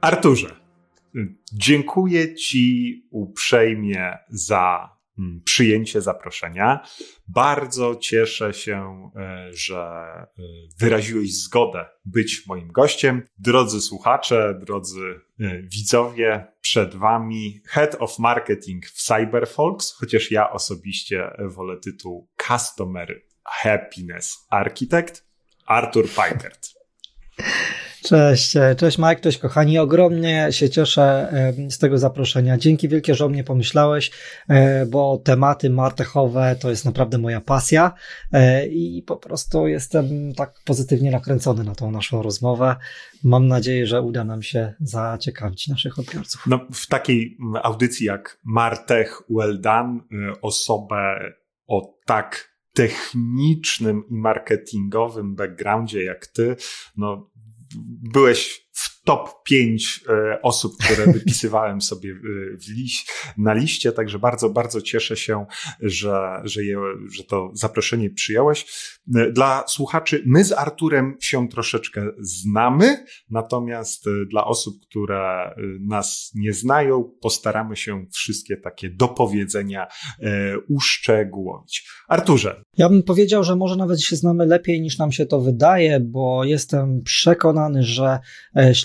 Arturze, dziękuję Ci uprzejmie za mm, przyjęcie zaproszenia. Bardzo cieszę się, e, że e, wyraziłeś zgodę być moim gościem. Drodzy słuchacze, drodzy e, widzowie, przed Wami Head of Marketing w Cyberfolks, chociaż ja osobiście wolę tytuł Customer Happiness Architect, Artur Pajkert. Cześć, e, cześć Mike, cześć kochani. Ogromnie się cieszę z tego zaproszenia. Dzięki wielkie, że o mnie pomyślałeś, e, bo tematy martechowe to jest naprawdę moja pasja e, i po prostu jestem tak pozytywnie nakręcony na tą naszą rozmowę. Mam nadzieję, że uda nam się zaciekawić naszych odbiorców. No, w takiej audycji jak Martech Well Done osobę o tak technicznym i marketingowym backgroundzie jak ty, no byłeś top 5 e, osób, które wypisywałem sobie e, liś, na liście, także bardzo, bardzo cieszę się, że, że, je, że to zaproszenie przyjąłeś. E, dla słuchaczy, my z Arturem się troszeczkę znamy, natomiast dla osób, które nas nie znają, postaramy się wszystkie takie dopowiedzenia uszczegółowić. Arturze. Ja bym powiedział, że może nawet się znamy lepiej niż nam się to wydaje, bo jestem przekonany, że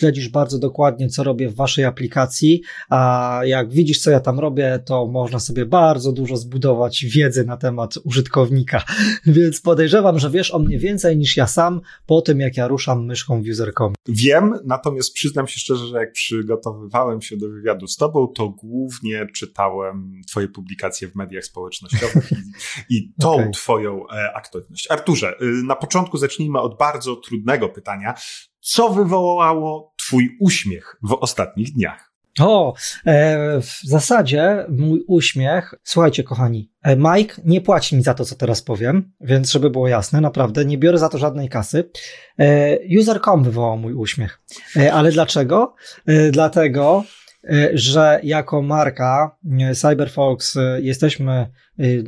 śledzisz bardzo dokładnie, co robię w waszej aplikacji, a jak widzisz, co ja tam robię, to można sobie bardzo dużo zbudować wiedzy na temat użytkownika. Więc podejrzewam, że wiesz o mnie więcej niż ja sam po tym, jak ja ruszam myszką w usercom. Wiem, natomiast przyznam się szczerze, że jak przygotowywałem się do wywiadu z tobą, to głównie czytałem twoje publikacje w mediach społecznościowych i, i tą okay. twoją e, aktywność. Arturze, y, na początku zacznijmy od bardzo trudnego pytania. Co wywołało Twój uśmiech w ostatnich dniach? O, e, w zasadzie mój uśmiech, słuchajcie, kochani, e, Mike nie płaci mi za to, co teraz powiem, więc żeby było jasne, naprawdę nie biorę za to żadnej kasy. E, user.com wywołał mój uśmiech. E, ale dlaczego? E, dlatego, że jako marka CyberFox jesteśmy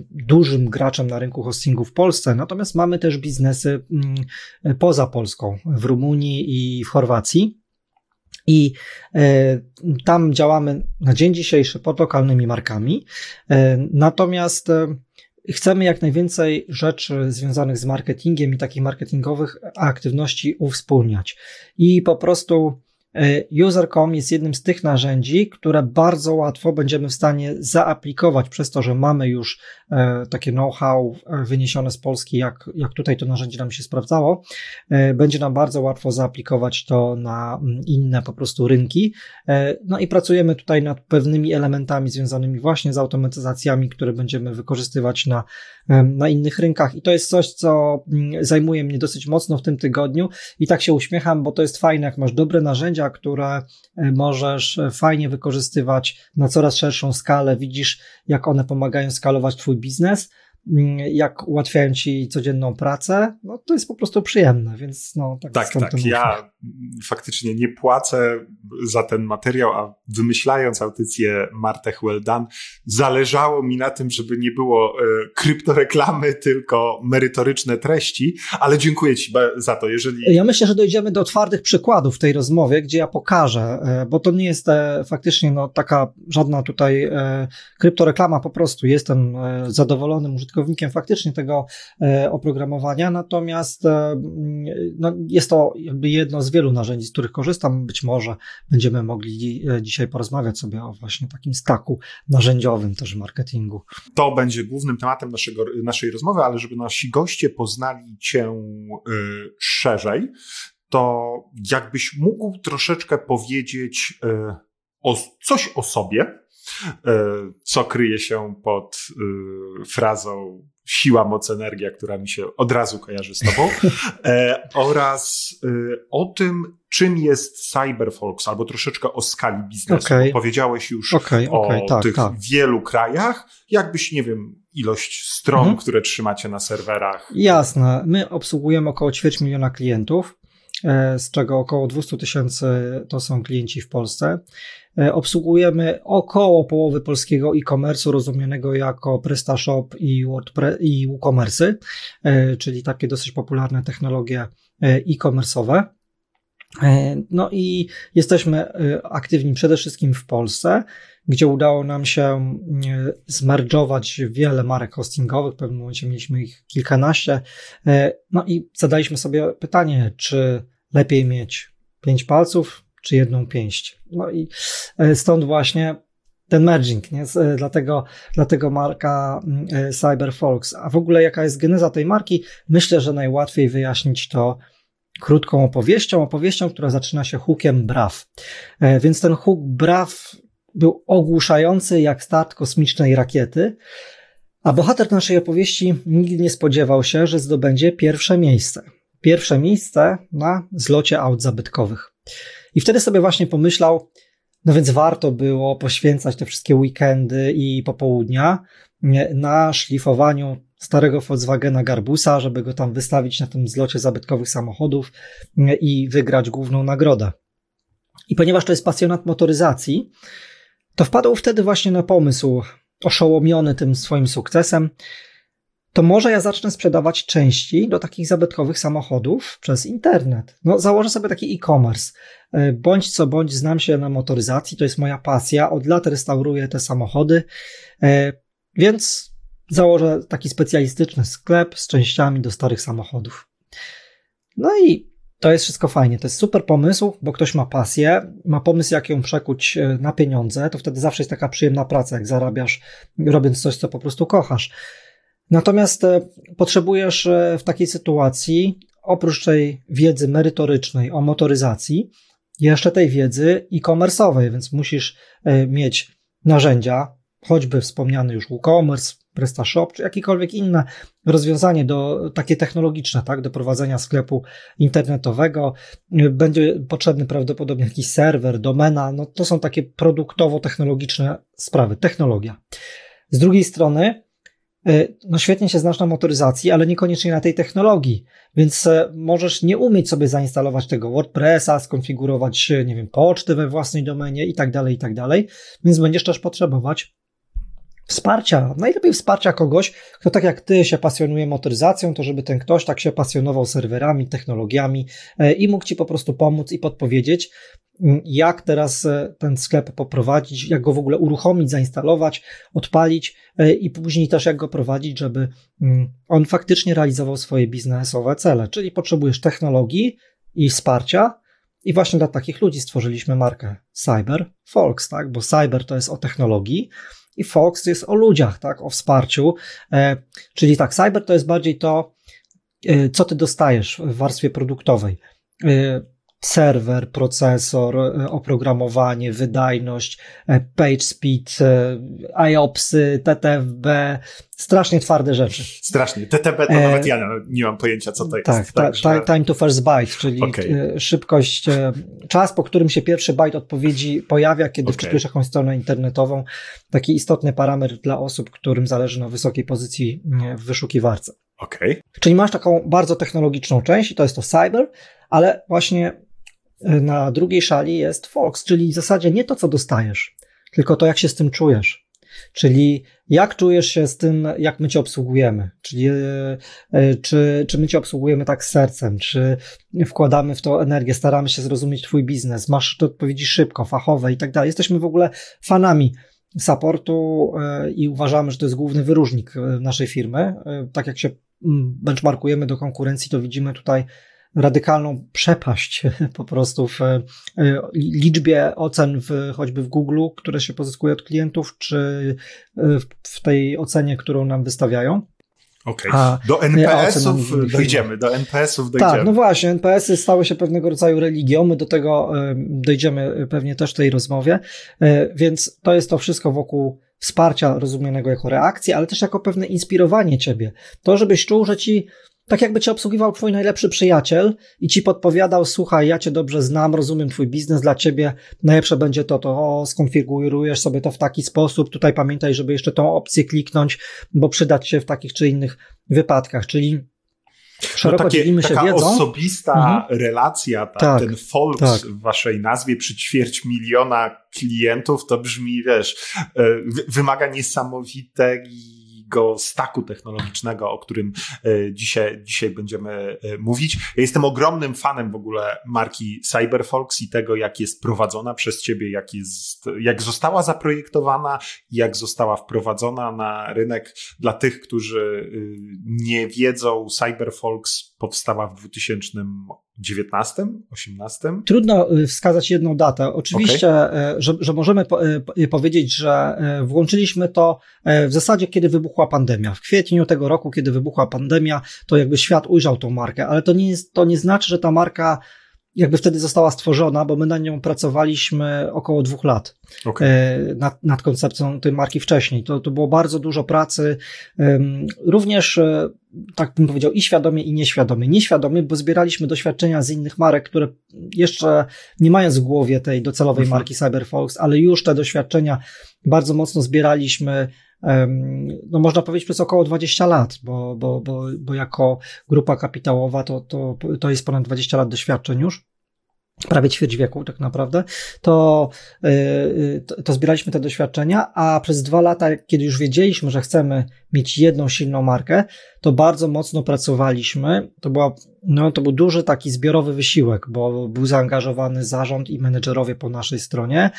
dużym graczem na rynku hostingu w Polsce, natomiast mamy też biznesy mm, poza Polską, w Rumunii i w Chorwacji. I e, tam działamy na dzień dzisiejszy pod lokalnymi markami. E, natomiast e, chcemy jak najwięcej rzeczy związanych z marketingiem i takich marketingowych aktywności uwspólniać. I po prostu E, User.com jest jednym z tych narzędzi, które bardzo łatwo będziemy w stanie zaaplikować przez to, że mamy już e, takie know-how e, wyniesione z Polski, jak, jak tutaj to narzędzie nam się sprawdzało. Będzie nam bardzo łatwo zaaplikować to na mm, inne po prostu rynki. No i pracujemy tutaj nad pewnymi elementami związanymi właśnie z automatyzacjami, które będziemy wykorzystywać na, na innych rynkach. I to jest coś, co mm, zajmuje mnie dosyć mocno w tym tygodniu i tak się uśmiecham, bo to jest fajne, jak masz dobre narzędzia, narzędzia, które e, możesz e, fajnie wykorzystywać na coraz szerszą skalę. Widzisz, jak one pomagają skalować Twój biznes jak ułatwiają ci codzienną pracę, no to jest po prostu przyjemne, więc no tak Tak, tak. Ja faktycznie nie płacę za ten materiał, a wymyślając audycję Martech Well Done, zależało mi na tym, żeby nie było e, kryptoreklamy, tylko merytoryczne treści, ale dziękuję ci za to, jeżeli... Ja myślę, że dojdziemy do twardych przykładów w tej rozmowie, gdzie ja pokażę, e, bo to nie jest e, faktycznie no, taka żadna tutaj kryptoreklama, po prostu jestem zadowolonym użytkownikiem użytkownikiem faktycznie tego e, oprogramowania, natomiast e, no, jest to jakby jedno z wielu narzędzi, z których korzystam. Być może będziemy mogli e, dzisiaj porozmawiać sobie o właśnie takim staku narzędziowym też marketingu. To będzie głównym tematem naszego, naszej rozmowy, ale żeby nasi goście poznali Cię szerzej, to jakbyś mógł troszeczkę powiedzieć o, coś o sobie, co kryje się pod e, frazą siła, moc, energia, która mi się od razu kojarzy z tobą, e, oraz o tym, czym jest Cyberfolks, albo troszeczkę o skali biznesu. Okay. Powiedziałeś już okay, okay, o tak, tych tak. wielu krajach. Jakbyś, nie wiem, ilość stron, mhm. które trzymacie na serwerach. Jasne. My obsługujemy około ćwierć miliona klientów. z czego około 200 tysięcy to są klienci w Polsce. Obsługujemy około połowy polskiego e-commerce'u rozumianego jako PrestaShop i, i WooCommerce, czyli takie dosyć popularne technologie e-commerce'owe. No i jesteśmy aktywni przede wszystkim w Polsce, gdzie udało nam się zmerdżować wiele marek hostingowych. W pewnym momencie mieliśmy ich kilkanaście. No i zadaliśmy sobie pytanie, czy lepiej mieć pięć palców, czy jedną pięść. No i e, stąd właśnie ten merging, nie? E, dlatego, dlatego marka e, CyberFolks. A w ogóle jaka jest geneza tej marki? Myślę, że najłatwiej wyjaśnić to krótką opowieścią, opowieścią, która zaczyna się hookiem braw. Więc ten hook braw był ogłuszający jak start kosmicznej rakiety, a bohater naszej opowieści nigdy nie spodziewał się, że zdobędzie pierwsze miejsce. Pierwsze miejsce na zlocie aut zabytkowych. I wtedy sobie właśnie pomyślał, no więc warto było poświęcać te wszystkie weekendy i popołudnia na szlifowaniu starego Volkswagena Garbusa, żeby go tam wystawić na tym zlocie zabytkowych samochodów i wygrać główną nagrodę. I ponieważ to jest pasjonat motoryzacji, to wpadł wtedy właśnie na pomysł, oszołomiony tym swoim sukcesem, to może ja zacznę sprzedawać części do takich zabytkowych samochodów przez internet. No, założę sobie taki e-commerce. E, bądź co bądź znam się na motoryzacji, to jest moja pasja. Od lat restauruję te samochody, e, więc założę taki specjalistyczny sklep z częściami do starych samochodów. No i to jest wszystko fajnie. To jest super pomysł, bo ktoś ma pasję, ma pomysł, jak ją przekuć e, na pieniądze. To wtedy zawsze jest taka przyjemna praca, jak zarabiasz, robiąc coś, co po prostu kochasz. Natomiast e, potrzebujesz e, w takiej sytuacji, oprócz tej wiedzy merytorycznej o motoryzacji, jeszcze tej wiedzy e-commerce'owej, więc musisz e, mieć narzędzia, choćby wspomniany już WooCommerce, PrestaShop, czy jakiekolwiek inne rozwiązanie do, takie technologiczne, tak, do prowadzenia sklepu internetowego. Będzie potrzebny prawdopodobnie jakiś serwer, domena, no to są takie produktowo-technologiczne sprawy, technologia. Z drugiej strony, no świetnie się znasz na motoryzacji, ale niekoniecznie na tej technologii, więc e, możesz nie umieć sobie zainstalować tego WordPressa, skonfigurować, nie wiem, poczty we własnej domenie i tak dalej, i tak dalej, więc będziesz też potrzebować wsparcia, najlepiej wsparcia kogoś, kto tak jak ty się pasjonuje motoryzacją, to żeby ten ktoś tak się pasjonował serwerami, technologiami e, i mógł ci po prostu pomóc i podpowiedzieć, jak teraz e, ten sklep poprowadzić, jak go w ogóle uruchomić, zainstalować, odpalić e, i później też jak go prowadzić, żeby mm, on faktycznie realizował swoje biznesowe cele. Czyli potrzebujesz technologii i wsparcia. I właśnie dla takich ludzi stworzyliśmy markę Cyber Folks, tak? Bo cyber to jest o technologii i Fox jest o ludziach, tak? O wsparciu. E, czyli tak, cyber to jest bardziej to, co ty dostajesz w warstwie produktowej serwer, procesor, e, oprogramowanie, wydajność, e, page speed, e, IOPSy, TTFB, strasznie twarde rzeczy. Strasznie. TTB to nawet ja nie mam pojęcia, co to jest. Tak, tak ta, time to first byte, czyli okay. szybkość, czas, po którym się pierwszy byte odpowiedzi pojawia, kiedy okay. wczytujesz jakąś stronę internetową. Taki istotny parametr dla osób, którym zależy na wysokiej pozycji w wyszukiwarce. Okay. Czyli masz taką bardzo technologiczną część i to jest to cyber, ale właśnie na drugiej szali jest Fox, czyli w zasadzie nie to, co dostajesz, tylko to, jak się z tym czujesz. Czyli jak czujesz się z tym, jak my cię obsługujemy? Czyli e, e, czy, czy my cię obsługujemy tak sercem? Czy wkładamy w to energię, staramy się zrozumieć twój biznes? Masz te odpowiedzi szybko, fachowe i tak dalej. Jesteśmy w ogóle fanami supportu e, i uważamy, że to jest główny wyróżnik naszej firmy. Tak jak się mm, benchmarkujemy do konkurencji, to widzimy tutaj radykalną przepaść po prostu w e, liczbie ocen w, choćby w Google, które się pozyskuje od klientów, czy e, w tej ocenie, którą nam wystawiają. Okej, okay. do NPS-ów dojdziemy, do NPS-ów dojdziemy. Tak, no właśnie, NPS-y stały się pewnego rodzaju religią, my do tego e, dojdziemy pewnie też w tej rozmowie, więc to jest to wszystko wokół wsparcia rozumianego jako reakcji, ale też jako pewne inspirowanie ciebie. To, żebyś czuł, że ci tak jakby cię obsługiwał twój najlepszy przyjaciel i ci podpowiadał, słuchaj, ja cię dobrze znam, rozumiem twój biznes, dla ciebie najlepsze będzie to, to o, skonfigurujesz sobie to w taki sposób, tutaj pamiętaj, żeby jeszcze tą opcję kliknąć, bo przydać się w takich czy innych wypadkach, czyli szeroko no takie, taka wiedzą. osobista mhm. relacja, ta, tak, ten folks tak. w waszej nazwie przy ćwierć miliona klientów, to brzmi, wiesz, e, wymaga niesamowitej tego staku technologicznego, o którym e, dzisiaj, dzisiaj będziemy e, mówić. Ja jestem ogromnym fanem w ogóle marki Cyberfolks i tego, jak jest prowadzona przez ciebie, jak, jest, jak została zaprojektowana, jak została wprowadzona na rynek. Dla tych, którzy y, nie wiedzą, Cyberfolks powstała w 2000 19, 18? Trudno y, wskazać jedną datę. Oczywiście, okay. że, że, możemy po, y, powiedzieć, że y, włączyliśmy to w zasadzie, kiedy wybuchła pandemia. W kwietniu tego roku, kiedy wybuchła pandemia, to jakby świat ujrzał tą markę, ale to nie, jest, to nie znaczy, że ta marka jakby wtedy została stworzona, bo my na nią pracowaliśmy około dwóch lat okay. nad, nad koncepcją tej marki wcześniej. To, to było bardzo dużo pracy, również tak bym powiedział, i świadomie, i nieświadomie. Nieświadomie, bo zbieraliśmy doświadczenia z innych marek, które jeszcze nie mając w głowie tej docelowej mhm. marki CyberFox, ale już te doświadczenia bardzo mocno zbieraliśmy no można powiedzieć przez około 20 lat, bo, bo, bo, bo jako grupa kapitałowa to, to, to jest ponad 20 lat doświadczeń już prawie ćwierć wieku tak naprawdę, to, yy, to, to, zbieraliśmy te doświadczenia, a przez dwa lata, kiedy już wiedzieliśmy, że chcemy mieć jedną silną markę, to bardzo mocno pracowaliśmy. To, była, no, to był duży taki zbiorowy wysiłek, bo był zaangażowany zarząd i menedżerowie po naszej stronie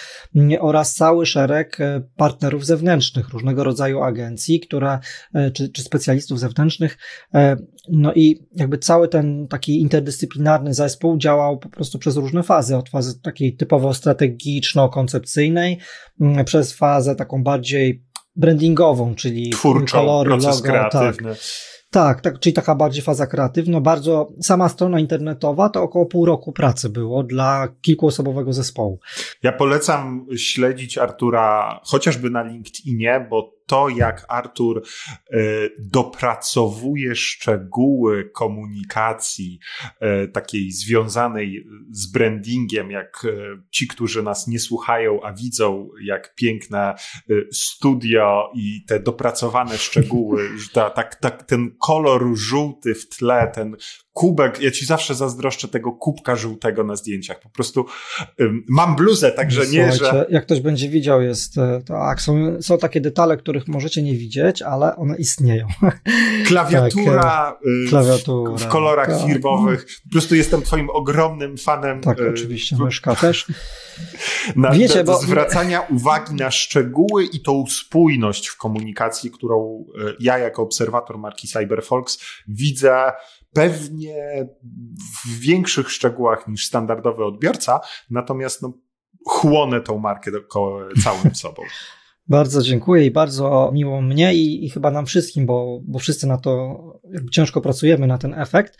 oraz cały szereg e, partnerów zewnętrznych, różnego rodzaju agencji, które, e, czy, czy specjalistów zewnętrznych. E, no i jakby cały ten taki interdyscyplinarny zespół działał po prostu przez różne fazy, od fazy takiej typowo strategiczno-koncepcyjnej, przez fazę taką bardziej brandingową, czyli Twórczą, kolory, proces logo, tak. kreatywny. Tak. Tak, tak, czyli taka bardziej faza kreatywna. Bardzo, sama strona internetowa to około pół roku pracy było dla kilkuosobowego zespołu. Ja polecam śledzić Artura chociażby na LinkedInie, bo to, jak Artur e, dopracowuje szczegóły komunikacji e, takiej związanej z brandingiem, jak e, ci, którzy nas nie słuchają, a widzą, jak piękne studio i te dopracowane szczegóły, tak, tak, ten kolor żółty w tle, ten kubek, ja ci zawsze zazdroszczę tego kubka żółtego na zdjęciach. Po prostu um, mam bluzę, także nie, że... Jak ktoś będzie widział, jest tak, są, są takie detale, których możecie nie widzieć, ale one istnieją. Klawiatura, tak, y, klawiatura w, w kolorach tak. firmowych. Po prostu jestem twoim ogromnym fanem. Tak, y, oczywiście, myszka też. Na, Wiecie, bo... zwracania uwagi na szczegóły i tą spójność w komunikacji, którą ja jako obserwator marki CyberFolks widzę pewnie w większych szczegółach niż standardowy odbiorca, natomiast no, chłonę tą markę całym sobą. Bardzo dziękuję i bardzo miło mnie i, i, chyba nam wszystkim, bo, bo wszyscy na to ciężko pracujemy na ten efekt.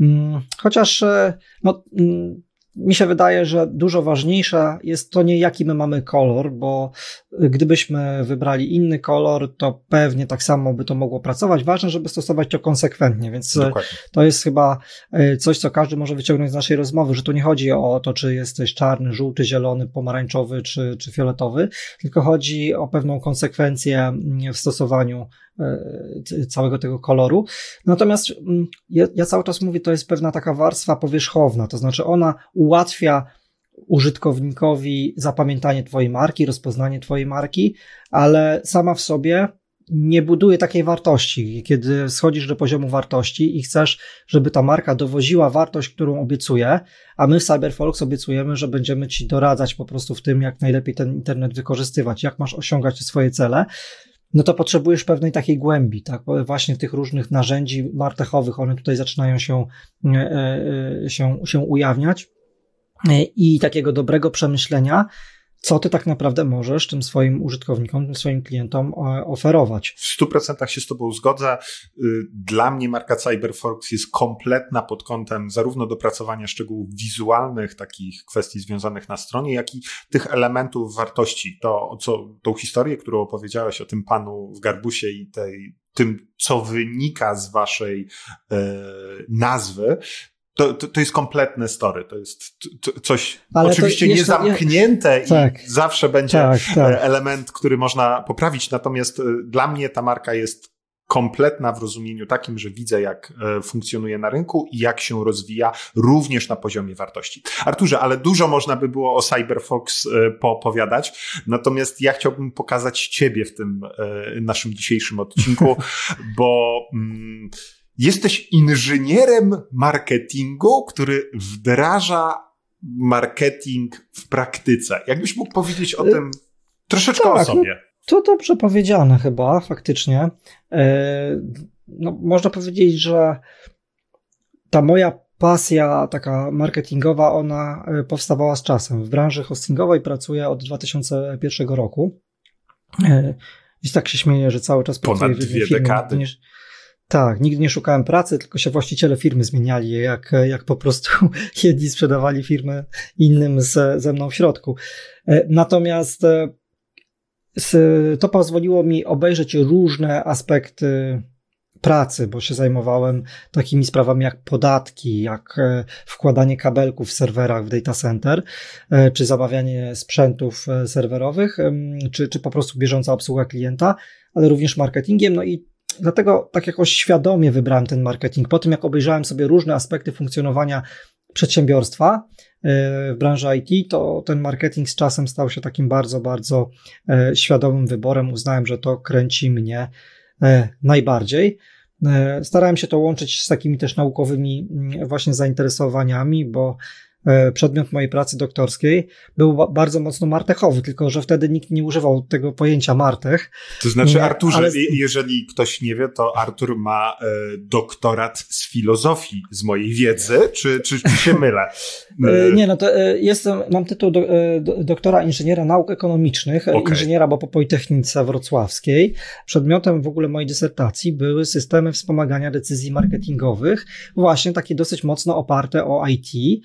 Mm, chociaż e, no, mm, mi się wydaje, że dużo ważniejsze jest to nie jaki my mamy kolor, bo gdybyśmy wybrali inny kolor, to pewnie tak samo by to mogło pracować. Ważne, żeby stosować to konsekwentnie, więc Dokładnie. to jest chyba e, coś, co każdy może wyciągnąć z naszej rozmowy, że tu nie chodzi o to, czy jesteś czarny, żółty, zielony, pomarańczowy czy, czy fioletowy, tylko chodzi o pewną konsekwencję w stosowaniu E, całego tego koloru. Natomiast mm, ja, ja cały czas mówię, to jest pewna taka warstwa powierzchowna, to znaczy ona ułatwia użytkownikowi zapamiętanie Twojej marki, rozpoznanie Twojej marki, ale sama w sobie nie buduje takiej wartości. Kiedy schodzisz do poziomu wartości i chcesz, żeby ta marka dowoziła wartość, którą obiecuje, a my w CyberFolks obiecujemy, że będziemy Ci doradzać po prostu w tym, jak najlepiej ten internet wykorzystywać, jak masz osiągać swoje cele, no to potrzebujesz pewnej takiej głębi, tak? Właśnie tych różnych narzędzi martechowych, one tutaj zaczynają się, e, e, się, się ujawniać e, i takiego dobrego przemyślenia, co ty tak naprawdę możesz tym swoim użytkownikom, tym swoim klientom e, oferować. W 100% się z Tobą zgodzę. Y, dla mnie marka CyberForks jest kompletna pod kątem zarówno dopracowania szczegółów wizualnych, takich kwestii związanych na stronie, jak i tych elementów wartości. To, co, tą historię, którą opowiedziałeś o tym panu w garbusie i tej, tym, co wynika z waszej e, nazwy, to, to, to, jest kompletne story, to jest coś Ale oczywiście niezamknięte i tak, zawsze będzie tak, tak. element, który można poprawić, natomiast e, dla mnie ta marka jest kompletna w rozumieniu takim, że widzę, jak e, funkcjonuje na rynku i jak się rozwija również na poziomie wartości. Arturze, ale dużo można by było o CyberFox e, poopowiadać, natomiast ja chciałbym pokazać Ciebie w tym e, naszym dzisiejszym odcinku, bo mm, jesteś inżynierem marketingu, który wdraża marketing w praktyce. Jakbyś mógł powiedzieć o tym troszeczkę tak, o no sobie. To dobrze powiedziane chyba, faktycznie. E, no, można powiedzieć, że ta moja pasja taka marketingowa, ona e, powstawała z czasem. W branży hostingowej pracuję od 2001 roku. I e, tak się śmieję, że cały czas pracuję Ponad dwie firmy, dekady. Tak, nigdy nie szukałem pracy, tylko się właściciele firmy zmieniali, jak, jak po prostu jedni sprzedawali firmę innym z, ze mną w środku. Natomiast to pozwoliło mi obejrzeć różne aspekty pracy, bo się zajmowałem takimi sprawami jak podatki, jak e, wkładanie kabelków w serwerach w data center, e, czy zamawianie sprzętów e, serwerowych, czy, czy po prostu bieżąca obsługa klienta, ale również marketingiem. No i dlatego tak jakoś świadomie wybrałem ten marketing. Po tym, jak obejrzałem sobie różne aspekty funkcjonowania przedsiębiorstwa, w branży IT, to ten marketing z czasem stał się takim bardzo, bardzo e, świadomym wyborem. Uznałem, że to kręci mnie e, najbardziej. E, starałem się to łączyć z takimi też naukowymi mm, właśnie zainteresowaniami, bo E, przedmiot mojej pracy doktorskiej był bardzo mocno martechowy, tylko że wtedy nikt nie używał tego pojęcia martech. To znaczy, Arturze, ale... jeżeli ktoś nie wie, to Artur ma e, doktorat z filozofii, z mojej wiedzy, czy, czy, czy się mylę? E, nie, no to jestem, mam tytuł do, do, doktora inżyniera nauk ekonomicznych, okay. inżyniera, bo po Politechnice Wrocławskiej. Przedmiotem w ogóle mojej dysertacji były systemy wspomagania decyzji marketingowych, właśnie takie dosyć mocno oparte o IT,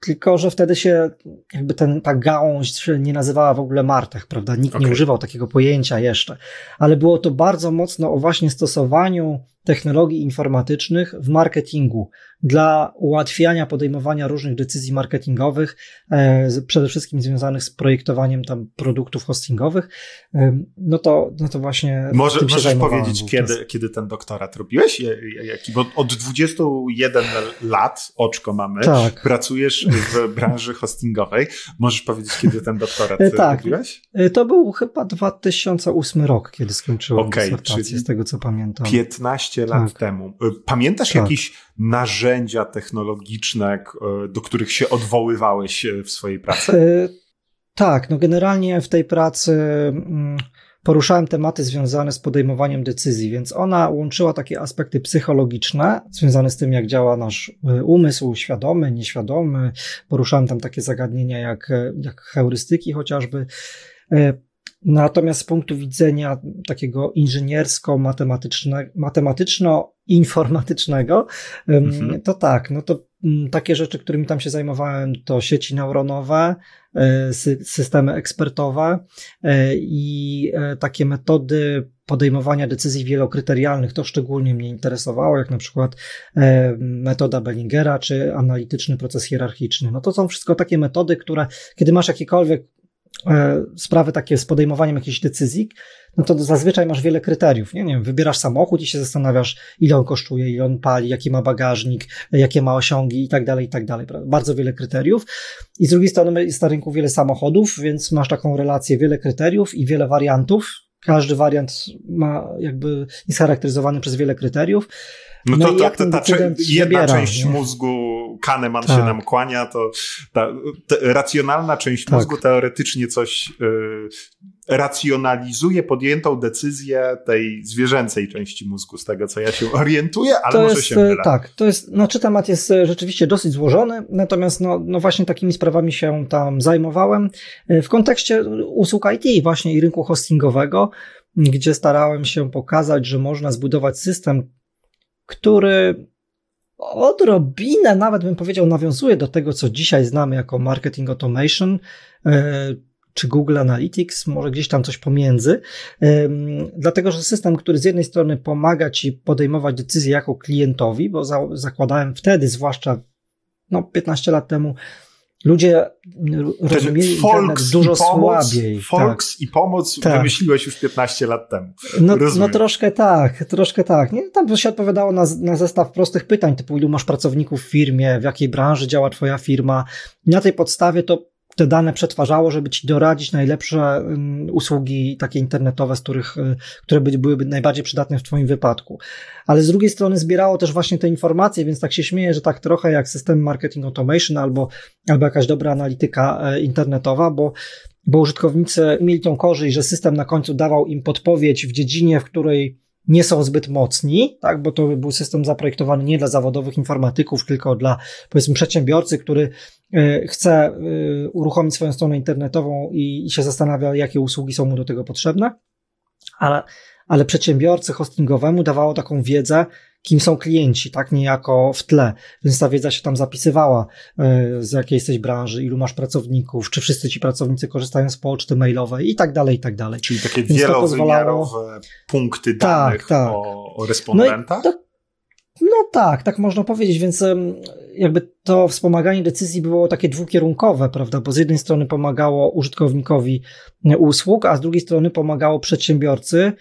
tylko, że wtedy się jakby ten, ta gałąź nie nazywała w ogóle Martech, prawda? Nikt okay. nie używał takiego pojęcia jeszcze, ale było to bardzo mocno o właśnie stosowaniu technologii informatycznych w marketingu dla ułatwiania podejmowania różnych decyzji marketingowych, e, przede wszystkim związanych z projektowaniem tam produktów hostingowych, e, no to, no to właśnie. Może, możesz powiedzieć, kiedy, kiedy ten doktorat robiłeś? Jaki? Bo od 21 lat, oczko mamy, tak. pracujesz w branży hostingowej. Możesz powiedzieć, kiedy ten doktorat e, tak. robiłeś? To był chyba 2008 rok, kiedy skończyłem okay, dysertację, z tego co pamiętam. 15 15 lat tak. temu. Pamiętasz tak. jakieś narzędzia technologiczne, y, do których się odwoływałeś y, w swojej pracy? Tak, no generalnie w tej pracy mm, poruszałem tematy związane z podejmowaniem decyzji, więc ona łączyła takie aspekty psychologiczne, związane z tym, jak działa nasz umysł, świadomy, nieświadomy. Poruszałem tam takie zagadnienia jak, jak heurystyki chociażby. Natomiast z punktu widzenia takiego inżyniersko-matematyczno-informatycznego, mhm. to tak, no to mm, takie rzeczy, którymi tam się zajmowałem, to sieci neuronowe, e, systemy ekspertowe e, i e, takie metody podejmowania decyzji wielokryterialnych, to szczególnie mnie interesowało, jak na przykład metoda Bellingera czy analityczny proces hierarchiczny. No to są wszystko takie metody, które, kiedy masz jakiekolwiek E, sprawy takie z podejmowaniem jakiejś decyzji, no to zazwyczaj masz wiele kryteriów. Nie, nie wiem, wybierasz samochód i się zastanawiasz, ile on kosztuje, ile on pali, jaki ma bagażnik, jakie ma osiągi i tak dalej, i tak dalej. Bardzo wiele kryteriów. I z drugiej strony jest na rynku wiele samochodów, więc masz taką relację, wiele kryteriów i wiele wariantów. Każdy wariant ma jakby, jest charakteryzowany przez wiele kryteriów. No, no to, to, to, ta jedna wybiera, część nie? mózgu, Kahneman tak. się nam kłania, to ta racjonalna część tak. mózgu teoretycznie coś y, racjonalizuje podjętą decyzję tej zwierzęcej części mózgu, z tego co ja się orientuję, ale to może jest, się mylę. Tak, to jest, znaczy temat jest e, rzeczywiście dosyć złożony, natomiast no, no właśnie takimi sprawami się tam zajmowałem w kontekście usług IT właśnie i rynku hostingowego, gdzie starałem się pokazać, że można zbudować system, który odrobinę, nawet bym powiedział, nawiązuje do tego, co dzisiaj znamy jako marketing automation, e, czy Google Analytics, może gdzieś tam coś pomiędzy, e, dlatego że system, który z jednej strony pomaga ci podejmować decyzje jako klientowi, bo zakładałem wtedy, zwłaszcza no, 15 lat temu, ludzie rozumieli Folks dużo pomoc, słabiej. Folks tak. i pomoc tak. wymyśliłeś już 15 lat temu. No, no troszkę tak, troszkę tak. Nie? Tam się odpowiadało na, na zestaw prostych pytań, typu ilu masz pracowników w firmie, w jakiej branży działa twoja firma. Na tej podstawie to te dane przetwarzało, żeby ci doradzić najlepsze usługi takie internetowe, z których, y, które byłyby najbardziej przydatne w twoim wypadku. Ale z drugiej strony zbierało też właśnie te informacje, więc tak się śmieję, że tak trochę jak system marketing automation albo, albo jakaś dobra analityka e, internetowa, bo bo użytkownicy mieli tą korzyść, że system na końcu dawał im podpowiedź w dziedzinie, w której nie są zbyt mocni, tak, bo to był system zaprojektowany nie dla zawodowych informatyków, tylko dla powiedzmy przedsiębiorcy, który chce e, uruchomić swoją stronę internetową i się zastanawia, jakie usługi są mu do tego potrzebne. Ale, ale przedsiębiorcy hostingowemu dawało taką wiedzę, kim są klienci, tak niejako w tle. Więc ta wiedza się tam zapisywała, e, z jakiej jesteś branży, ilu masz pracowników, czy wszyscy ci pracownicy korzystają z poczty mailowej i tak dalej, i tak dalej. Czyli takie Więc wielowymiarowe pozwalało... punkty danych tak, tak. O, o respondentach? No. No tak, tak można powiedzieć, więc jakby to wspomaganie decyzji było takie dwukierunkowe, prawda, bo z jednej strony pomagało użytkownikowi usług, a z drugiej strony pomagało przedsiębiorcy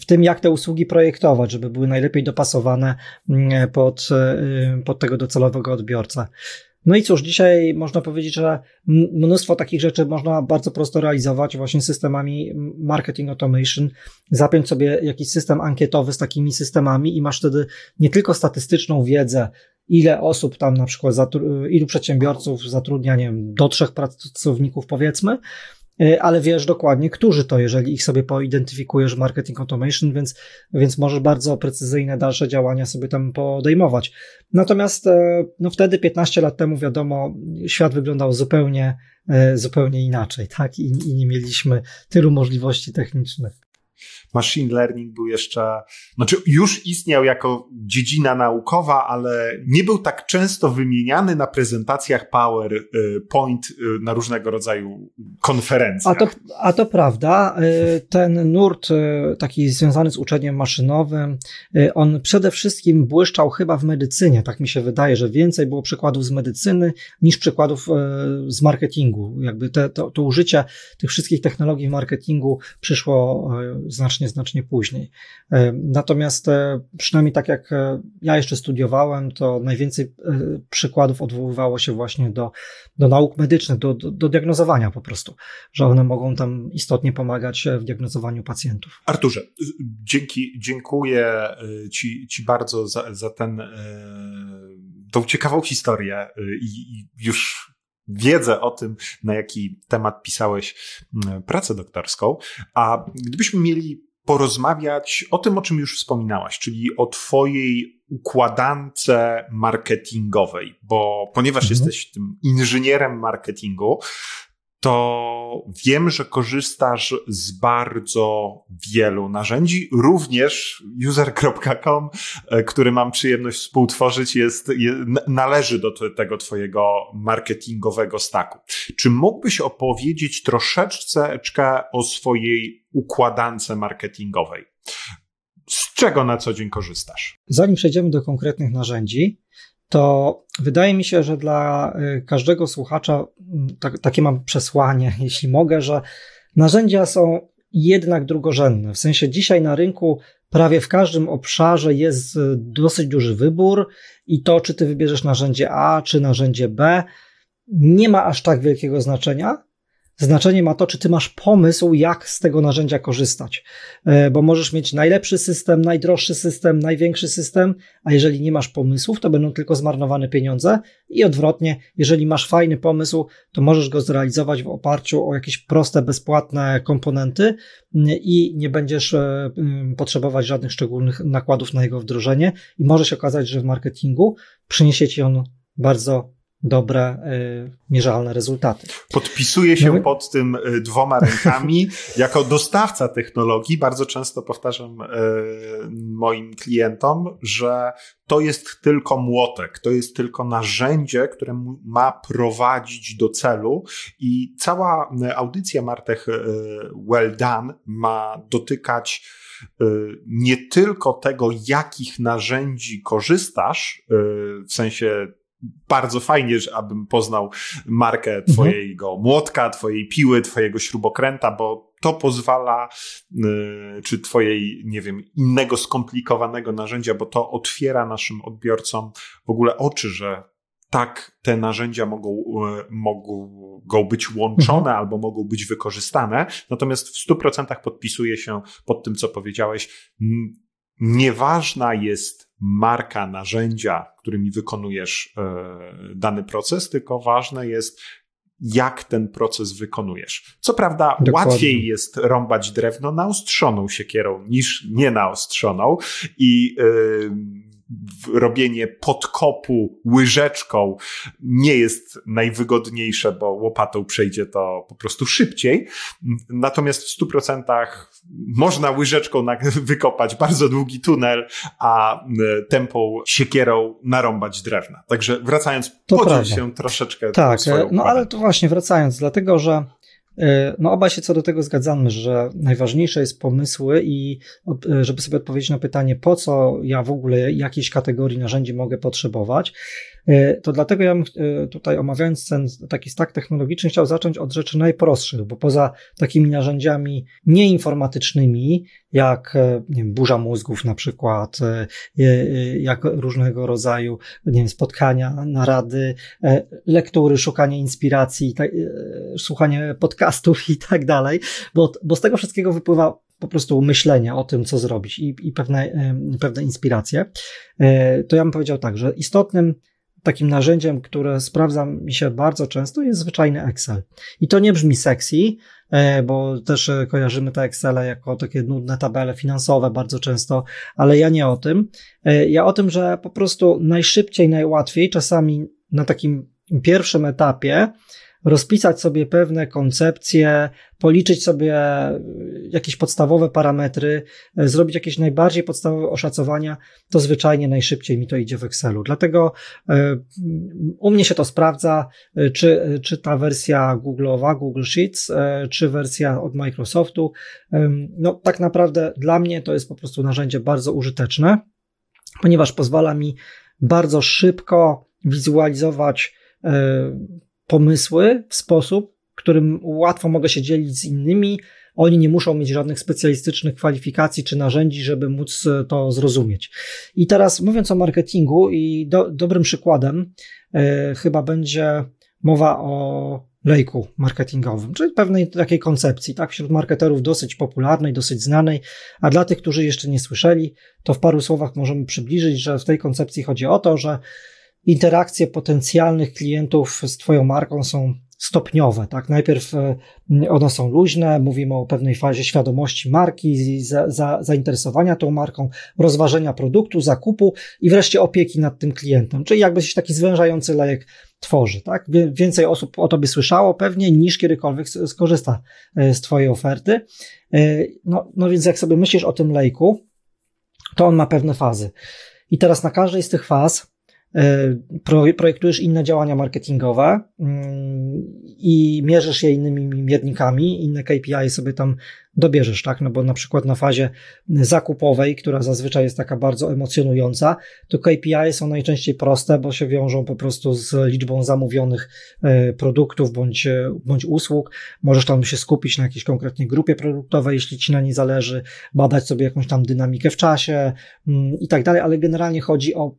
w tym, jak te usługi projektować, żeby były najlepiej dopasowane mm, pod, y, pod tego docelowego odbiorcę. No i cóż, dzisiaj można powiedzieć, że mnóstwo takich rzeczy można bardzo prosto realizować właśnie systemami marketing automation. Zapiąć sobie jakiś system ankietowy z takimi systemami i masz wtedy nie tylko statystyczną wiedzę, ile osób tam na przykład, ilu przedsiębiorców zatrudnia, nie wiem, do trzech pracowników powiedzmy, ale wiesz dokładnie, którzy to, jeżeli ich sobie poidentyfikujesz w marketing automation, więc, więc możesz bardzo precyzyjne dalsze działania sobie tam podejmować. Natomiast e, no wtedy 15 lat temu, wiadomo, świat wyglądał zupełnie, e, zupełnie inaczej, tak? I, I nie mieliśmy tylu możliwości technicznych machine learning był jeszcze, znaczy już istniał jako dziedzina naukowa, ale nie był tak często wymieniany na prezentacjach PowerPoint y, na różnego rodzaju konferencjach. A to, a to prawda. Y, ten nurt y, taki związany z uczeniem maszynowym, on przede wszystkim błyszczał chyba w medycynie. Tak mi się wydaje, że więcej było przykładów z medycyny niż przykładów z marketingu. Jakby te, to, to użycie tych wszystkich technologii w marketingu przyszło znacznie znacznie, później. E, natomiast e, przynajmniej tak jak e, ja jeszcze studiowałem, to najwięcej przykładów odwoływało się właśnie do, do nauk medycznych, do, do, do diagnozowania po prostu, że one mogą tam istotnie pomagać w diagnozowaniu pacjentów. Arturze, dzięki, dziękuję Ci, ci bardzo za, za ten, tą ciekawą historię i już wiedzę o tym, na jaki temat pisałeś pracę doktorską. A gdybyśmy mieli porozmawiać o tym, o czym już wspominałaś, czyli o Twojej układance marketingowej, bo ponieważ mhm. jesteś tym inżynierem marketingu, to wiem, że korzystasz z bardzo wielu narzędzi. Również user.com, e, który mam przyjemność współtworzyć, jest, należy do tego twojego marketingowego staku. Czy mógłbyś opowiedzieć troszeczkę o swojej układance marketingowej? Z czego na co dzień korzystasz? Zanim przejdziemy do konkretnych narzędzi, to wydaje mi się, że dla y, każdego słuchacza tak, takie mam przesłanie, jeśli mogę, że narzędzia są jednak drugorzędne. W sensie dzisiaj na rynku prawie w każdym obszarze jest y, dosyć duży wybór i to, czy ty wybierzesz narzędzie A, czy narzędzie B, nie ma aż tak wielkiego znaczenia. Znaczenie ma to, czy ty masz pomysł, jak z tego narzędzia korzystać, e, bo możesz mieć najlepszy system, najdroższy system, największy system, a jeżeli nie masz pomysłów, to będą tylko zmarnowane pieniądze. I odwrotnie, jeżeli masz fajny pomysł, to możesz go zrealizować w oparciu o jakieś proste, bezpłatne komponenty i nie będziesz e, potrzebować żadnych szczególnych nakładów na jego wdrożenie. I może się okazać, że w marketingu przyniesie ci on bardzo dobre, y, mierzalne rezultaty. Podpisuję się no, pod tym y, dwoma rękami. jako dostawca technologii bardzo często powtarzam y, moim klientom, że to jest tylko młotek, to jest tylko narzędzie, które ma prowadzić do celu i cała audycja Martech Well Done ma dotykać nie tylko tego, jakich narzędzi korzystasz, w sensie bardzo fajnie, że abym poznał markę mhm. twojego mhm. młotka, twojej piły, twojego śrubokręta, bo to pozwala, y, czy twojej, nie wiem, innego skomplikowanego narzędzia, bo to otwiera naszym odbiorcom w ogóle oczy, że tak te narzędzia mogą, y, mogą być łączone mhm. albo mogą być wykorzystane. Natomiast w 100% podpisuję się pod tym, co powiedziałeś. Nieważna jest marka narzędzia, którymi wykonujesz e, dany proces, tylko ważne jest, jak ten proces wykonujesz. Co prawda, Dokładnie. łatwiej jest rąbać drewno naostrzoną siekierą niż nienaostrzoną i yy, robienie podkopu łyżeczką nie jest najwygodniejsze, bo łopatą przejdzie to po prostu szybciej. Natomiast w 100% można łyżeczką wykopać bardzo długi tunel, a tempą siekierą narąbać drewna. Także wracając, to podziel się troszeczkę. Tak, no ale to właśnie wracając, dlatego że E, no oba się co do tego zgadzamy, że najważniejsze jest pomysły i e, żeby sobie odpowiedzieć na pytanie, po co ja w ogóle jakiejś kategorii narzędzi mogę potrzebować, E, to dlatego ja bym e, tutaj omawiając ten taki stack technologiczny chciał zacząć od rzeczy najprostszych, bo poza takimi narzędziami nieinformatycznymi, jak e, nie wiem, burza mózgów na przykład, jak różnego rodzaju nie wiem, spotkania, narady, lektury, szukanie inspiracji, słuchanie podcastów i tak dalej, bo, bo z tego wszystkiego wypływa po prostu myślenie o tym, co zrobić i, i pewne, pewne inspiracje, to ja bym powiedział tak, że istotnym takim narzędziem, które sprawdza mi się bardzo często, jest zwyczajny Excel. I to nie brzmi sexy, e, bo też e, kojarzymy te Excele jako takie nudne tabele finansowe bardzo często, ale ja nie o tym. E, ja o tym, że po prostu najszybciej, najłatwiej, czasami na takim pierwszym etapie, rozpisać sobie pewne koncepcje, policzyć sobie jakieś podstawowe parametry, e, zrobić jakieś najbardziej podstawowe oszacowania, to zwyczajnie najszybciej mi to idzie w Excelu. Dlatego e, u mnie się to sprawdza, e, czy, czy ta wersja Google'owa, Google Sheets, czy wersja od Microsoftu. No, tak naprawdę dla mnie to jest po prostu narzędzie bardzo użyteczne, ponieważ pozwala mi bardzo szybko wizualizować pomysły w sposób, którym łatwo mogę się dzielić z innymi. Oni nie muszą mieć żadnych specjalistycznych kwalifikacji czy narzędzi, żeby móc e, to zrozumieć. I teraz mówiąc o marketingu i do, dobrym przykładem e, chyba będzie mowa o lejku marketingowym, czyli pewnej takiej koncepcji, tak, wśród marketerów dosyć popularnej, dosyć znanej, a dla tych, którzy jeszcze nie słyszeli, to w paru słowach możemy przybliżyć, że w tej koncepcji chodzi o to, że interakcje potencjalnych klientów z Twoją marką są stopniowe, tak? Najpierw e, one są luźne, mówimy o pewnej fazie świadomości marki, za, za, zainteresowania tą marką, rozważenia produktu, zakupu i wreszcie opieki nad tym klientem, czyli jakby się taki zwężający lejek tworzy, tak? Więcej osób o tobie słyszało pewnie niż kiedykolwiek skorzysta e, z twojej oferty. E, no, no więc jak sobie myślisz o tym lejku, to on ma pewne fazy. I teraz na każdej z tych faz projektujesz inne działania marketingowe mm, i mierzysz je innymi miernikami, inne KPI sobie tam dobierzesz, tak? No bo na przykład na fazie zakupowej, która zazwyczaj jest taka bardzo emocjonująca, to KPI są najczęściej proste, bo się wiążą po prostu z liczbą zamówionych e, produktów bądź, bądź usług. Możesz tam się skupić na jakiejś konkretnej grupie produktowej, jeśli ci na niej zależy, badać sobie jakąś tam dynamikę w czasie mm, i tak dalej, ale generalnie chodzi o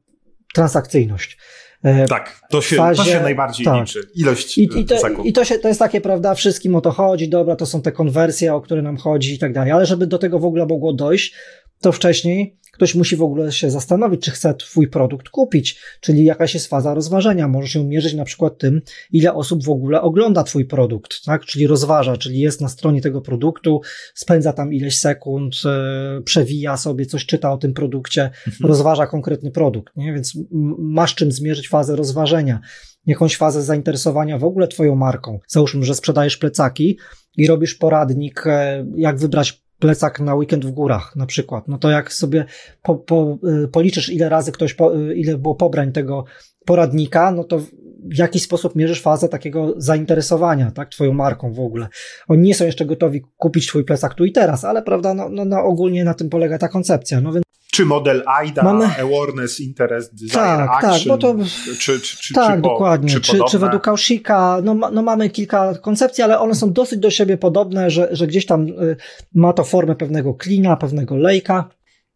transakcyjność. E, tak, to się, fazie, to się najbardziej tak. liczy. Ilość I, i, to, i to, się, to jest takie, prawda, wszystkim o to chodzi, dobra, to są te konwersje, o które nam chodzi i tak dalej, ale żeby do tego w ogóle mogło dojść, to wcześniej ktoś musi w ogóle się zastanowić, czy chce Twój produkt kupić, czyli jakaś jest faza rozważenia. Może się mierzyć na przykład tym, ile osób w ogóle ogląda Twój produkt, tak? czyli rozważa, czyli jest na stronie tego produktu, spędza tam ileś sekund, e, przewija sobie, coś czyta o tym produkcie, mhm. rozważa konkretny produkt, nie? więc masz czym zmierzyć fazę rozważenia jakąś fazę zainteresowania w ogóle Twoją marką. Załóżmy, że sprzedajesz plecaki i robisz poradnik, e, jak wybrać plecak na weekend w górach na przykład, no to jak sobie po, po, y, policzysz ile razy ktoś, po, y, ile było pobrań tego poradnika, no to w jakiś sposób mierzysz fazę takiego zainteresowania, tak, twoją marką w ogóle. Oni nie są jeszcze gotowi kupić twój plecak tu i teraz, ale prawda, no, no, no ogólnie na tym polega ta koncepcja, no więc czy model AIDA, Mamy... Awareness, Interest, Desire, tak, Action, tak, bo to... czy, czy, czy, tak, czy dokładnie. Czy, czy, czy według Kaushika, no, no mamy kilka koncepcji, ale one są dosyć do siebie podobne, że, że gdzieś tam y, ma to formę pewnego klina, pewnego lejka.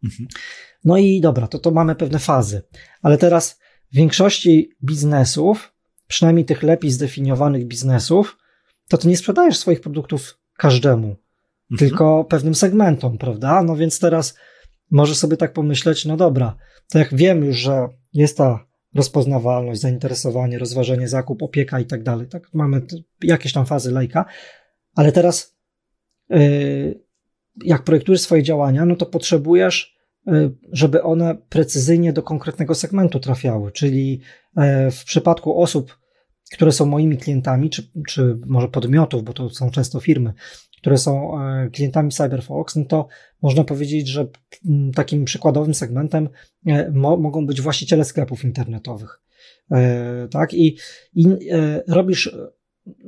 Mhm. No i dobra, to, to mamy pewne fazy. Ale teraz w większości biznesów, przynajmniej tych lepiej zdefiniowanych biznesów, to ty nie sprzedajesz swoich produktów każdemu, mhm. tylko pewnym segmentom, prawda? No więc teraz może sobie tak pomyśleć, no dobra, to jak wiem już, że jest ta rozpoznawalność, zainteresowanie, rozważenie, zakup, opieka i tak dalej, tak? Mamy jakieś tam fazy lejka, ale teraz yy, jak projektujesz swoje działania, no to potrzebujesz, yy, żeby one precyzyjnie do konkretnego segmentu trafiały, czyli yy, w przypadku osób, które są moimi klientami, czy, czy może podmiotów, bo to są często firmy, które są e, klientami CyberFox, no to można powiedzieć, że mm, takim przykładowym segmentem e, mo mogą być właściciele sklepów internetowych. E, tak? I, i robisz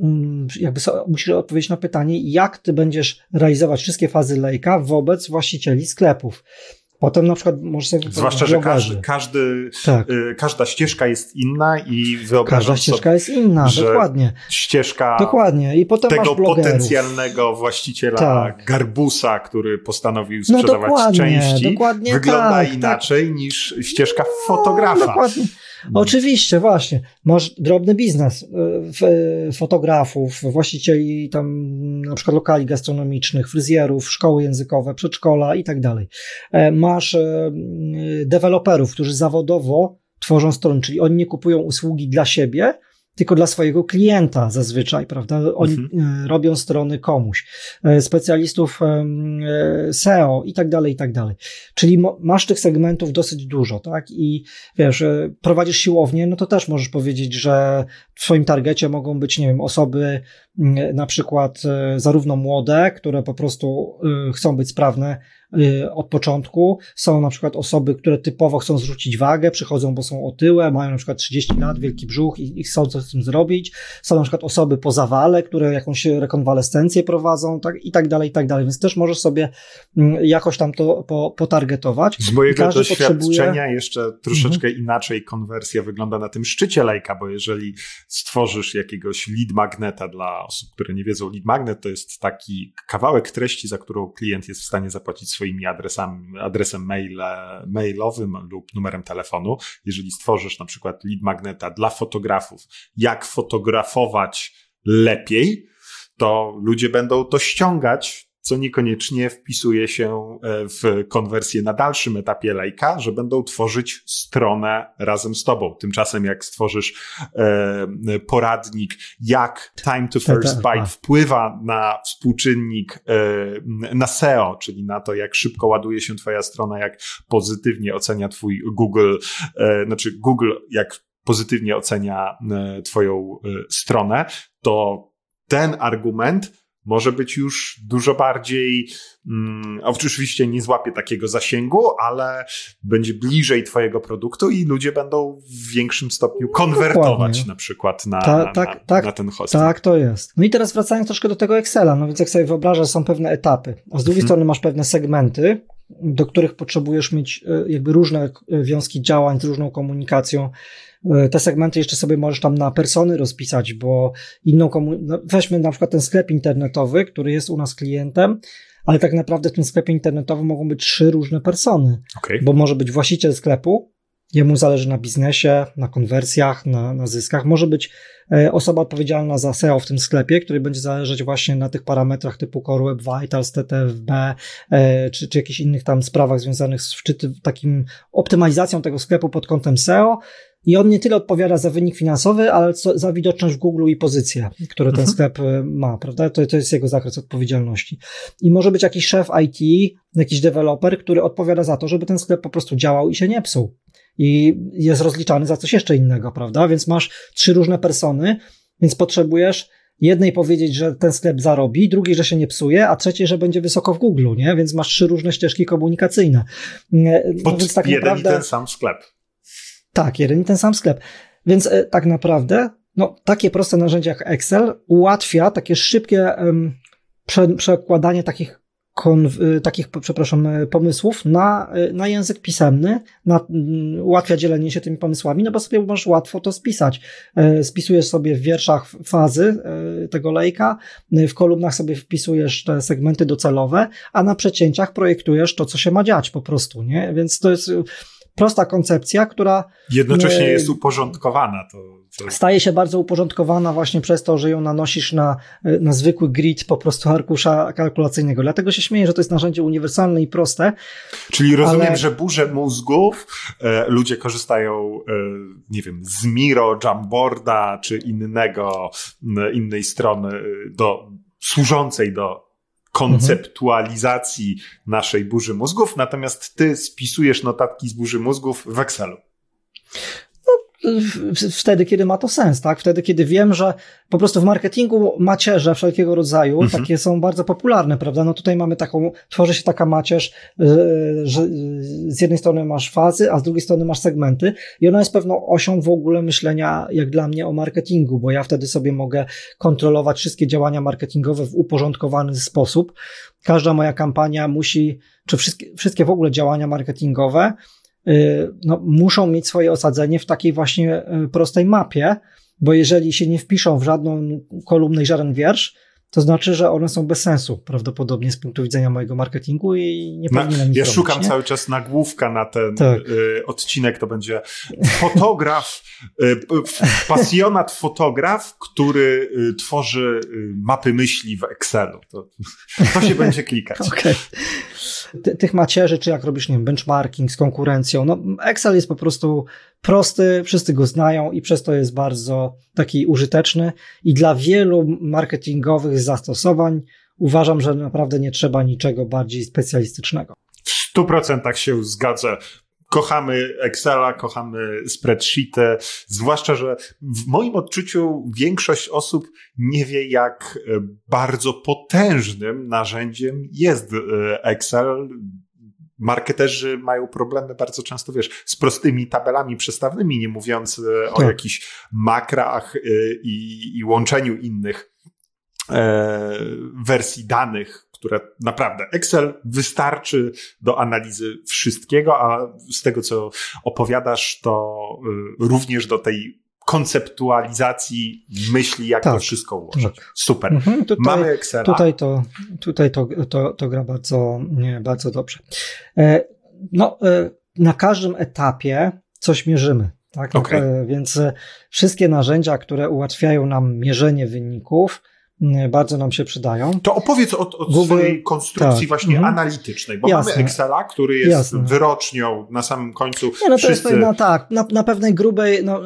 mm, jakby musisz odpowiedzieć na pytanie, jak ty będziesz realizować wszystkie fazy lejka wobec właścicieli sklepów. Potem na przykład możesz sobie Zwłaszcza, że każdy, każdy tak. y, każda ścieżka jest inna i wyobrażam Każda ścieżka jest inna, dokładnie. Ścieżka dokładnie. I potem tego potencjalnego właściciela tak. garbusa, który postanowił no sprzedawać no dokładnie, części, dokładnie wygląda tak, tak. inaczej niż ścieżka fotografa. No, dokładnie. No. Oczywiście, właśnie. Masz drobny biznes e, fotografów, właścicieli tam na przykład lokali gastronomicznych, fryzjerów, szkoły językowe, przedszkola i tak dalej. E, masz e, deweloperów, którzy zawodowo tworzą strony, czyli oni nie kupują usługi dla siebie, tylko dla swojego klienta zazwyczaj, prawda? Oni mhm. E, robią strony komuś, e, specjalistów e, SEO i tak dalej, i tak dalej. Czyli masz tych segmentów dosyć dużo, tak? I wiesz, prowadzisz siłownię, no to też możesz powiedzieć, że w swoim targecie mogą być, nie wiem, osoby na przykład zarówno młode, które po prostu chcą być sprawne, od początku. Są na przykład osoby, które typowo chcą zrzucić wagę, przychodzą, bo są otyłe, mają na przykład 30 lat, wielki brzuch i, i chcą coś z tym zrobić. Są na przykład osoby po zawale, które jakąś rekonwalescencję prowadzą, tak, i tak dalej, i tak dalej. Więc też możesz sobie mm, jakoś tam to po, potargetować. Z mojego doświadczenia potrzebuje... jeszcze troszeczkę mhm. inaczej konwersja wygląda na tym szczycie lejka, bo jeżeli stworzysz jakiegoś lead magneta dla osób, które nie wiedzą, lead magnet to jest taki kawałek treści, za którą klient jest w stanie zapłacić swoimi adresami, adresem mail, mailowym lub numerem telefonu. Jeżeli stworzysz na przykład lead magneta dla fotografów, jak fotografować lepiej, to ludzie będą to ściągać co niekoniecznie wpisuje się e, w konwersję na dalszym etapie lejka, że będą tworzyć stronę razem z tobą. Tymczasem jak stworzysz e, poradnik, jak time to first byte tak. wpływa na współczynnik, e, na SEO, czyli na to, jak szybko ładuje się twoja strona, jak pozytywnie ocenia twój Google, e, znaczy Google, jak pozytywnie ocenia e, twoją e, stronę, to ten argument może być już dużo bardziej, mm, oczywiście nie złapie takiego zasięgu, ale będzie bliżej Twojego produktu i ludzie będą w większym stopniu no, konwertować na przykład na, Ta, na, tak, na, tak, na ten hosting. Tak, to jest. No i teraz wracając troszkę do tego Excela, no więc jak sobie wyobrażasz, są pewne etapy, a z drugiej hmm. strony masz pewne segmenty, do których potrzebujesz mieć e, jakby różne wiązki działań z różną komunikacją, E, te segmenty jeszcze sobie możesz tam na persony rozpisać, bo inną komu... No, weźmy na przykład ten sklep internetowy, który jest u nas klientem, ale tak naprawdę w tym sklepie internetowym mogą być trzy różne persony, okay. bo może być właściciel sklepu, jemu zależy na biznesie, na konwersjach, na, na zyskach. Może być e, osoba odpowiedzialna za SEO w tym sklepie, który będzie zależeć właśnie na tych parametrach typu Core Web Vitals, TTFB, e, czy, czy jakichś innych tam sprawach związanych z czy takim optymalizacją tego sklepu pod kątem SEO. I on nie tyle odpowiada za wynik finansowy, ale za widoczność w Google i pozycję, które ten mhm. sklep e, ma, prawda? To, to jest jego zakres odpowiedzialności. I może być jakiś szef IT, jakiś deweloper, który odpowiada za to, żeby ten sklep po prostu działał i się nie psuł. I jest rozliczany za coś jeszcze innego, prawda? Więc masz trzy różne persony, więc potrzebujesz jednej powiedzieć, że ten sklep zarobi, drugiej, że się nie psuje, a trzeciej, że będzie wysoko w Google, nie? Więc masz trzy różne ścieżki komunikacyjne. No, Pod tak jeden naprawdę... ten sam sklep. Tak, jeden i ten sam sklep. Więc e, tak naprawdę, no, takie proste narzędzie jak Excel ułatwia takie szybkie um, prze, przekładanie takich takich, przepraszam, pomysłów na, na język pisemny, na, ułatwia dzielenie się tymi pomysłami, no bo sobie możesz łatwo to spisać. Spisujesz sobie w wierszach fazy tego lejka, w kolumnach sobie wpisujesz te segmenty docelowe, a na przecięciach projektujesz to, co się ma dziać po prostu, nie? Więc to jest prosta koncepcja, która. Jednocześnie jest uporządkowana. To, to... Staje się bardzo uporządkowana właśnie przez to, że ją nanosisz na, na zwykły grid po prostu arkusza kalkulacyjnego. Dlatego się śmieję, że to jest narzędzie uniwersalne i proste. Czyli rozumiem, ale... że burze mózgów e, ludzie korzystają, e, nie wiem, z Miro, Jamboarda czy innego, innej strony e, do, służącej do konceptualizacji naszej burzy mózgów, natomiast ty spisujesz notatki z burzy mózgów w Excelu wtedy, kiedy ma to sens, tak? Wtedy, kiedy wiem, że po prostu w marketingu macierze wszelkiego rodzaju, mhm. takie są bardzo popularne, prawda? No tutaj mamy taką, tworzy się taka macierz, e, że z jednej strony masz fazy, a z drugiej strony masz segmenty i ona jest pewną osią w ogóle myślenia, jak dla mnie, o marketingu, bo ja wtedy sobie mogę kontrolować wszystkie działania marketingowe w uporządkowany sposób. Każda moja kampania musi, czy wszystkie, wszystkie w ogóle działania marketingowe, no, muszą mieć swoje osadzenie w takiej właśnie y, prostej mapie, bo jeżeli się nie wpiszą w żadną kolumnę i żaden wiersz, to znaczy, że one są bez sensu prawdopodobnie z punktu widzenia mojego marketingu i nie powinienem nic Ja robić, szukam nie? cały czas nagłówka na ten tak. y, odcinek, to będzie fotograf, y, pasjonat fotograf, który y, tworzy y, mapy myśli w Excelu. To, to się będzie klikać. okay tych macierzy, czy jak robisz, nie wiem, benchmarking z konkurencją. No, Excel jest po prostu prosty, wszyscy go znają i przez to jest bardzo taki użyteczny i dla wielu marketingowych zastosowań uważam, że naprawdę nie trzeba niczego bardziej specjalistycznego. W stu procentach się zgadzę kochamy Excela, kochamy spreadsheety, zwłaszcza, że w moim odczuciu większość osób nie wie, jak e, bardzo potężnym narzędziem jest e, Excel. Marketerzy mają problemy bardzo często, wiesz, z prostymi tabelami przestawnymi, nie mówiąc e, o tak. jakichś makrach i, i łączeniu innych wersji danych, które naprawdę Excel wystarczy do analizy wszystkiego, a z tego, co opowiadasz, to y, również do tej konceptualizacji myśli, jak tak, to wszystko ułożyć. Tak. Super. Mhm, tutaj, Mamy Excel. Tutaj to, tutaj to, to, to gra bardzo, nie, bardzo dobrze. E, no, e, na każdym etapie coś mierzymy. Tak? Okay. E, więc wszystkie narzędzia, które ułatwiają nam mierzenie wyników, bardzo nam się przydają. To opowiedz o, o Google, swojej konstrukcji tak. właśnie mhm. analitycznej, bo Jasne. mamy Excela, który jest Jasne. wyrocznią na samym końcu. Nie, no to wszyscy... jest no, tak, na, na pewnej grubej, no,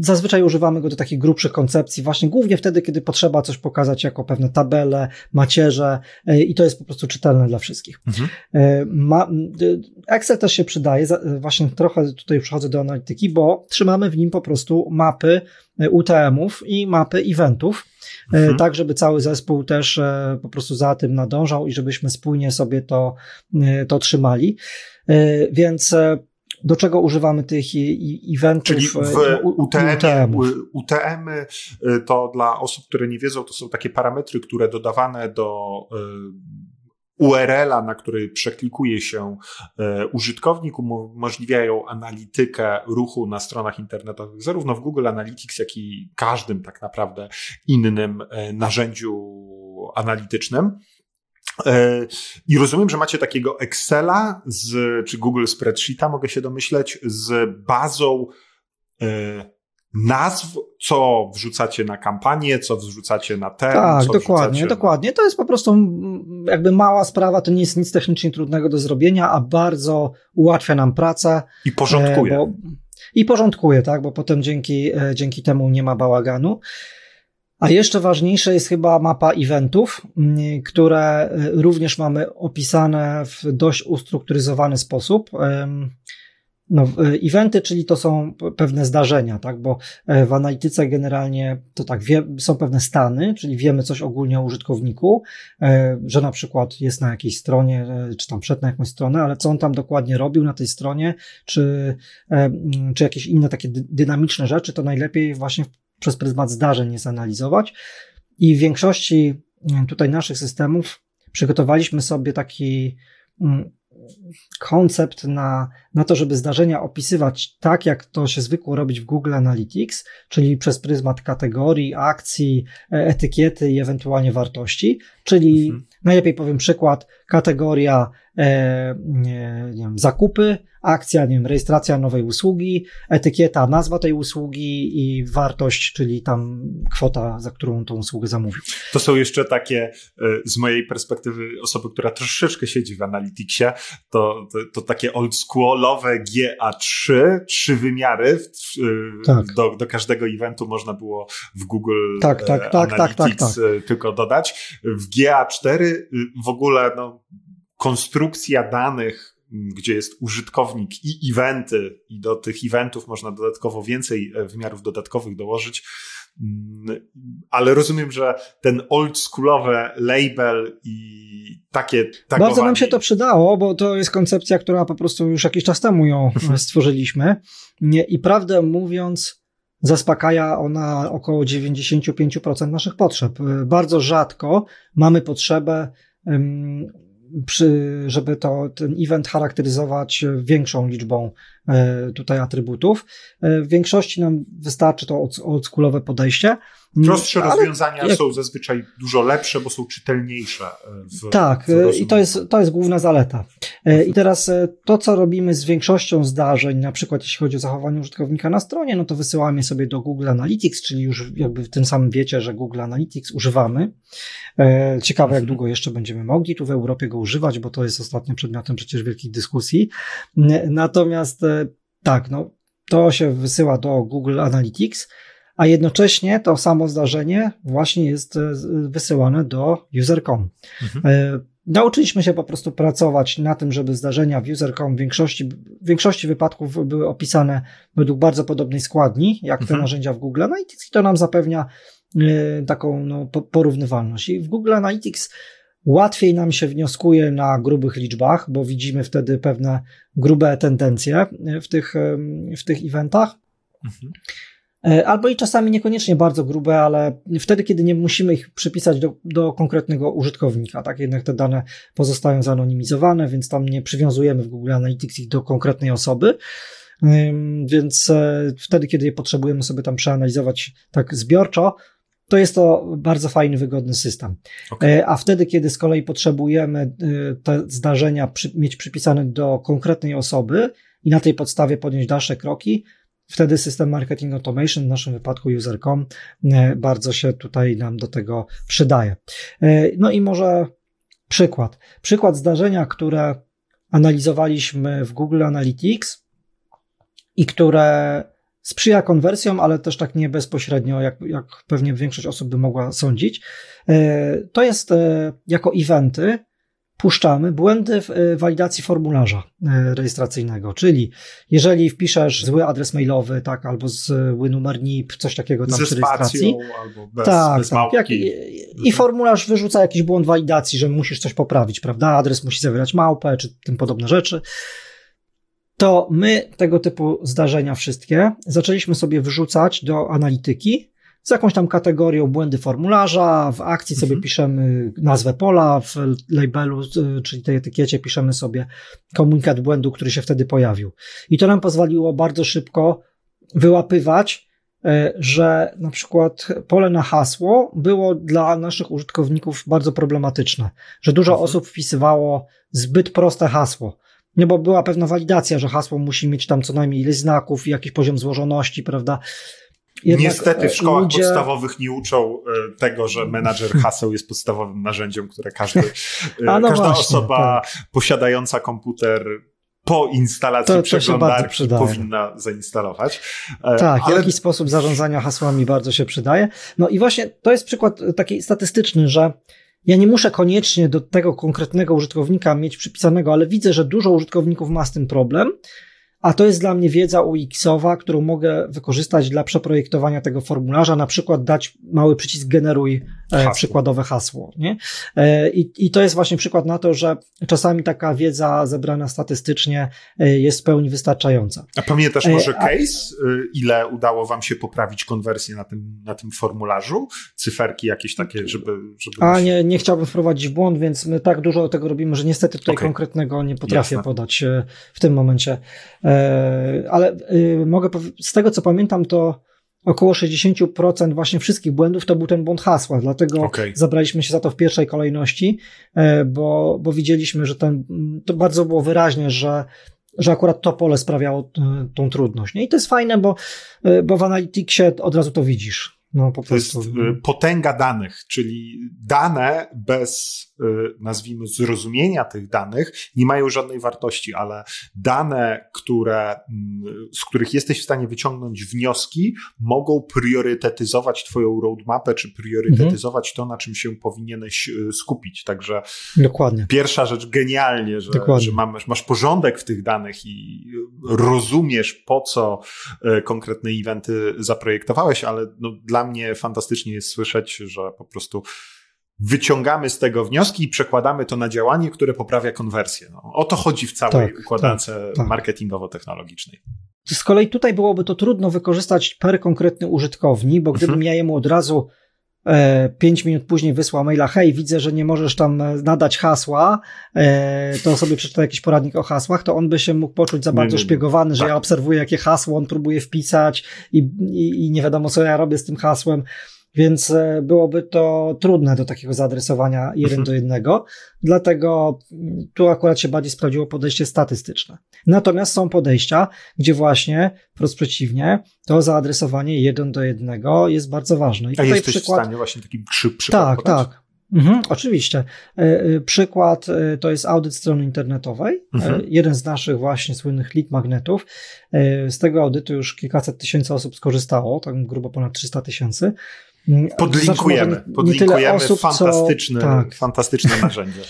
zazwyczaj używamy go do takich grubszych koncepcji, właśnie głównie wtedy, kiedy potrzeba coś pokazać jako pewne tabele, macierze e, i to jest po prostu czytelne dla wszystkich. Mhm. E, ma, Excel też się przydaje, właśnie trochę tutaj przechodzę do analityki, bo trzymamy w nim po prostu mapy e, UTM-ów i mapy eventów, E, mhm. tak żeby cały zespół też e, po prostu za tym nadążał i żebyśmy spójnie sobie to, e, to trzymali. Więc do czego używamy tych eventów? Czyli w UTM, UTM to dla osób, które nie wiedzą, to są takie parametry, które dodawane do URL-a, na który przeklikuje się e, użytkownik, umożliwiają analitykę ruchu na stronach internetowych, zarówno w Google Analytics, jak i każdym tak naprawdę innym e, narzędziu analitycznym. E, I rozumiem, że macie takiego Excela z, czy Google Spreadsheeta, mogę się domyśleć, z bazą nazw, co wrzucacie na kampanię, co wrzucacie na ten. Tak, dokładnie, dokładnie. To jest po prostu jakby mała sprawa, to nie jest nic technicznie trudnego do zrobienia, a bardzo ułatwia nam pracę. I porządkuje. Bo, I porządkuje, tak, bo potem dzięki, e, dzięki temu nie ma bałaganu. A jeszcze ważniejsze jest chyba mapa eventów, które e, również mamy opisane w dość ustrukturyzowany sposób. No, e, eventy, czyli to są pewne zdarzenia, tak? Bo e, w analityce generalnie to tak, wie, są pewne stany, czyli wiemy coś ogólnie o użytkowniku, e, że na przykład jest na jakiejś stronie, czy tam przed na jakąś stronę, ale co on tam dokładnie robił na tej stronie, czy, czy jakieś inne takie dynamiczne rzeczy, to najlepiej właśnie przez pryzmat zdarzeń je zanalizować. I w większości tutaj naszych systemów przygotowaliśmy sobie taki koncept na, na to, żeby zdarzenia opisywać tak, jak to się zwykło robić w Google Analytics, czyli przez pryzmat kategorii, akcji, e, etykiety i ewentualnie wartości. Czyli mhm. najlepiej powiem przykład, kategoria nie, nie wiem, zakupy, akcja, nie wiem, rejestracja nowej usługi, etykieta, nazwa tej usługi i wartość, czyli tam kwota, za którą tą usługę zamówił. To są jeszcze takie, e, z mojej perspektywy, osoby, która troszeczkę siedzi w Analyticsie, to, to, to takie oldschoolowe GA3, trzy wymiary, tak. do, do każdego eventu można było w Google tak, tak, tak, Analytics tak, tak, tak. tylko dodać. W GA4 w ogóle no, konstrukcja danych gdzie jest użytkownik i eventy, i do tych eventów można dodatkowo więcej e, wymiarów dodatkowych dołożyć. Mm, ale rozumiem, że ten oldschoolowy label i takie tagowanie... Bardzo nam się to przydało, bo to jest koncepcja, która po prostu już jakiś czas temu ją mhm. stworzyliśmy. I prawdę mówiąc, zaspokaja ona około 95% naszych potrzeb. Bardzo rzadko mamy potrzebę przy, żeby to, ten event charakteryzować większą liczbą tutaj atrybutów. E, w większości nam wystarczy to oldschoolowe podejście. Prostsze rozwiązania jak... są zazwyczaj dużo lepsze, bo są czytelniejsze. E, w, tak, w i to jest, to jest główna zaleta. I teraz to, co robimy z większością zdarzeń, na przykład jeśli chodzi o zachowanie użytkownika na stronie, no to wysyłamy sobie do Google Analytics, czyli już jakby w tym samym wiecie, że Google Analytics używamy. Ciekawe, jak długo jeszcze będziemy mogli tu w Europie go używać, bo to jest ostatnio przedmiotem przecież wielkich dyskusji. Natomiast tak, no, to się wysyła do Google Analytics, a jednocześnie to samo zdarzenie właśnie jest e, wysyłane do user.com. Mhm. E, nauczyliśmy się po prostu pracować na tym, żeby zdarzenia w user.com w większości, w większości wypadków były opisane według bardzo podobnej składni, jak mhm. te narzędzia w Google Analytics i to nam zapewnia e, taką no, porównywalność. I w Google Analytics Łatwiej nam się wnioskuje na grubych liczbach, bo widzimy wtedy pewne grube tendencje w tych, w tych eventach. Mhm. E, albo i czasami niekoniecznie bardzo grube, ale wtedy, kiedy nie musimy ich przypisać do, do konkretnego użytkownika, tak? Jednak te dane pozostają zanonimizowane, więc tam nie przywiązujemy w Google Analytics ich do konkretnej osoby. Więc e, wtedy, kiedy je potrzebujemy sobie tam przeanalizować tak zbiorczo, to jest to bardzo fajny, wygodny system. Okay. A wtedy, kiedy z kolei potrzebujemy e, te zdarzenia przy, mieć przypisane do konkretnej osoby i na tej podstawie podjąć dalsze kroki, wtedy system marketing automation, w naszym wypadku user.com, e, bardzo się tutaj nam do tego przydaje. E, no i może przykład. Przykład zdarzenia, które analizowaliśmy w Google Analytics i które sprzyja konwersjom, ale też tak nie bezpośrednio, jak, jak pewnie większość osób by mogła sądzić. E, to jest e, jako eventy puszczamy błędy w e, walidacji formularza rejestracyjnego, czyli jeżeli wpiszesz zły adres mailowy, tak, albo zły numer NIP, coś takiego tam Ze przy rejestracji. albo bez, tak, bez tak. Jak, i, I formularz wyrzuca jakiś błąd walidacji, że musisz coś poprawić, prawda? Adres musi zawierać małpę, czy tym podobne rzeczy to my tego typu zdarzenia wszystkie zaczęliśmy sobie wyrzucać do analityki z jakąś tam kategorią błędy formularza, w akcji sobie mhm. piszemy nazwę pola, w labelu, czyli tej etykiecie piszemy sobie komunikat błędu, który się wtedy pojawił. I to nam pozwoliło bardzo szybko wyłapywać, e, że na przykład pole na hasło było dla naszych użytkowników bardzo problematyczne, że dużo mhm. osób wpisywało zbyt proste hasło nie, bo była pewna walidacja, że hasło musi mieć tam co najmniej ileś znaków i jakiś poziom złożoności, prawda? Jednak Niestety w szkołach ludzie... podstawowych nie uczą e, tego, że menadżer haseł jest podstawowym narzędziem, które każdy, e, no każda właśnie, osoba tak. posiadająca komputer po instalacji to, przeglądarki powinna zainstalować. E, tak, ale... jakiś sposób zarządzania hasłami bardzo się przydaje. No i właśnie to jest przykład taki statystyczny, że ja nie muszę koniecznie do tego konkretnego użytkownika mieć przypisanego, ale widzę, że dużo użytkowników ma z tym problem, a to jest dla mnie wiedza UX-owa, którą mogę wykorzystać dla przeprojektowania tego formularza, na przykład dać mały przycisk generuj hasło. przykładowe hasło. Nie? E, I, I to jest właśnie przykład na to, że czasami taka wiedza zebrana statystycznie e, jest w pełni wystarczająca. A pamiętasz może case, ile udało wam się poprawić konwersję na tym, na tym formularzu? Cyferki jakieś takie, żeby... żeby A nie, nie chciałbym wprowadzić w błąd, więc my tak dużo tego robimy, że niestety tutaj okay. konkretnego nie potrafię Jasne. podać w tym momencie. Ale mogę z tego co pamiętam, to około 60% właśnie wszystkich błędów to był ten błąd hasła, dlatego okay. zabraliśmy się za to w pierwszej kolejności, e, bo, bo widzieliśmy, że ten, to bardzo było wyraźnie, że że akurat to pole sprawiało e, tą trudność. Nie? I to jest fajne, bo, e, bo w Analyticsie od razu to widzisz. No, po to prostu. jest potęga danych, czyli dane bez, nazwijmy, zrozumienia tych danych nie mają żadnej wartości, ale dane, które, mm, z których jesteś w stanie wyciągnąć wnioski, mogą priorytetyzować Twoją roadmapę, czy priorytetyzować mhm. to, na czym się powinieneś y, skupić. Także Dokładnie. pierwsza rzecz genialnie, że, że masz, masz porządek w tych danych i rozumiesz, po co konkretne eventy zaprojektowałeś, ale no, dla mnie fantastycznie jest słyszeć, że po prostu wyciągamy z tego wnioski i przekładamy to na działanie, które poprawia konwersję. No, o to chodzi w całej tak, układance tak, tak. marketingowo-technologicznej. Z kolei tutaj byłoby to trudno wykorzystać per konkretny użytkownik, bo gdybym mhm. ja jemu od razu e, pięć minut później wysłał maila, hej, widzę, że nie możesz tam e, nadać hasła, e, to sobie przeczyta jakiś poradnik o hasłach, to on by się mógł poczuć za bardzo nie, nie, szpiegowany, że tak. ja obserwuję, jakie hasło on próbuje wpisać i, i, i nie wiadomo, co ja robię z tym hasłem. Więc e, byłoby to trudne do takiego zaadresowania jeden mhm. do jednego. Dlatego mm, tu akurat się bardziej sprawdziło podejście statystyczne. Natomiast są podejścia, gdzie właśnie wprost przeciwnie, to zaadresowanie jeden do jednego jest bardzo ważne. I A jesteś przykład... w stanie właśnie taki przy, przykład Tak, podać? tak. Mhm, oczywiście. E, e, przykład to jest audyt strony internetowej. Mhm. Jeden z naszych właśnie słynnych lead magnetów. Z tego audytu już kilkaset tysięcy osób skorzystało, tak grubo ponad 300 tysięcy. Podlinkujemy, nie, podlinkujemy osób, fantastyczne, co, tak. fantastyczne narzędzie.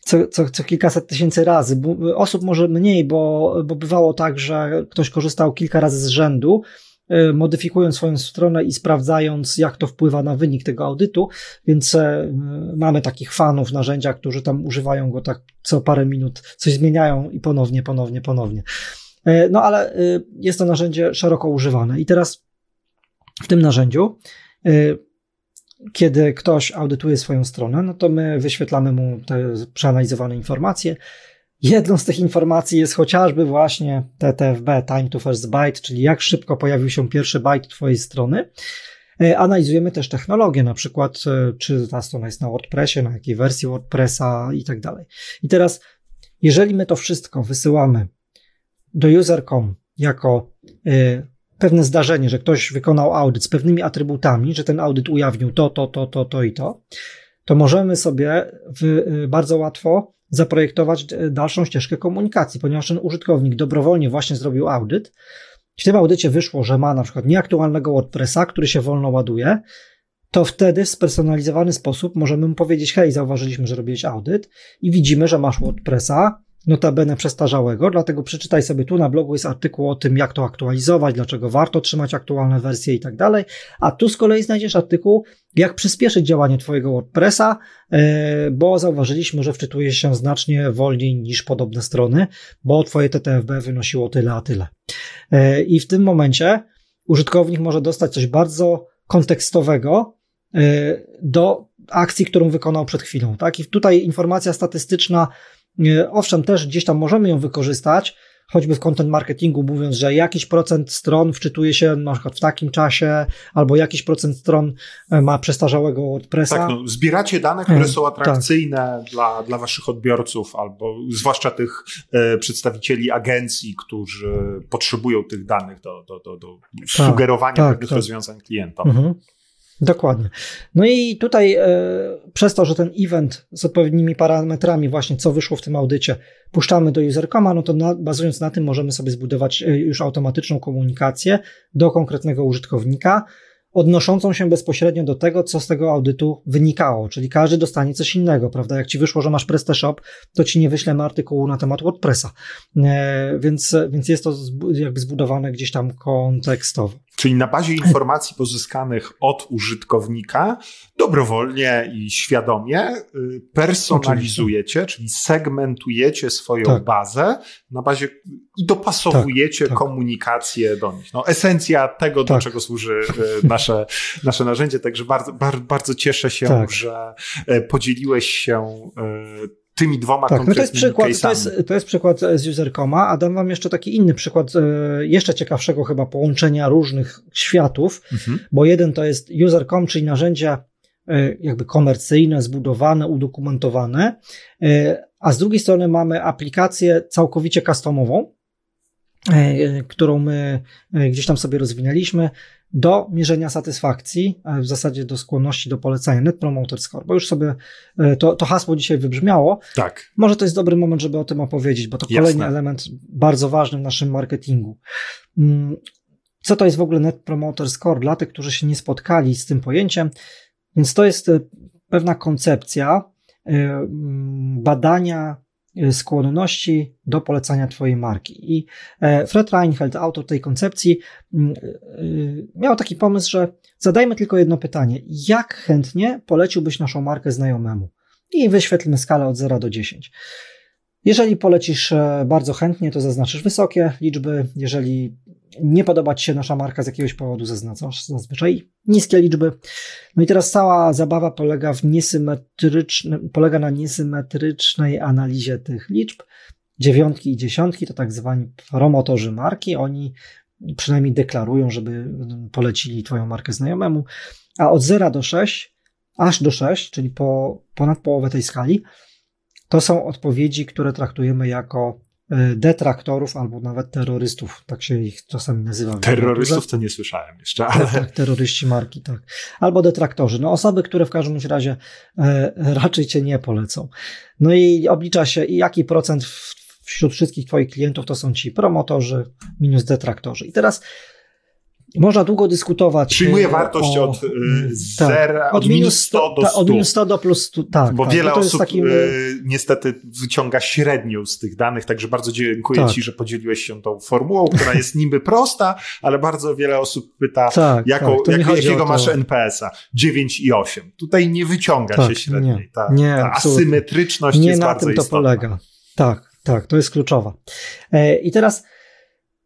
Co, co, co kilkaset tysięcy razy. Osób może mniej, bo, bo bywało tak, że ktoś korzystał kilka razy z rzędu, y, modyfikując swoją stronę i sprawdzając, jak to wpływa na wynik tego audytu, więc e, mamy takich fanów narzędzia, którzy tam używają go tak co parę minut, coś zmieniają i ponownie, ponownie, ponownie. E, no ale y, jest to narzędzie szeroko używane. I teraz w tym narzędziu Y, kiedy ktoś audytuje swoją stronę, no to my wyświetlamy mu te przeanalizowane informacje. Jedną z tych informacji jest chociażby właśnie TTFB, Time to First Byte, czyli jak szybko pojawił się pierwszy byte Twojej strony. Y, analizujemy też technologię, na przykład y, czy ta strona jest na WordPressie, na jakiej wersji WordPressa i tak dalej. I teraz, jeżeli my to wszystko wysyłamy do user.com jako pewne zdarzenie, że ktoś wykonał audyt z pewnymi atrybutami, że ten audyt ujawnił to, to, to, to, to i to, to możemy sobie w, y, bardzo łatwo zaprojektować y, dalszą ścieżkę komunikacji, ponieważ ten użytkownik dobrowolnie właśnie zrobił audyt. W tym audycie wyszło, że ma na przykład nieaktualnego WordPressa, który się wolno ładuje, to wtedy w spersonalizowany sposób możemy mu powiedzieć: Hej, zauważyliśmy, że robiłeś audyt i widzimy, że masz WordPressa, notabene przestarzałego, dlatego przeczytaj sobie tu na blogu jest artykuł o tym, jak to aktualizować, dlaczego warto trzymać aktualne wersje i tak dalej, a tu z kolei znajdziesz artykuł, jak przyspieszyć działanie Twojego WordPressa, e, bo zauważyliśmy, że wczytuje się znacznie wolniej niż podobne strony, bo Twoje TTFB wynosiło tyle, a tyle. E, I w tym momencie użytkownik może dostać coś bardzo kontekstowego e, do akcji, którą wykonał przed chwilą. Tak? I tutaj informacja statystyczna Owszem, też gdzieś tam możemy ją wykorzystać, choćby w content marketingu, mówiąc, że jakiś procent stron wczytuje się na przykład w takim czasie, albo jakiś procent stron e, ma przestarzałego WordPressa. Tak, no, zbieracie dane, które są tak. atrakcyjne tak. dla, dla waszych odbiorców, albo zwłaszcza tych e, przedstawicieli agencji, którzy potrzebują tych danych do, do, do, do tak, sugerowania tak, pewnych tak. rozwiązań klientom. Mhm. Dokładnie. No i tutaj e, przez to, że ten event z odpowiednimi parametrami, właśnie co wyszło w tym audycie, puszczamy do usercoma, no to na, bazując na tym możemy sobie zbudować e, już automatyczną komunikację do konkretnego użytkownika, odnoszącą się bezpośrednio do tego, co z tego audytu wynikało, czyli każdy dostanie coś innego, prawda? Jak ci wyszło, że masz PrestaShop, to ci nie wyślemy artykułu na temat WordPressa. E, więc, więc jest to jakby zbudowane gdzieś tam kontekstowo. Czyli na bazie informacji pozyskanych od użytkownika dobrowolnie i świadomie y, personalizujecie, czyli segmentujecie swoją tak. bazę na bazie i dopasowujecie tak, tak. komunikację do nich. No, esencja tego, do tak. czego służy y, nasze, nasze narzędzie. Także bardzo, bardzo, bardzo cieszę się, tak. że y, podzieliłeś się tymi dwoma tak, no to jest przykład, to jest, to jest przykład z usercoma, a dam wam jeszcze taki inny przykład, e, jeszcze ciekawszego chyba połączenia różnych światów, mhm. bo jeden to jest usercom, czyli narzędzia e, jakby komercyjne, zbudowane, udokumentowane, e, a z drugiej strony mamy aplikację całkowicie customową, którą my gdzieś tam sobie rozwinęliśmy, do mierzenia satysfakcji, w zasadzie do skłonności do polecania Net Promoter Score, bo już sobie e, to, to hasło dzisiaj wybrzmiało. Tak. Może to jest dobry moment, żeby o tym opowiedzieć, bo to Jasne. kolejny element bardzo ważny w naszym marketingu. Mm, co to jest w ogóle Net Promoter Score dla tych, którzy się nie spotkali z tym pojęciem? Więc to jest e, pewna koncepcja e, badania skłonności do polecania Twojej marki. I e, Fred Reinfeldt, autor tej koncepcji, mm, y, miał taki pomysł, że zadajmy tylko jedno pytanie. Jak chętnie poleciłbyś naszą markę znajomemu? I wyświetlmy skalę od 0 do 10. Jeżeli polecisz e, bardzo chętnie, to zaznaczysz wysokie liczby. Jeżeli nie podoba Ci się nasza marka z jakiegoś powodu, zaznaczasz zazwyczaj niskie liczby. No i teraz cała zabawa polega, w niesymetrycznym, polega na niesymetrycznej analizie tych liczb. Dziewiątki i dziesiątki to tak zwani promotorzy marki. Oni przynajmniej deklarują, żeby polecili Twoją markę znajomemu. A od 0 do 6, aż do 6, czyli po ponad połowę tej skali, to są odpowiedzi, które traktujemy jako detraktorów albo nawet terrorystów, tak się ich czasami nazywa. Terrorystów to nie słyszałem jeszcze, ale... Tak, tak, terroryści marki, tak. Albo detraktorzy, no osoby, które w każdym razie e, raczej cię nie polecą. No i oblicza się, jaki procent wśród wszystkich twoich klientów to są ci promotorzy minus detraktorzy. I teraz można długo dyskutować. Przyjmuje e, wartość o, od, y, tak, zera, od, minus 100 do 100. Od minus 100 do plus 100, tak. Bo tak, wiele osób takim... y, niestety wyciąga średnią z tych danych, także bardzo dziękuję tak. Ci, że podzieliłeś się tą formułą, która jest niby prosta, ale bardzo wiele osób pyta, tak, jaką, tak, jak, jakiego masz NPS-a? 9 i 8. Tutaj nie wyciąga się średniej. Nie, ta, nie, ta asymetryczność nie jest bardzo istotna. Nie na tym to polega. Tak, tak, to jest kluczowa. E, I teraz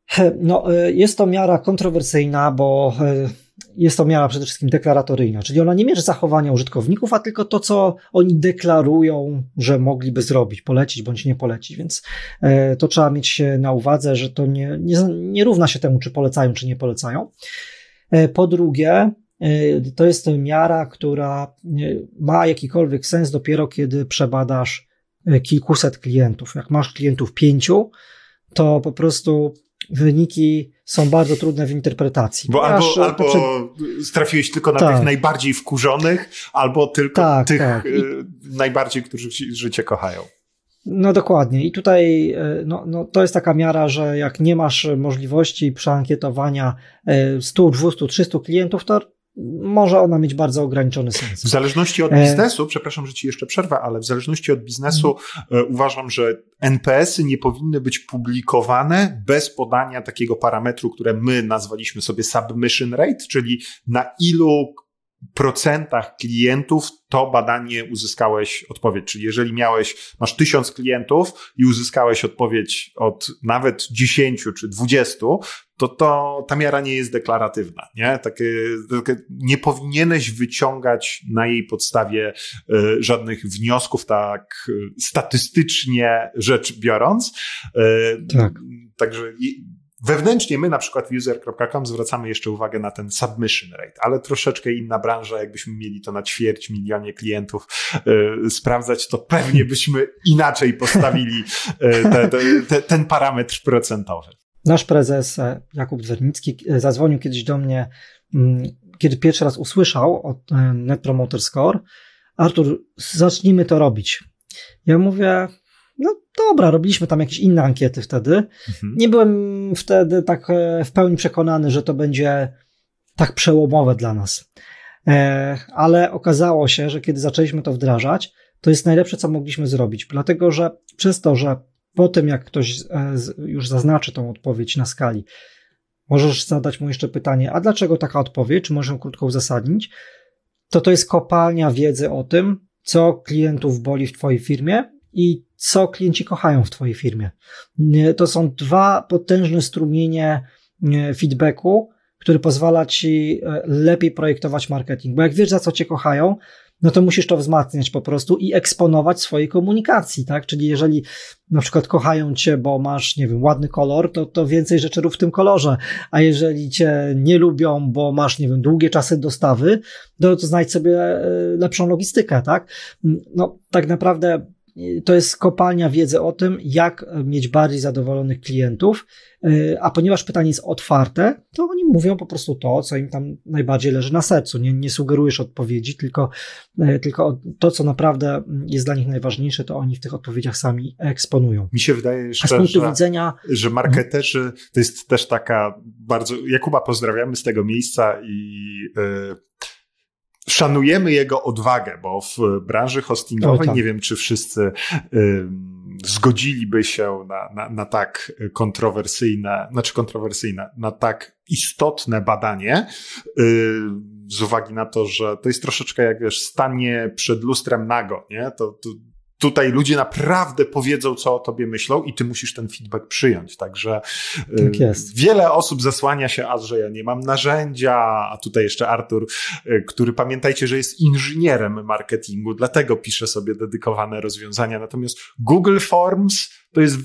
no, e, jest to miara kontrowersyjna, bo e, jest to miara przede wszystkim deklaratoryjna, czyli ona nie mierzy zachowania użytkowników, a tylko to, co oni deklarują, że mogliby zrobić, polecić bądź nie polecić. Więc e, to trzeba mieć na uwadze, że to nie, nie, nie równa się temu, czy polecają, czy nie polecają. Po drugie, to jest miara, która ma jakikolwiek sens dopiero kiedy przebadasz kilkuset klientów. Jak masz klientów pięciu, to po prostu wyniki są bardzo trudne w interpretacji. Bo albo, e, albo trafiłeś tylko na tak. tych najbardziej wkurzonych, albo tylko tak, tych tak. I... E, najbardziej, którzy życie kochają. No dokładnie. I tutaj e, no, no, to jest taka miara, że jak nie masz możliwości przeankietowania 100, 200, 300 klientów, to może ona mieć bardzo ograniczony sens. W zależności od biznesu, e... przepraszam, że ci jeszcze przerwę, ale w zależności od biznesu mm. uważam, że NPS-y nie powinny być publikowane bez podania takiego parametru, które my nazwaliśmy sobie submission rate, czyli na ilu procentach klientów to badanie uzyskałeś odpowiedź. Czyli jeżeli miałeś, masz tysiąc klientów i uzyskałeś odpowiedź od nawet 10 czy 20, to, to ta miara nie jest deklaratywna. Nie? Takie, takie nie powinieneś wyciągać na jej podstawie y, żadnych wniosków, tak y, statystycznie rzecz biorąc. Y, tak. Także Wewnętrznie my na przykład w user.com zwracamy jeszcze uwagę na ten submission rate, ale troszeczkę inna branża, jakbyśmy mieli to na ćwierć milionie klientów yy, sprawdzać, to pewnie byśmy inaczej postawili yy, te, te, te, ten parametr procentowy. Nasz prezes e, Jakub Zwernicki e, zadzwonił kiedyś do mnie, mm, kiedy pierwszy raz usłyszał o Net Promoter Score. Artur, zacznijmy to robić. Ja mówię, no dobra, robiliśmy tam jakieś inne ankiety wtedy. Mhm. Nie byłem wtedy tak e, w pełni przekonany, że to będzie tak przełomowe dla nas. E, ale okazało się, że kiedy zaczęliśmy to wdrażać, to jest najlepsze, co mogliśmy zrobić, dlatego że przez to, że po tym, jak ktoś e, już zaznaczy tą odpowiedź na skali, możesz zadać mu jeszcze pytanie, a dlaczego taka odpowiedź, czy możesz ją krótko uzasadnić, to to jest kopalnia wiedzy o tym, co klientów boli w Twojej firmie i co klienci kochają w Twojej firmie. To są dwa potężne strumienie feedbacku, który pozwala Ci e, lepiej projektować marketing. Bo jak wiesz, za co Cię kochają, no to musisz to wzmacniać po prostu i eksponować swojej komunikacji, tak? Czyli jeżeli na przykład kochają cię, bo masz, nie wiem, ładny kolor, to, to więcej rzeczy rób w tym kolorze, a jeżeli cię nie lubią, bo masz, nie wiem, długie czasy dostawy, to, to znajdź sobie e, lepszą logistykę, tak? No, tak naprawdę to jest kopalnia wiedzy o tym, jak mieć bardziej zadowolonych klientów, y, a ponieważ pytanie jest otwarte, to oni mówią po prostu to, co im tam najbardziej leży na sercu. Nie, nie sugerujesz odpowiedzi, tylko, y, tylko to, co naprawdę jest dla nich najważniejsze, to oni w tych odpowiedziach sami eksponują. Mi się wydaje jeszcze, że, widzenia... że marketerzy to jest też taka bardzo. Jakuba pozdrawiamy z tego miejsca i. Yy szanujemy jego odwagę, bo w branży hostingowej tak. nie wiem, czy wszyscy y, zgodziliby się na, na, na, tak kontrowersyjne, znaczy kontrowersyjne, na tak istotne badanie, y, z uwagi na to, że to jest troszeczkę jak wiesz, stanie przed lustrem nago, nie? To, to tutaj ludzie naprawdę powiedzą, co o tobie myślą i ty musisz ten feedback przyjąć. Także tak y, wiele osób zasłania się, a że ja nie mam narzędzia, a tutaj jeszcze Artur, y, który pamiętajcie, że jest inżynierem marketingu, dlatego pisze sobie dedykowane rozwiązania. Natomiast Google Forms to jest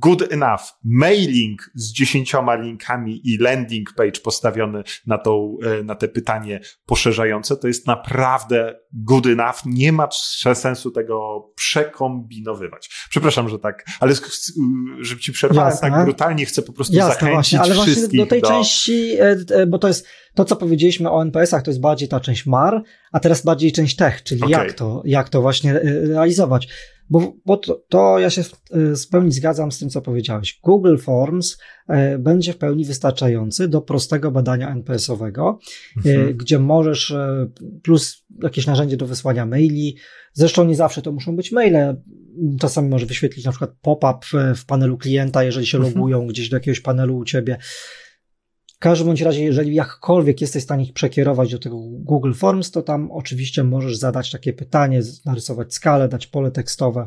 good enough. Mailing z dziesięcioma linkami i landing page postawiony na, tą, e, na te pytanie poszerzające, to jest naprawdę good enough. Nie ma sensu tego przekombinowywać. Przepraszam, że tak, ale żeby ci przerwałem Jasne. tak brutalnie, chcę po prostu Jasne, zachęcić właśnie, ale właśnie do tej do... części, e, e, bo to jest to, co powiedzieliśmy o NPS-ach, to jest bardziej ta część MAR, a teraz bardziej część tech, czyli okay. jak, to, jak to właśnie realizować. Bo, bo to, to, ja się w, w pełni zgadzam z tym, co powiedziałeś. Google Forms e, będzie w pełni wystarczający do prostego badania NPS-owego, e, mhm. gdzie możesz, plus jakieś narzędzie do wysłania maili. Zresztą nie zawsze to muszą być maile. Czasami może wyświetlić na przykład pop-up w, w panelu klienta, jeżeli się mhm. logują gdzieś do jakiegoś panelu u ciebie każdym bądź razie, jeżeli jakkolwiek jesteś w stanie ich przekierować do tego Google Forms, to tam oczywiście możesz zadać takie pytanie, narysować skalę, dać pole tekstowe.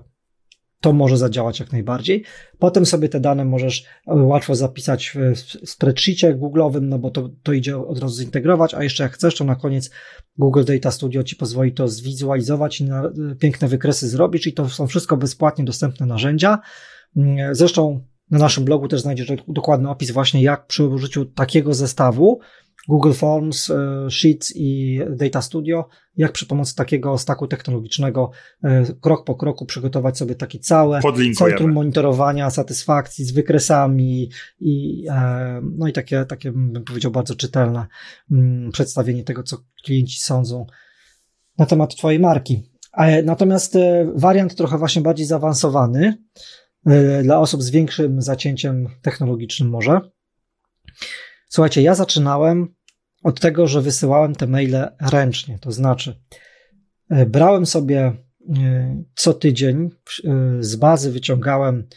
To może zadziałać jak najbardziej. Potem sobie te dane możesz e, łatwo zapisać w spreadsheetie Google'owym, no bo to, to idzie od razu zintegrować, a jeszcze jak chcesz, to na koniec Google Data Studio ci pozwoli to zwizualizować i na, e, piękne wykresy zrobić i to są wszystko bezpłatnie dostępne narzędzia. Mm, zresztą na naszym blogu też znajdziesz dokładny opis właśnie jak przy użyciu takiego zestawu Google Forms, e, Sheets i Data Studio, jak przy pomocy takiego staku technologicznego e, krok po kroku przygotować sobie takie całe centrum monitorowania satysfakcji z wykresami i, e, no i takie, takie bym powiedział bardzo czytelne mm, przedstawienie tego, co klienci sądzą na temat Twojej marki. Natomiast wariant trochę właśnie bardziej zaawansowany, dla osób z większym zacięciem technologicznym może. Słuchajcie, ja zaczynałem od tego, że wysyłałem te maile ręcznie, to znaczy e, brałem sobie e, co tydzień z bazy wyciągałem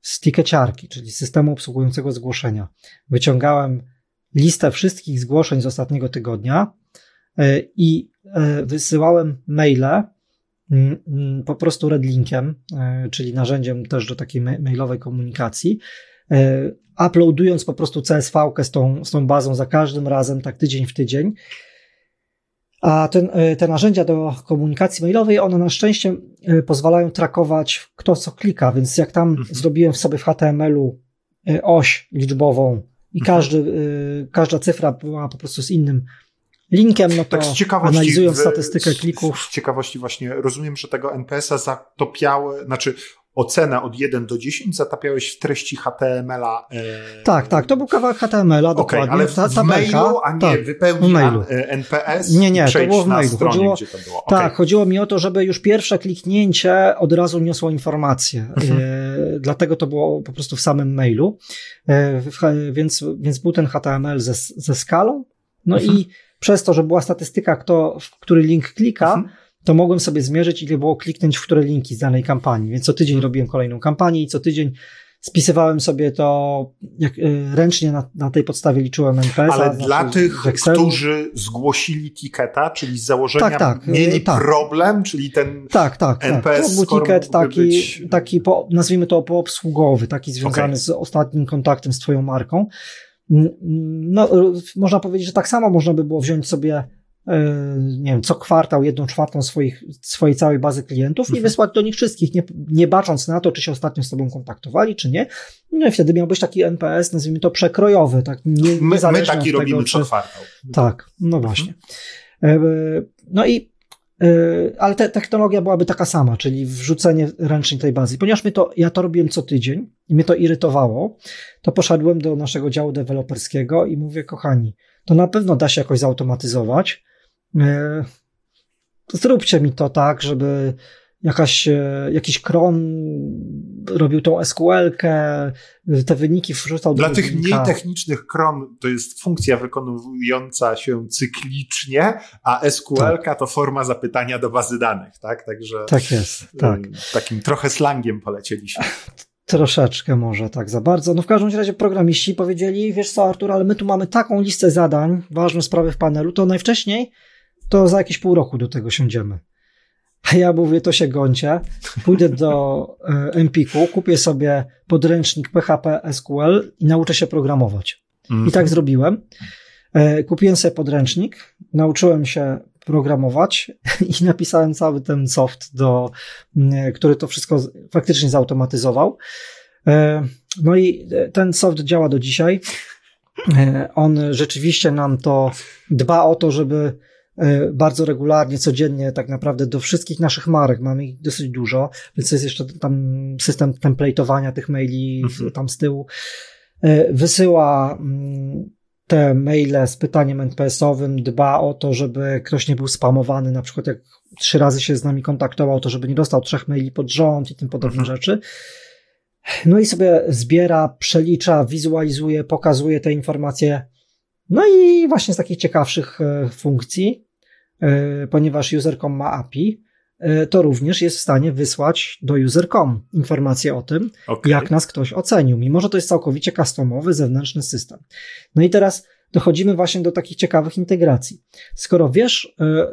z tikeciarki, czyli systemu obsługującego zgłoszenia. Wyciągałem listę wszystkich zgłoszeń z ostatniego tygodnia i wysyłałem maile po prostu redlinkiem, e, czyli narzędziem też do takiej mailowej komunikacji, e, uploadując po prostu CSV z tą, z tą bazą za każdym razem, tak tydzień w tydzień. A ten, e, te narzędzia do komunikacji mailowej, one na szczęście pozwalają trakować kto co klika, więc jak tam mhm. zrobiłem sobie w HTML-u oś liczbową i mhm. każdy, każda cyfra była po prostu z innym linkiem, no to tak analizując statystykę klików. Z ciekawości właśnie rozumiem, że tego NPS-a zatopiały, znaczy ocenę od 1 do 10 zatapiałeś w treści HTML-a. E... Tak, tak, to był kawałek HTML-a, dokładnie. Okay, ale w, ta, w mailu, a nie tak, wypełnić NPS Nie, nie, to było w mailu. Stronie, chodziło, było. Okay. Tak, chodziło mi o to, żeby już pierwsze kliknięcie od razu niosło informację. Mhm. E, dlatego to było po prostu w samym mailu. E, więc, więc był ten HTML ze, ze skalą. No mhm. i przez to, że była statystyka, kto, w który link klika, mhm. to mogłem sobie zmierzyć, ile było kliknięć w które linki z danej kampanii. Więc co tydzień robiłem kolejną kampanię i co tydzień Spisywałem sobie to jak, y, ręcznie na, na tej podstawie liczyłem NPS. Ale znaczy dla tych, którzy zgłosili tiketa, czyli z założenia tak, tak, mieli tak. problem, czyli ten tak, tak, NPS tak. To był ticket taki, być... taki po, nazwijmy to poobsługowy, taki związany okay. z ostatnim kontaktem z twoją marką. No, można powiedzieć, że tak samo można by było wziąć sobie E, nie wiem, co kwartał jedną czwartą swoich, swojej całej bazy klientów mhm. i wysłać do nich wszystkich, nie, nie bacząc na to, czy się ostatnio z tobą kontaktowali, czy nie. No i wtedy miałbyś taki NPS, nazwijmy to przekrojowy, tak? Nie, my, my taki robimy co kwartał. Tak, no mhm. właśnie. Mhm. No i e, ale te, technologia byłaby taka sama, czyli wrzucenie ręcznie tej bazy. Ponieważ my to, ja to robiłem co tydzień i mnie to irytowało, to poszedłem do naszego działu deweloperskiego i mówię, kochani, to na pewno da się jakoś zautomatyzować, E, zróbcie mi to tak, żeby jakaś, e, jakiś kron robił tą SQL-kę, te wyniki wrzucał Dla do tych mniej technicznych kron to jest funkcja wykonująca się cyklicznie, a SQL-ka tak. to forma zapytania do bazy danych, tak? Także tak jest, tak. Takim trochę slangiem polecieliśmy. Troszeczkę może tak za bardzo. No w każdym razie programiści powiedzieli, wiesz co Artur, ale my tu mamy taką listę zadań, ważne sprawy w panelu, to najwcześniej to za jakieś pół roku do tego siądziemy. A ja mówię, to się gącie, pójdę do e, Empiku, kupię sobie podręcznik PHP SQL i nauczę się programować. Mm. I tak mhm. zrobiłem. E, kupiłem sobie podręcznik, nauczyłem się programować i napisałem cały ten soft, do, który to wszystko faktycznie zautomatyzował. E, no i ten soft działa do dzisiaj. On rzeczywiście nam to dba o to, żeby bardzo regularnie, codziennie tak naprawdę do wszystkich naszych marek, mamy ich dosyć dużo, więc jest jeszcze tam system template'owania tych maili mhm. tam z tyłu. E, wysyła mm, te maile z pytaniem NPS-owym, dba o to, żeby ktoś nie był spamowany, na przykład jak trzy razy się z nami kontaktował, to żeby nie dostał trzech maili pod rząd i tym podobne mhm. rzeczy. No i sobie zbiera, przelicza, wizualizuje, pokazuje te informacje. No i właśnie z takich ciekawszych e, funkcji E, ponieważ user.com ma API, e, to również jest w stanie wysłać do user.com informację o tym, okay. jak nas ktoś ocenił, mimo że to jest całkowicie customowy, zewnętrzny system. No i teraz dochodzimy właśnie do takich ciekawych integracji. Skoro wiesz, e,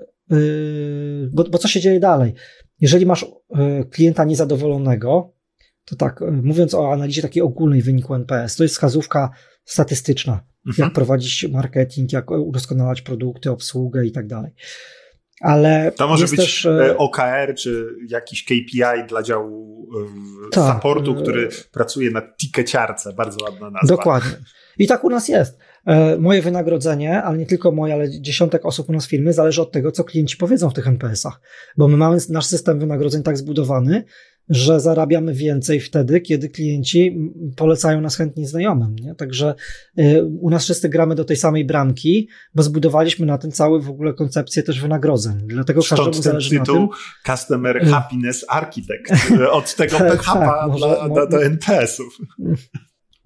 bo, bo co się dzieje dalej? Jeżeli masz klienta niezadowolonego, to tak, mówiąc o analizie takiej ogólnej wyniku NPS, to jest wskazówka statystyczna mhm. jak prowadzić marketing, jak udoskonalać produkty, obsługę i tak dalej. Ale to może być też, e, e, OKR czy jakiś KPI dla działu e, tak, supportu, który pracuje na tikeciarce. Bardzo ładna nazwa. Dokładnie. I tak u nas jest. Moje wynagrodzenie, ale nie tylko moje, ale dziesiątek osób u nas w firmie, zależy od tego, co klienci powiedzą w tych NPS-ach. Bo my mamy nasz system wynagrodzeń tak zbudowany, że zarabiamy więcej wtedy, kiedy klienci polecają nas chętnie znajomym. Nie? Także y, u nas wszyscy gramy do tej samej bramki, bo zbudowaliśmy na tym cały w ogóle koncepcję też wynagrodzeń. Dlatego Stąd każdemu ten zależy tytuł na tym. Customer y. Happiness Architect. Od tego tak, PHP tak, może, do, do NPS-ów.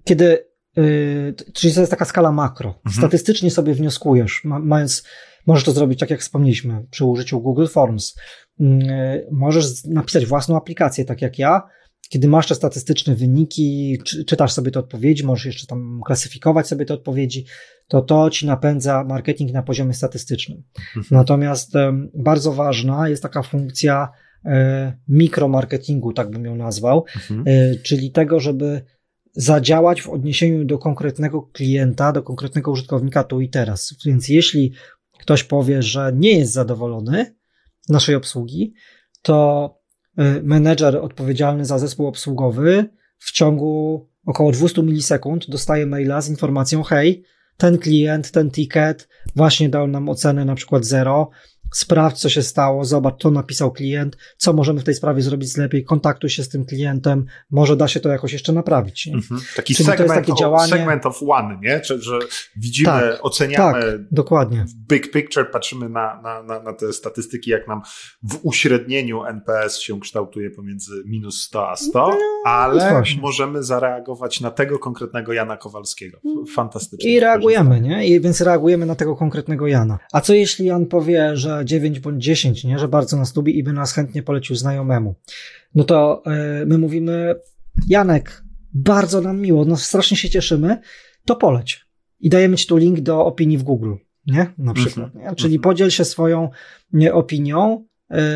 Kiedy, yy, czyli to jest taka skala makro. Mhm. Statystycznie sobie wnioskujesz, ma, mając Możesz to zrobić tak, jak wspomnieliśmy, przy użyciu Google Forms. Mm, możesz napisać własną aplikację, tak jak ja. Kiedy masz te statystyczne wyniki, czytasz sobie te odpowiedzi, możesz jeszcze tam klasyfikować sobie te odpowiedzi, to to ci napędza marketing na poziomie statystycznym. Mhm. Natomiast bardzo ważna jest taka funkcja e, mikromarketingu, tak bym ją nazwał, mhm. E, czyli tego, żeby zadziałać w odniesieniu do konkretnego klienta, do konkretnego użytkownika tu i teraz. Więc jeśli ktoś powie, że nie jest zadowolony naszej obsługi, to y, menedżer odpowiedzialny za zespół obsługowy w ciągu około 200 milisekund dostaje maila z informacją: hej, ten klient, ten ticket właśnie dał nam ocenę na przykład 0, sprawdź, co się stało, zobacz, co napisał klient, co możemy w tej sprawie zrobić lepiej, kontaktuj się z tym klientem, może da się to jakoś jeszcze naprawić. Mhm. Taki Czyli segment, takie działanie... segment of one, nie? Czy, że widzimy, tak, oceniamy tak, dokładnie. big picture, patrzymy na, na, na, na te statystyki, jak nam w uśrednieniu NPS się kształtuje pomiędzy minus 100 a 100, no, ale możemy zareagować na tego konkretnego Jana Kowalskiego. Fantastycznie. I reagujemy, nie? I więc reagujemy na tego konkretnego Jana. A co jeśli Jan powie, że 9 bądź 10, nie? że bardzo nas lubi i by nas chętnie polecił znajomemu. No to yy, my mówimy, Janek, bardzo nam miło, no strasznie się cieszymy, to poleć. I dajemy ci tu link do opinii w Google, nie? Na przykład. Nie? Czyli podziel się swoją opinią,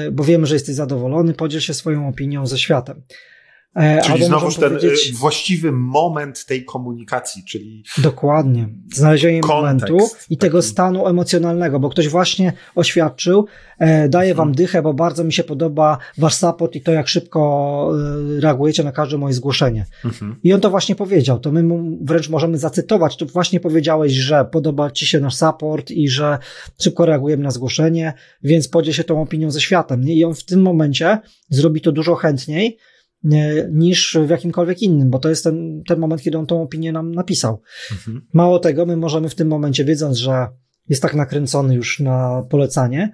y, bo wiemy, że jesteś zadowolony, podziel się swoją opinią ze światem. E, czyli znowuż ten powiedzieć... właściwy moment tej komunikacji, czyli. Dokładnie. Znalezienie momentu i tego stanu emocjonalnego, bo ktoś właśnie oświadczył, e, daję mhm. wam dychę, bo bardzo mi się podoba wasz support i to, jak szybko e, reagujecie na każde moje zgłoszenie. Mhm. I on to właśnie powiedział. To my mu wręcz możemy zacytować. Tu właśnie powiedziałeś, że podoba ci się nasz support i że szybko reagujemy na zgłoszenie, więc podziel się tą opinią ze światem. I on w tym momencie zrobi to dużo chętniej niż w jakimkolwiek innym, bo to jest ten, ten moment, kiedy on tą opinię nam napisał. Mhm. Mało tego, my możemy w tym momencie, wiedząc, że jest tak nakręcony już na polecanie,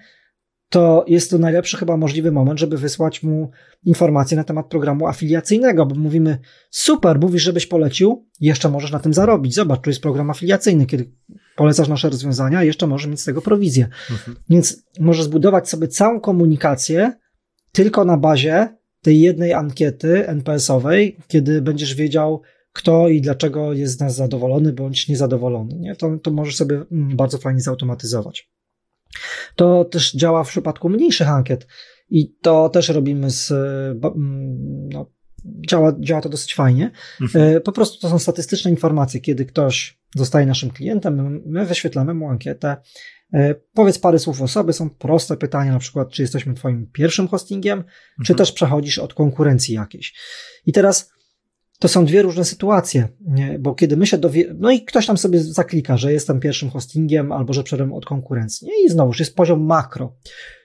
to jest to najlepszy chyba możliwy moment, żeby wysłać mu informacje na temat programu afiliacyjnego, bo mówimy, super, mówisz, żebyś polecił, jeszcze możesz na tym zarobić. Zobacz, tu jest program afiliacyjny, kiedy polecasz nasze rozwiązania, jeszcze możesz mieć z tego prowizję. Mhm. Więc możesz zbudować sobie całą komunikację tylko na bazie tej jednej ankiety NPS-owej, kiedy będziesz wiedział, kto i dlaczego jest z nas zadowolony bądź niezadowolony. Nie? To, to możesz sobie mm, bardzo fajnie zautomatyzować. To też działa w przypadku mniejszych ankiet i to też robimy z. Mm, no, działa, działa to dosyć fajnie. Mhm. E, po prostu to są statystyczne informacje, kiedy ktoś zostaje naszym klientem, my wyświetlamy mu ankietę powiedz parę słów o sobie, są proste pytania, na przykład, czy jesteśmy Twoim pierwszym hostingiem, mhm. czy też przechodzisz od konkurencji jakiejś. I teraz to są dwie różne sytuacje, nie? bo kiedy my się dowie, no i ktoś tam sobie zaklika, że jestem pierwszym hostingiem albo że przeszedłem od konkurencji. Nie? I znowuż jest poziom makro.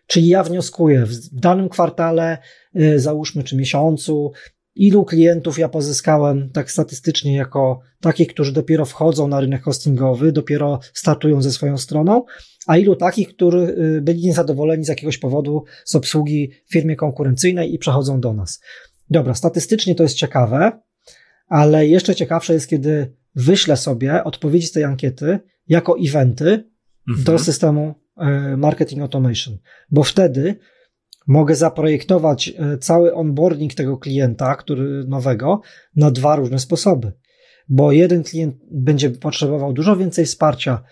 Czyli ja wnioskuję w danym kwartale, e, załóżmy, czy miesiącu, ilu klientów ja pozyskałem tak statystycznie jako takich, którzy dopiero wchodzą na rynek hostingowy, dopiero startują ze swoją stroną, a ilu takich, którzy y, byli niezadowoleni z jakiegoś powodu z obsługi firmie konkurencyjnej i przechodzą do nas. Dobra, statystycznie to jest ciekawe, ale jeszcze ciekawsze jest, kiedy wyślę sobie odpowiedzi z tej ankiety jako eventy mhm. do systemu y, marketing automation, bo wtedy mogę zaprojektować y, cały onboarding tego klienta, który nowego, na dwa różne sposoby. Bo jeden klient będzie potrzebował dużo więcej wsparcia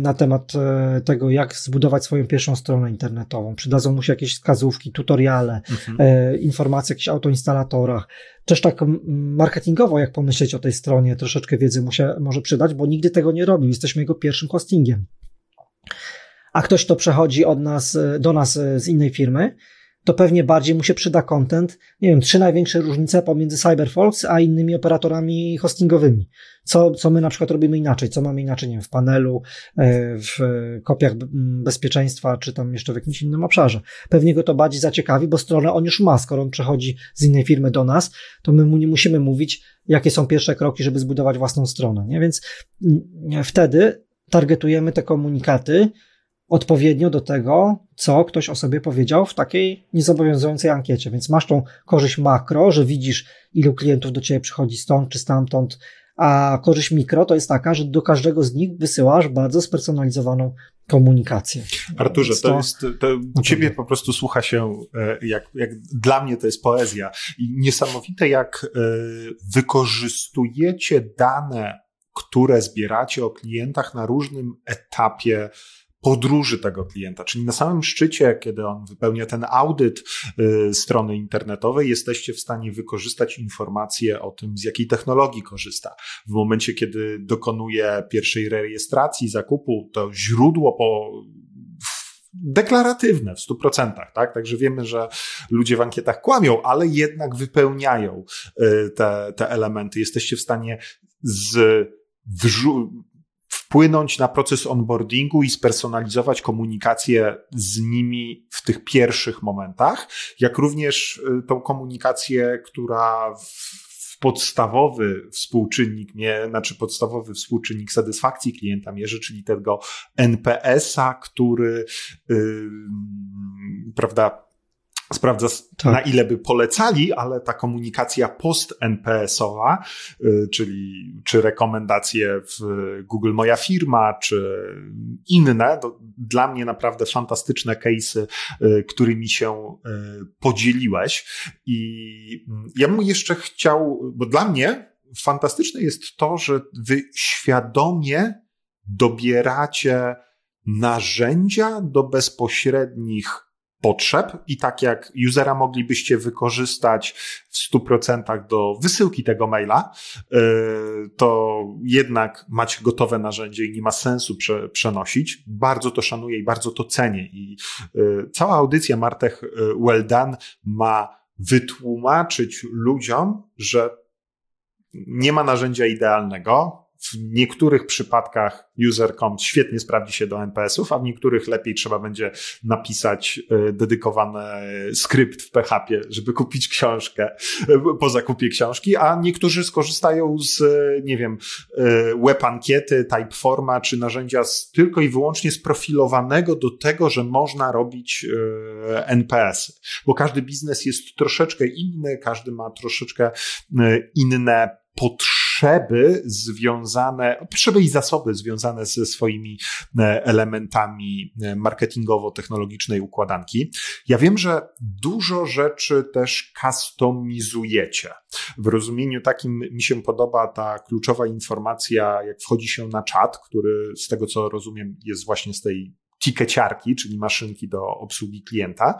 na temat e, tego, jak zbudować swoją pierwszą stronę internetową. Przydadzą mu się jakieś wskazówki, tutoriale, mhm. E, informacje o jakichś autoinstalatorach. Też tak marketingowo, jak pomyśleć o tej stronie, troszeczkę wiedzy mu się może przydać, bo nigdy tego nie robił. Jesteśmy jego pierwszym hostingiem. A ktoś, kto przechodzi od nas, e, do nas z innej firmy, to pewnie bardziej mu się przyda content. Nie wiem, trzy największe różnice pomiędzy CyberFox a innymi operatorami hostingowymi. Co, co my na przykład robimy inaczej, co mamy inaczej, nie wiem, w panelu, e, w kopiach bezpieczeństwa, czy tam jeszcze w jakimś innym obszarze. Pewnie go to bardziej zaciekawi, bo stronę on już ma, skoro on przechodzi z innej firmy do nas, to my mu nie musimy mówić, jakie są pierwsze kroki, żeby zbudować własną stronę, nie? Więc wtedy targetujemy te komunikaty, odpowiednio do tego, co ktoś o sobie powiedział w takiej niezobowiązującej ankiecie. Więc masz tą korzyść makro, że widzisz, ilu klientów do ciebie przychodzi stąd czy stamtąd, a korzyść mikro to jest taka, że do każdego z nich wysyłasz bardzo spersonalizowaną komunikację. Arturze, to, to, jest, to no ciebie po prostu słucha się, e, jak, jak dla mnie to jest poezja. I niesamowite, jak e, wykorzystujecie dane, które zbieracie o klientach na różnym etapie podróży tego klienta. Czyli na samym szczycie, kiedy on wypełnia ten audyt y, strony internetowej, jesteście w stanie wykorzystać informacje o tym, z jakiej technologii korzysta. W momencie, kiedy dokonuje pierwszej rejestracji zakupu, to źródło po deklaratywne w 100%, tak? Także wiemy, że ludzie w ankietach kłamią, ale jednak wypełniają y, te, te elementy. Jesteście w stanie z wrzu- wpłynąć na proces onboardingu i spersonalizować komunikację z nimi w tych pierwszych momentach, jak również y, tą komunikację, która w podstawowy współczynnik, nie, znaczy podstawowy współczynnik satysfakcji klienta mierzy, czyli tego NPS-a, który, yy, prawda, sprawdza, tak. na ile by polecali, ale ta komunikacja post-NPS-owa, y, czyli czy rekomendacje w Google Moja Firma, czy inne, to dla mnie naprawdę fantastyczne case'y, y, którymi się y, podzieliłeś. I mm, ja bym jeszcze chciał, bo dla mnie fantastyczne jest to, że wy świadomie dobieracie narzędzia do bezpośrednich potrzeb i tak jak usera moglibyście wykorzystać w 100% do wysyłki tego maila, y, to jednak macie gotowe narzędzie i nie ma sensu prze, przenosić. Bardzo to szanuję i bardzo to cenię. I y, cała audycja Martech y, Well Done ma wytłumaczyć ludziom, że nie ma narzędzia idealnego, w niektórych przypadkach user.com świetnie sprawdzi się do NPS-ów, a w niektórych lepiej trzeba będzie napisać e, dedykowany skrypt w PHP, żeby kupić książkę e, po zakupie książki, a niektórzy skorzystają z, e, nie wiem, web ankiety, typeforma czy narzędzia z, tylko i wyłącznie sprofilowanego do tego, że można robić NPS, bo każdy biznes jest troszeczkę inny, każdy ma troszeczkę inne potrzeby związane, potrzeby i zasoby związane ze swoimi e, elementami e, marketingowo-technologicznej układanki. Ja wiem, że dużo rzeczy też customizujecie. W rozumieniu takim mi się podoba ta kluczowa informacja, jak wchodzi się na czat, który z tego co rozumiem jest właśnie z tej tikeciarki, czyli maszynki do obsługi klienta.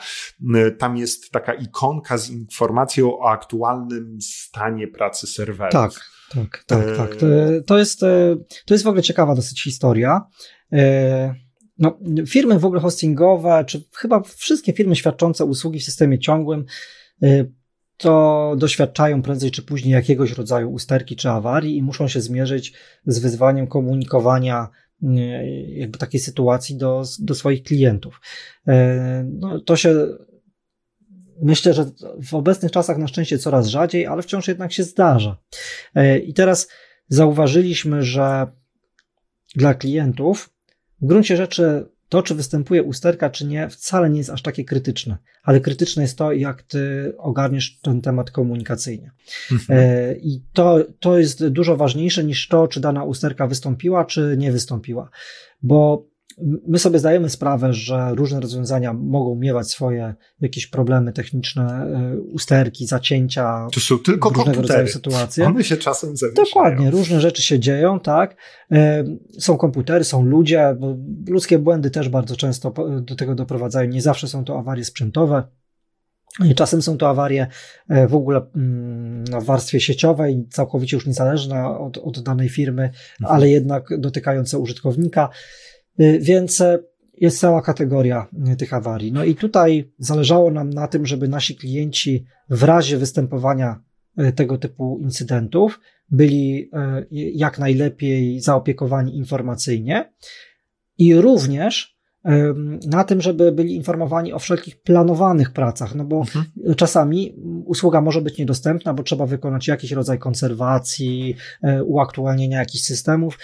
Tam jest taka ikonka z informacją o aktualnym stanie pracy serwerów. Tak, tak, tak, e... tak. To jest, e, to jest w ogóle ciekawa dosyć historia. E... No, firmy w ogóle hostingowe, czy chyba wszystkie firmy świadczące usługi w systemie ciągłym, to doświadczają prędzej czy później jakiegoś rodzaju usterki czy awarii i muszą się zmierzyć z wyzwaniem komunikowania jakby takiej sytuacji do, do swoich klientów. No, to się myślę, że w obecnych czasach na szczęście coraz rzadziej, ale wciąż jednak się zdarza. E, I teraz zauważyliśmy, że dla klientów w gruncie rzeczy to, czy występuje usterka, czy nie, wcale nie jest aż takie krytyczne. Ale krytyczne jest to, jak ty ogarniesz ten temat komunikacyjnie. Mhm. E, I to, to jest dużo ważniejsze niż to, czy dana usterka wystąpiła, czy nie wystąpiła. Bo My sobie zdajemy sprawę, że różne rozwiązania mogą miewać swoje jakieś problemy techniczne, e, usterki, zacięcia. To są tylko różnego komputery. rodzaju sytuacje. One się czasem zawieszają. Dokładnie, różne rzeczy się dzieją, tak. E, są komputery, są ludzie, bo ludzkie błędy też bardzo często do tego doprowadzają. Nie zawsze są to awarie sprzętowe. Czasem są to awarie e, w ogóle mm, w warstwie sieciowej, całkowicie już niezależne od, od danej firmy, mhm. ale jednak dotykające użytkownika. Y, więc e, jest cała kategoria y, tych awarii. No i tutaj zależało nam na tym, żeby nasi klienci w razie występowania y, tego typu incydentów byli jak najlepiej zaopiekowani informacyjnie i również na tym, żeby byli informowani o wszelkich planowanych pracach, no bo mhm. czasami usługa może być niedostępna, bo trzeba wykonać jakiś rodzaj konserwacji, e, uaktualnienia jakichś systemów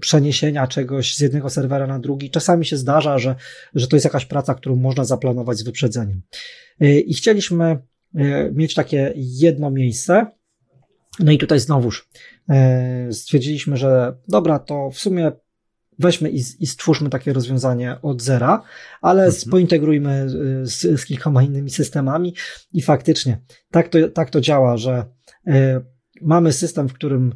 przeniesienia czegoś z jednego serwera na drugi. Czasami się zdarza, że, że to jest jakaś praca, którą można zaplanować z wyprzedzeniem. Y, I chcieliśmy y, mieć takie jedno miejsce. No i tutaj znowuż y, stwierdziliśmy, że dobra, to w sumie weźmy i, i stwórzmy takie rozwiązanie od zera, ale mhm. pointegrujmy z, z kilkoma innymi systemami i faktycznie tak to, tak to działa, że mamy system, w którym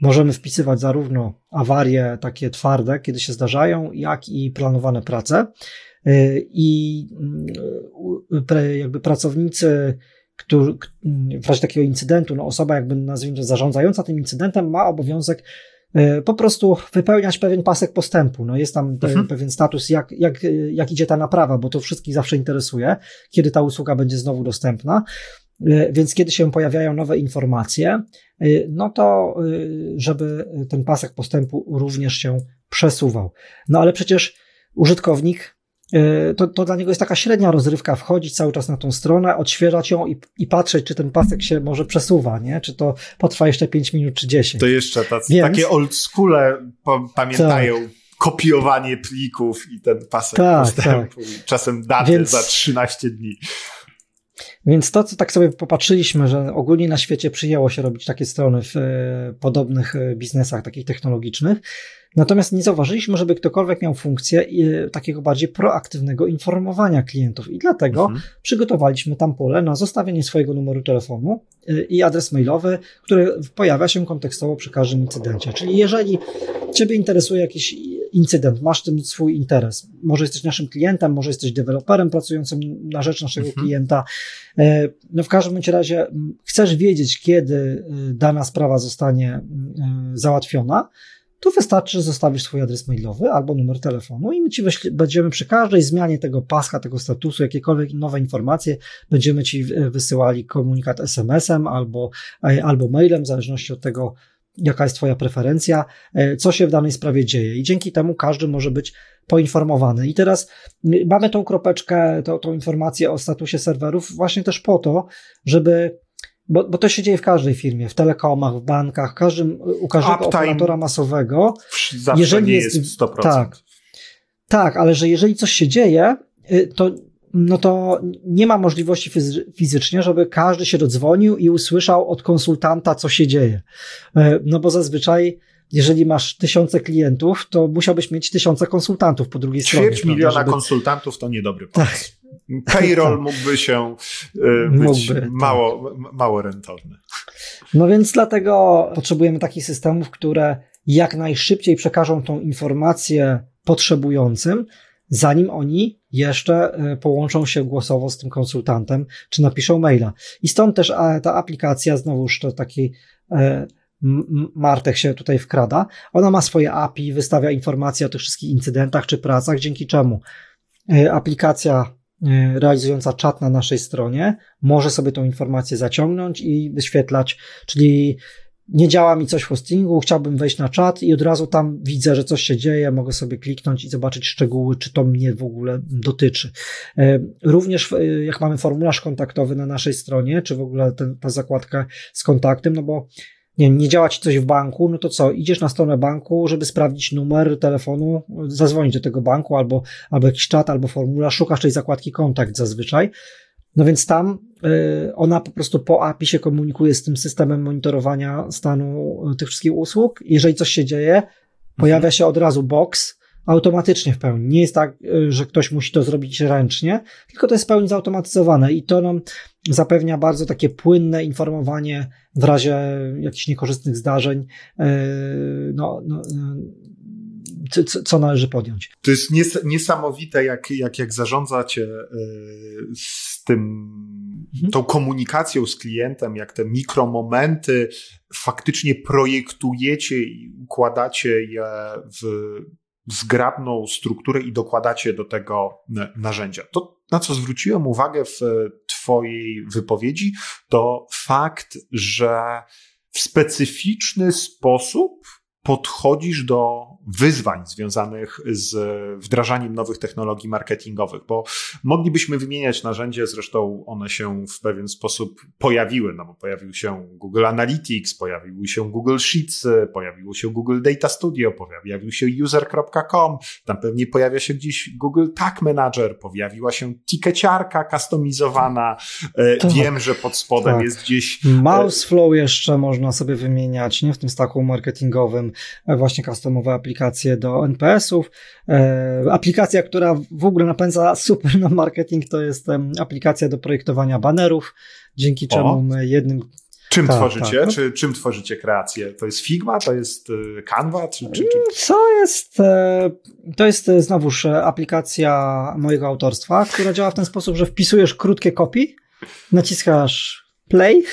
Możemy wpisywać zarówno awarie takie twarde, kiedy się zdarzają, jak i planowane prace. Y, I y, jakby pracownicy, którzy, w razie takiego incydentu, no osoba jakby nazwijmy to zarządzająca tym incydentem ma obowiązek y, po prostu wypełniać pewien pasek postępu. No jest tam mhm. pewien status, jak, jak, jak idzie ta naprawa, bo to wszystkich zawsze interesuje, kiedy ta usługa będzie znowu dostępna. E, więc kiedy się pojawiają nowe informacje, e, no to e, żeby ten pasek postępu również się przesuwał. No ale przecież użytkownik to, to dla niego jest taka średnia rozrywka, wchodzić cały czas na tą stronę, odświeżać ją i, i patrzeć, czy ten pasek się może przesuwa, nie? Czy to potrwa jeszcze 5 minut, czy 10. To jeszcze tacy, Więc, takie old schoole pamiętają. Tak kopiowanie plików i ten pasek tak, postępu. Tak. Czasem daty Więc... za 13 dni. Więc to, co tak sobie popatrzyliśmy, że ogólnie na świecie przyjęło się robić takie strony w e, podobnych e, biznesach, takich technologicznych, Natomiast nie zauważyliśmy, żeby ktokolwiek miał funkcję e, takiego bardziej proaktywnego informowania klientów i dlatego mhm. przygotowaliśmy tam pole na zostawienie swojego numeru telefonu i adres mailowy, który pojawia się kontekstowo przy każdym incydencie. Czyli jeżeli Ciebie interesuje jakiś incydent, masz tym swój interes. Może jesteś naszym klientem, może jesteś deweloperem pracującym na rzecz naszego mhm. klienta. E, no w każdym razie chcesz wiedzieć, kiedy e, dana sprawa zostanie e, załatwiona, to wystarczy, że zostawisz swój adres mailowy albo numer telefonu i my ci będziemy przy każdej zmianie tego paska, tego statusu, jakiekolwiek nowe informacje, będziemy ci wysyłali komunikat SMS-em albo, albo mailem, w zależności od tego, jaka jest Twoja preferencja, e, co się w danej sprawie dzieje. I dzięki temu każdy może być poinformowany. I teraz mamy tą kropeczkę, tą, tą informację o statusie serwerów właśnie też po to, żeby bo, bo to się dzieje w każdej firmie, w telekomach, w bankach, każdym, u każdego Uptime operatora masowego. Zawsze jeżeli nie jest, jest 100%. Tak, tak, ale że jeżeli coś się dzieje, y, to no to nie ma możliwości fizycznie, żeby każdy się dodzwonił i usłyszał od konsultanta, co się dzieje. E, no bo zazwyczaj, jeżeli masz tysiące klientów, to musiałbyś mieć tysiące konsultantów po drugiej stronie. Ćwierć miliona żeby... konsultantów to niedobry pomysł. Tak. Payroll tak. mógłby się e, być mógłby, mało, tak. mało rentowny. No więc dlatego potrzebujemy takich systemów, które jak najszybciej przekażą tą informację potrzebującym, zanim oni jeszcze e, połączą się głosowo z tym konsultantem, czy napiszą maila. I stąd też ta aplikacja, znowuż to taki e, Martek się tutaj wkrada. Ona ma swoje API, wystawia informacje o tych wszystkich incydentach czy pracach, dzięki czemu e, aplikacja realizująca czat na naszej stronie może sobie tą informację zaciągnąć i wyświetlać, czyli nie działa mi coś w hostingu, chciałbym wejść na czat i od razu tam widzę, że coś się dzieje, mogę sobie kliknąć i zobaczyć szczegóły, czy to mnie w ogóle dotyczy. E, również e, jak mamy formularz kontaktowy na naszej stronie, czy w ogóle ten, ta zakładka z kontaktem, no bo nie nie działa ci coś w banku, no to co, idziesz na stronę banku, żeby sprawdzić numer telefonu, zadzwonić do tego banku, albo, albo jakiś czat, albo formularz, szukasz tej zakładki kontakt zazwyczaj, no więc tam y, ona po prostu po API się komunikuje z tym systemem monitorowania stanu y, tych wszystkich usług. Jeżeli coś się dzieje, pojawia się od razu box automatycznie w pełni. Nie jest tak, y, że ktoś musi to zrobić ręcznie, tylko to jest w pełni zautomatyzowane i to nam zapewnia bardzo takie płynne informowanie w razie jakichś niekorzystnych zdarzeń. No, no, co, co należy podjąć. To jest nies niesamowite, jak, jak, jak zarządzacie z tym, mhm. tą komunikacją z klientem, jak te mikromomenty faktycznie projektujecie i układacie je w zgrabną strukturę i dokładacie do tego narzędzia. To, na co zwróciłem uwagę w Twojej wypowiedzi, to fakt, że w specyficzny sposób podchodzisz do wyzwań związanych z wdrażaniem nowych technologii marketingowych, bo moglibyśmy wymieniać narzędzie, zresztą one się w pewien sposób pojawiły, no bo pojawił się Google Analytics, pojawił się Google Sheets, pojawiło się Google Data Studio, pojawił się user.com, tam pewnie pojawia się gdzieś Google Tag Manager, pojawiła się tikeciarka customizowana, e, tak, wiem, że pod spodem tak. jest gdzieś... E, Mouseflow jeszcze można sobie wymieniać, nie? W tym staku marketingowym, właśnie customowe aplikacje do NPS-ów. E, aplikacja, która w ogóle napędza super na marketing, to jest aplikacja do projektowania banerów, dzięki czemu my jednym Czym tak, tworzycie? Tak. Czy, czym tworzycie kreację? To jest Figma? To jest y, Canva? Czy, czy, czy... Co jest? E, to jest e, znowuż aplikacja mojego autorstwa, która działa w ten sposób, że wpisujesz krótkie kopii, naciskasz play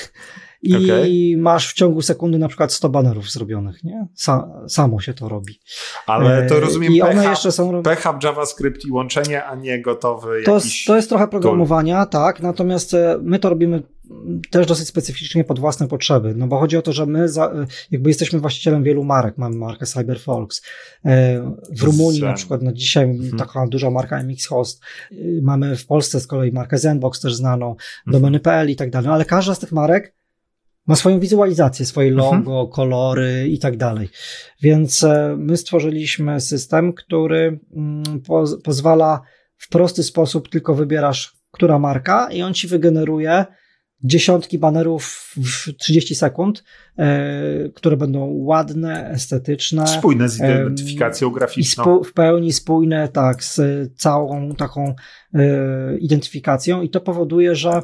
i okay. masz w ciągu sekundy na przykład 100 banerów zrobionych, nie? Sa samo się to robi. Ale to e, rozumiem, I one jeszcze są... PHP, JavaScript i łączenie, a nie gotowy to jakiś... To jest trochę programowania, tool. tak, natomiast e, my to robimy też dosyć specyficznie pod własne potrzeby, no bo chodzi o to, że my za, e, jakby jesteśmy właścicielem wielu marek, mamy markę CyberFolks, w Rumunii Zen. na przykład, no dzisiaj hmm. taka duża marka MX Host, mamy w Polsce z kolei markę Zenbox też znaną, hmm. domeny.pl i tak dalej, no ale każda z tych marek ma swoją wizualizację, swoje mhm. logo, mhm. kolory i tak dalej. Więc e, my stworzyliśmy system, który mm, pozwala w prosty sposób tylko wybierasz, która marka i on ci wygeneruje dziesiątki banerów w 30 sekund, e, które będą ładne, estetyczne. Spójne z identyfikacją graficzną. I w pełni spójne, tak, z całą taką e, identyfikacją i to powoduje, że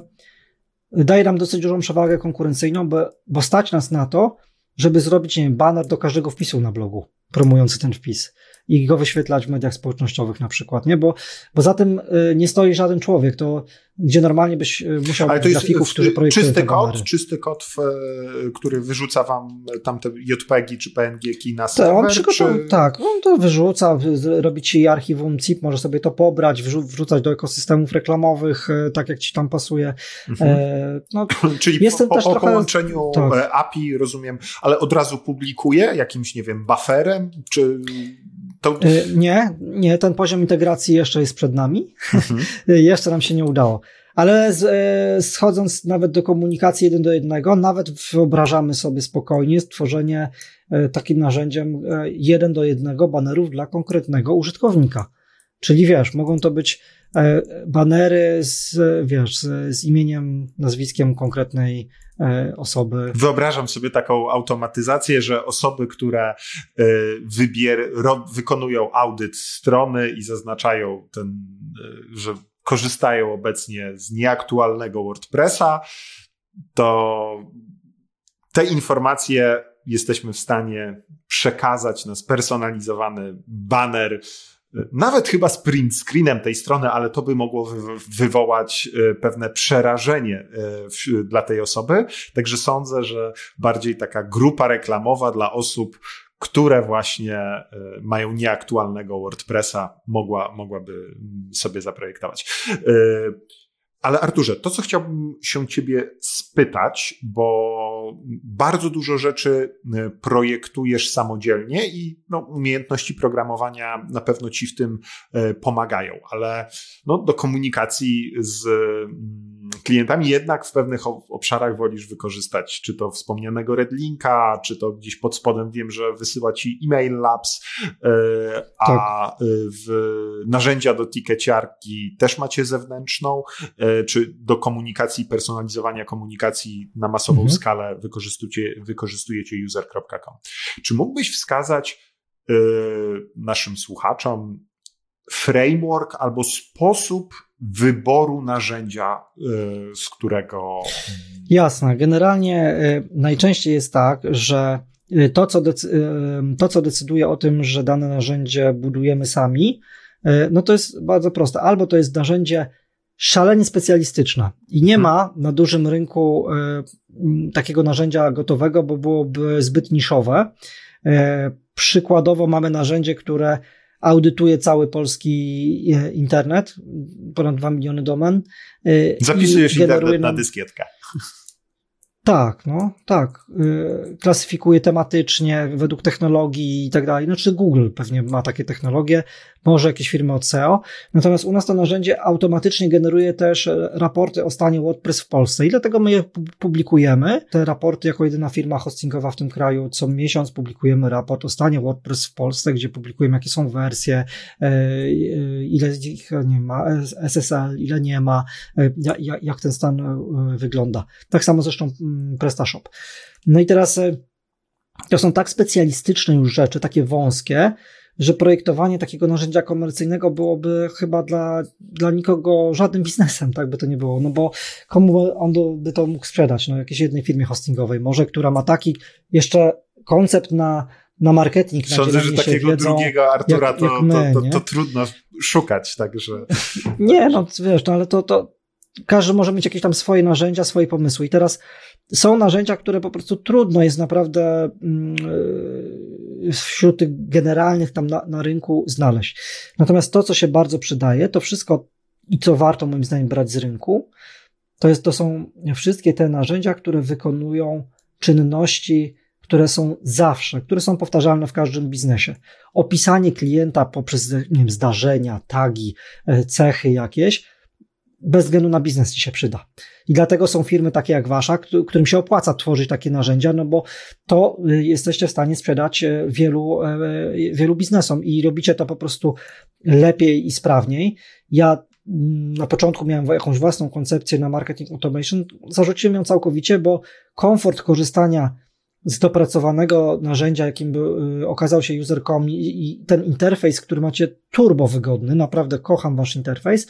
daje nam dosyć dużą przewagę konkurencyjną, bo, bo stać nas na to, żeby zrobić nie wiem, banner do każdego wpisu na blogu promujący ten wpis i go wyświetlać w mediach społecznościowych na przykład, nie? Bo, bo za tym y, nie stoi żaden człowiek, to gdzie normalnie byś y, musiał mieć grafików, którzy projektują czysty kod, czysty kod, w, który wyrzuca wam tamte JPEGi czy PNG-ki na serwer? Tak, on czy... tak, on to wyrzuca, robi ci archiwum ZIP, może sobie to pobrać, wrzucać do ekosystemów reklamowych, y, tak jak ci tam pasuje. Mhm. E, no, Czyli po, po, po połączeniu tak. E, API, rozumiem, ale od razu publikuje jakimś, nie wiem, bufferem, czy to... Y, nie, nie, ten poziom integracji jeszcze jest przed nami. Mhm. jeszcze nam się nie udało. Ale z, e, schodząc nawet do komunikacji jeden do jednego, nawet wyobrażamy sobie spokojnie stworzenie takim narzędziem jeden do jednego banerów dla konkretnego użytkownika. Czyli wiesz, mogą to być banery z, wiesz, z, imieniem, nazwiskiem konkretnej E, osoby. Wyobrażam sobie taką automatyzację, że osoby, które e, wybier, wykonują audyt strony i zaznaczają ten, e, że korzystają obecnie z nieaktualnego WordPressa, to te informacje jesteśmy w stanie przekazać na spersonalizowany banner nawet chyba z print screenem tej strony, ale to by mogło wywołać e, pewne przerażenie e, dla tej osoby. Także sądzę, że bardziej taka grupa reklamowa dla osób, które właśnie e, mają nieaktualnego WordPressa, mogła, mogłaby mm, sobie zaprojektować. Ale Arturze, to co chciałbym się ciebie spytać, bo bardzo dużo rzeczy y, projektujesz samodzielnie i no, umiejętności programowania na pewno ci w tym y, pomagają, ale no, do komunikacji z mm, klientami jednak w pewnych obszarach wolisz wykorzystać, czy to wspomnianego Redlinka, czy to gdzieś pod spodem wiem, że wysyła ci e-mail labs, e, a tak. w narzędzia do tikeciarki też macie zewnętrzną, e, czy do komunikacji, personalizowania komunikacji na masową mhm. skalę wykorzystujecie, wykorzystujecie user.com. Czy mógłbyś wskazać e, naszym słuchaczom framework albo sposób wyboru narzędzia, y, z którego. Jasne. Generalnie y, najczęściej jest tak, że y, to co, to, co decyduje o tym, że dane narzędzie budujemy sami, no to jest bardzo proste. Albo to jest narzędzie szalenie specjalistyczne i nie mhm. ma na dużym rynku takiego narzędzia gotowego, bo byłoby zbyt niszowe. Przykładowo mamy narzędzie, które audytuje cały polski e, internet, ponad 2 miliony domen. E, Zapisujesz internet na dyskietkę. Tak, no, tak. Y, klasyfikuje tematycznie, według technologii i tak dalej. Znaczy Google pewnie ma takie technologie, może jakieś firmy od SEO. Natomiast u nas to narzędzie automatycznie generuje też raporty o stanie WordPress w Polsce i dlatego my je publikujemy. Te raporty jako jedyna firma hostingowa w tym kraju co miesiąc publikujemy raport o stanie WordPress w Polsce, gdzie publikujemy jakie są wersje, e, e, ile z nich nie ma, SSL, ile nie ma, e, jak ten stan wygląda. Tak samo zresztą PrestaShop. No i teraz to są tak specjalistyczne już rzeczy, takie wąskie, że projektowanie takiego narzędzia komercyjnego byłoby chyba dla, dla nikogo żadnym biznesem, tak by to nie było, no bo komu on by to mógł sprzedać? No jakiejś jednej firmie hostingowej, może, która ma taki jeszcze koncept na, na marketing. Sądzę, że takiego wiedzą, drugiego Artura jak, to, jak my, to, to, to, trudno szukać, także. Nie, no wiesz, no ale to, to każdy może mieć jakieś tam swoje narzędzia, swoje pomysły. I teraz są narzędzia, które po prostu trudno jest naprawdę yy, wśród tych generalnych tam na, na rynku znaleźć. Natomiast to, co się bardzo przydaje, to wszystko i co warto moim zdaniem brać z rynku, to, jest, to są wszystkie te narzędzia, które wykonują czynności, które są zawsze, które są powtarzalne w każdym biznesie. Opisanie klienta poprzez nie wiem, zdarzenia, tagi, e, cechy jakieś, bez względu na biznes ci się przyda. I dlatego są firmy takie jak wasza, którym się opłaca tworzyć takie narzędzia, no bo to y, jesteście w stanie sprzedać y, wielu, y, wielu biznesom i robicie to po prostu lepiej i sprawniej. Ja mm, na początku miałem jakąś własną koncepcję na marketing automation, zarzuciłem ją całkowicie, bo komfort korzystania z dopracowanego narzędzia, jakim by okazał się user.com i, i ten interfejs, który macie turbo wygodny, naprawdę kocham wasz interfejs,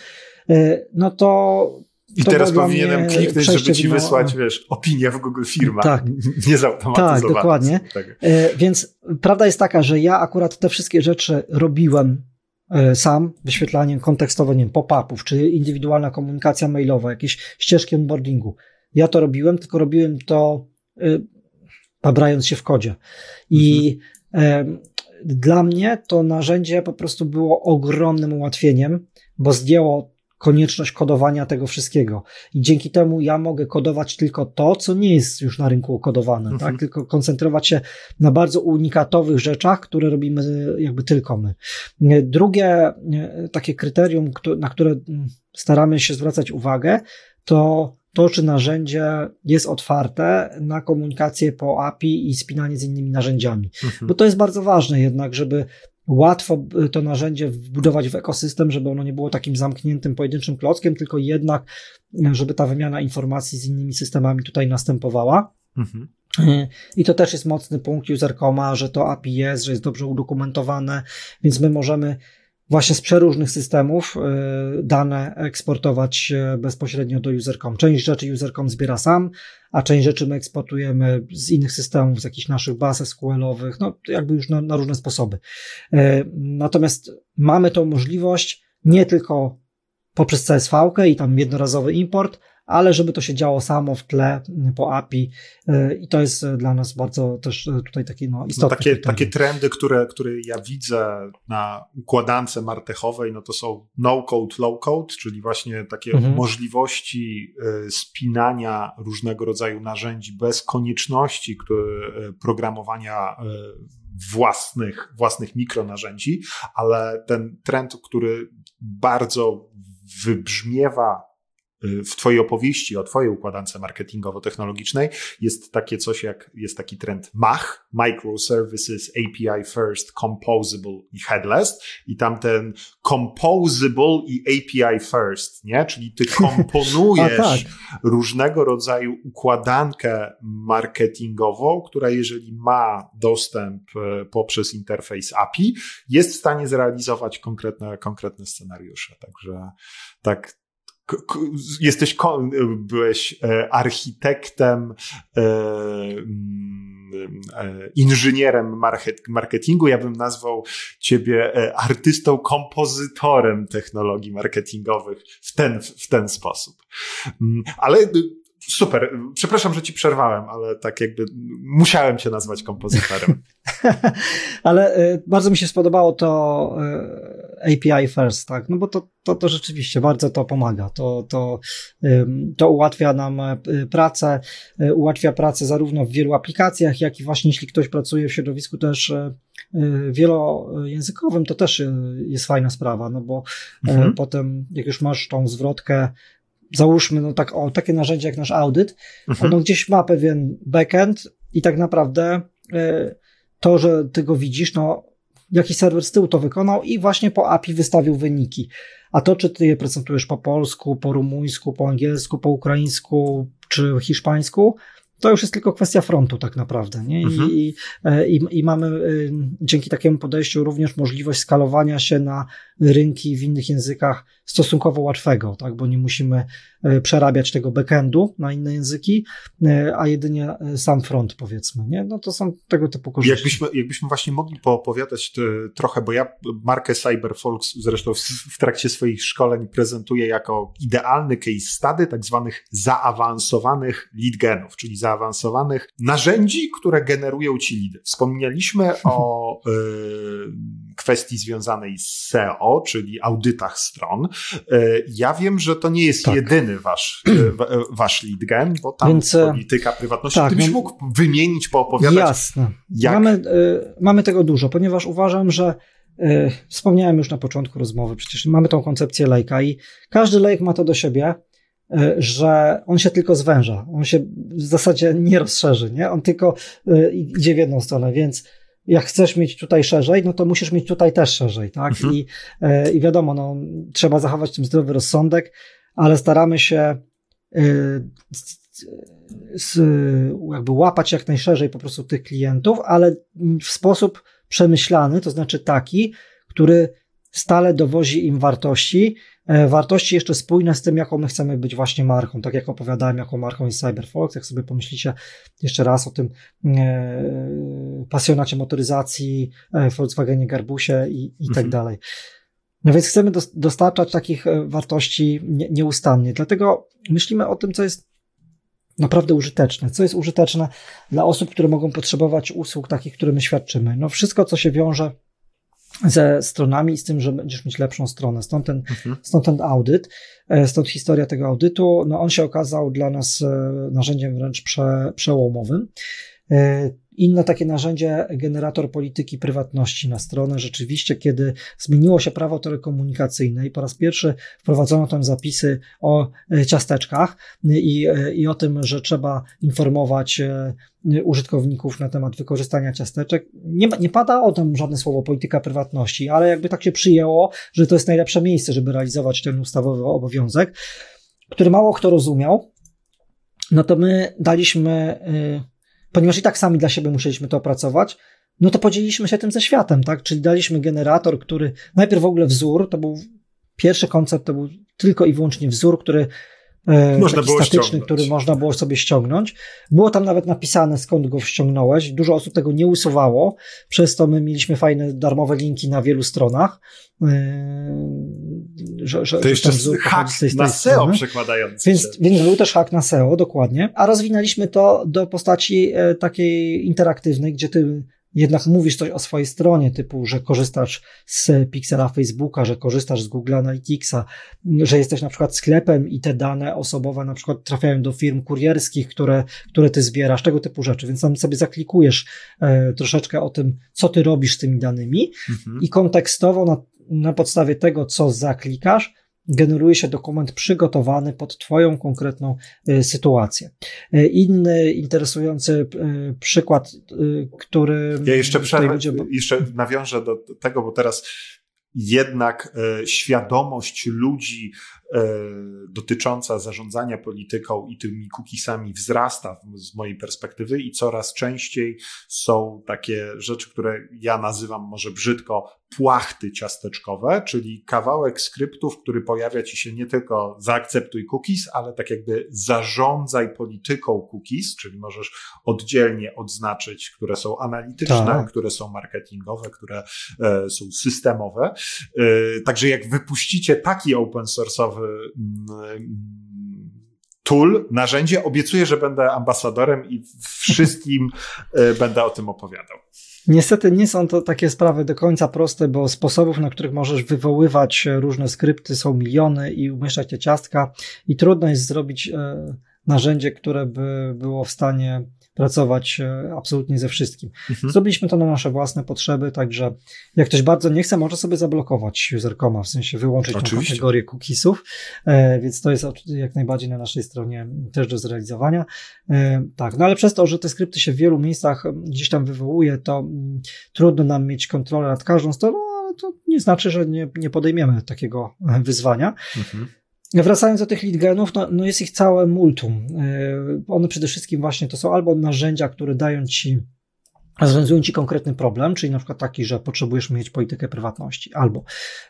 no to i teraz powinienem kliknąć, żeby ci wysłać, wiesz, opinię w Google Firma. Tak. Nie. Tak, dokładnie. E, więc prawda jest taka, że ja akurat te wszystkie rzeczy robiłem e, sam, wyświetlaniem kontekstowo, nie pop-upów, czy indywidualna komunikacja mailowa, jakieś ścieżki onboardingu. Ja to robiłem, tylko robiłem to babrając się w kodzie. I mhm. dla mnie to narzędzie po prostu było ogromnym ułatwieniem, bo zdjęło konieczność kodowania tego wszystkiego. I dzięki temu ja mogę kodować tylko to, co nie jest już na rynku kodowane, tak? mhm. tak? Tylko koncentrować się na bardzo unikatowych rzeczach, które robimy jakby tylko my. Drugie e, takie kryterium, na które staramy się zwracać uwagę, to to, czy narzędzie jest otwarte na komunikację po API i spinanie z innymi narzędziami. Mhm. Bo to jest bardzo ważne jednak, żeby łatwo to narzędzie wbudować w ekosystem, żeby ono nie było takim zamkniętym pojedynczym klockiem, tylko jednak, żeby ta wymiana informacji z innymi systemami tutaj następowała. Mhm. I to też jest mocny punkt usercoma, że to API jest, że jest dobrze udokumentowane, więc my możemy właśnie z przeróżnych systemów y, dane eksportować y, bezpośrednio do usercom. Część rzeczy usercom zbiera sam, a część rzeczy my eksportujemy z innych systemów, z jakichś naszych baz SQL-owych, no jakby już na, na różne sposoby. Y, natomiast mamy tą możliwość nie tylko poprzez CSV i tam jednorazowy import, ale żeby to się działo samo w tle po API y, i to jest dla nas bardzo też tutaj taki no, istotny. No takie, takie trendy, które, które ja widzę na układance martechowej, no to są no-code, low-code, czyli właśnie takie mhm. możliwości y, spinania różnego rodzaju narzędzi bez konieczności które, y, programowania własnych, własnych mikronarzędzi, ale ten trend, który bardzo wybrzmiewa Y, w Twojej opowieści o Twojej układance marketingowo-technologicznej jest takie coś jak, jest taki trend MAH, Microservices, API First, Composable i Headless i tamten Composable i API First, nie? Czyli ty komponujesz tak. różnego rodzaju układankę marketingową, która jeżeli ma dostęp y, poprzez interfejs API, jest w stanie zrealizować konkretne, konkretne scenariusze. Także tak, jesteś, byłeś e, architektem, e, mm, e, inżynierem marketingu. Ja bym nazwał ciebie artystą, kompozytorem technologii marketingowych w ten, w ten sposób. Mm, ale super. Przepraszam, że ci przerwałem, ale tak jakby musiałem cię nazwać kompozytorem. ale bardzo mi się spodobało to API first, tak? No bo to, to, to rzeczywiście bardzo to pomaga. To, to, to ułatwia nam e, pracę, ułatwia pracę zarówno w wielu aplikacjach, jak i właśnie jeśli ktoś pracuje w środowisku też wielojęzykowym, to też jest fajna sprawa, no bo mhm. potem, jak już masz tą zwrotkę, załóżmy, no tak, o, takie narzędzie jak nasz audyt, mhm. ono gdzieś ma pewien backend i tak naprawdę to, że ty go widzisz, no jaki serwer z tyłu to wykonał i właśnie po API wystawił wyniki. A to, czy ty je prezentujesz po polsku, po rumuńsku, po angielsku, po ukraińsku czy hiszpańsku, to już jest tylko kwestia frontu tak naprawdę. Nie? Mhm. I, i, I, mamy y, dzięki takiemu podejściu również możliwość skalowania się na rynki w innych językach stosunkowo łatwego, tak? bo nie musimy y, przerabiać tego backendu na inne języki, y, a jedynie sam front powiedzmy. Nie? No to są tego typu korzyści. Jakbyśmy, jakbyśmy właśnie mogli poopowiadać trochę, bo ja markę CyberFolks zresztą w, w trakcie swoich szkoleń prezentuję jako idealny case study tak zwanych zaawansowanych lead genów, czyli za zaawansowanych narzędzi, które generują ci lidy. Wspomnieliśmy o kwestii związanej z SEO, czyli audytach stron. Y, ja wiem, że to nie jest tak. jedyny wasz, y, wasz lead gen, bo tam Więc, e, polityka prywatności. Tak, Gdybyś mógł wymienić, poopowiadać. Jasne. Jak... Mamy, mamy tego dużo, ponieważ uważam, że Wspomniałem już na początku rozmowy, przecież mamy tą koncepcję lejka i każdy lejk ma to do siebie, że on się tylko zwęża. On się w zasadzie nie rozszerzy, nie? On tylko idzie w jedną stronę, więc jak chcesz mieć tutaj szerzej, no to musisz mieć tutaj też szerzej, tak? Mhm. I, I wiadomo, no, trzeba zachować tym zdrowy rozsądek, ale staramy się z, jakby łapać jak najszerzej po prostu tych klientów, ale w sposób przemyślany, to znaczy taki, który stale dowozi im wartości, e, wartości jeszcze spójne z tym, jaką my chcemy być właśnie marką. Tak jak opowiadałem, jaką marką jest Cyberfox, jak sobie pomyślicie jeszcze raz o tym e, pasjonacie motoryzacji, e, Volkswagenie Garbusie i, i tak mhm. dalej. No więc chcemy dostarczać takich e, wartości nieustannie. Dlatego myślimy o tym, co jest naprawdę użyteczne. Co jest użyteczne dla osób, które mogą potrzebować usług takich, które my świadczymy. No wszystko, co się wiąże ze stronami i z tym, że będziesz mieć lepszą stronę. Stąd ten, mhm. stąd ten audyt, e, stąd historia tego audytu. No on się okazał dla nas e, narzędziem wręcz prze, przełomowym. Inne takie narzędzie, generator polityki prywatności na stronę. Rzeczywiście, kiedy zmieniło się prawo telekomunikacyjne i po raz pierwszy wprowadzono tam zapisy o e, ciasteczkach i, e, i o tym, że trzeba informować e, użytkowników na temat wykorzystania ciasteczek. Nie, nie pada o tym żadne słowo polityka prywatności, ale jakby tak się przyjęło, że to jest najlepsze miejsce, żeby realizować ten ustawowy obowiązek, który mało kto rozumiał. No to my daliśmy ponieważ i tak sami dla siebie musieliśmy to opracować, no to podzieliliśmy się tym ze światem, tak? Czyli daliśmy generator, który najpierw w ogóle wzór, to był pierwszy koncept, to był tylko i wyłącznie wzór, który e, można było statyczny, ściągnąć. który można było sobie ściągnąć. Było tam nawet napisane, skąd go ściągnąłeś. Dużo osób tego nie usuwało, przez to my mieliśmy fajne darmowe linki na wielu stronach. E, że, że, to jeszcze że hak na SEO strony. przekładający więc, więc był też hak na SEO, dokładnie. A rozwinęliśmy to do postaci e, takiej interaktywnej, gdzie ty jednak mówisz coś o swojej stronie, typu, że korzystasz z Pixela Facebooka, że korzystasz z Google Analyticsa, że jesteś na przykład sklepem i te dane osobowe na przykład trafiają do firm kurierskich, które, które ty zbierasz, tego typu rzeczy. Więc tam sobie zaklikujesz e, troszeczkę o tym, co ty robisz z tymi danymi mhm. i kontekstowo na, na podstawie tego, co zaklikasz, generuje się dokument przygotowany pod Twoją konkretną y, sytuację. Y, inny interesujący y, przykład, który. Ja jeszcze, przerwę, ludzie... jeszcze nawiążę do tego, bo teraz jednak świadomość ludzi dotycząca zarządzania polityką i tymi cookiesami wzrasta z mojej perspektywy i coraz częściej są takie rzeczy, które ja nazywam może brzydko płachty ciasteczkowe, czyli kawałek skryptów, który pojawia ci się nie tylko zaakceptuj cookies, ale tak jakby zarządzaj polityką cookies, czyli możesz oddzielnie odznaczyć, które są analityczne, tak. które są marketingowe, które e, są systemowe. E, także jak wypuścicie taki open source'owy mm, tool, narzędzie, obiecuję, że będę ambasadorem i wszystkim e, będę o tym opowiadał. Niestety nie są to takie sprawy do końca proste, bo sposobów, na których możesz wywoływać różne skrypty są miliony i umieszczać te ciastka i trudno jest zrobić e, narzędzie, które by było w stanie pracować e, absolutnie ze wszystkim. Mhm. Zrobiliśmy to na nasze własne potrzeby, także jak ktoś bardzo nie chce, może sobie zablokować usercoma, w sensie wyłączyć Oczywiście. tą kategorię cookiesów, e, więc to jest jak najbardziej na naszej stronie też do zrealizowania. E, tak, no ale przez to, że te skrypty się w wielu miejscach gdzieś tam wywołuje, to mm, trudno nam mieć kontrolę nad każdą stroną, ale to nie znaczy, że nie, nie podejmiemy takiego wyzwania. Mhm. Wracając do tych leadgenów, no, no jest ich całe multum. E, one przede wszystkim właśnie to są albo narzędzia, które dają ci rozwiązują ci konkretny problem, czyli na przykład taki, że potrzebujesz mieć politykę prywatności, albo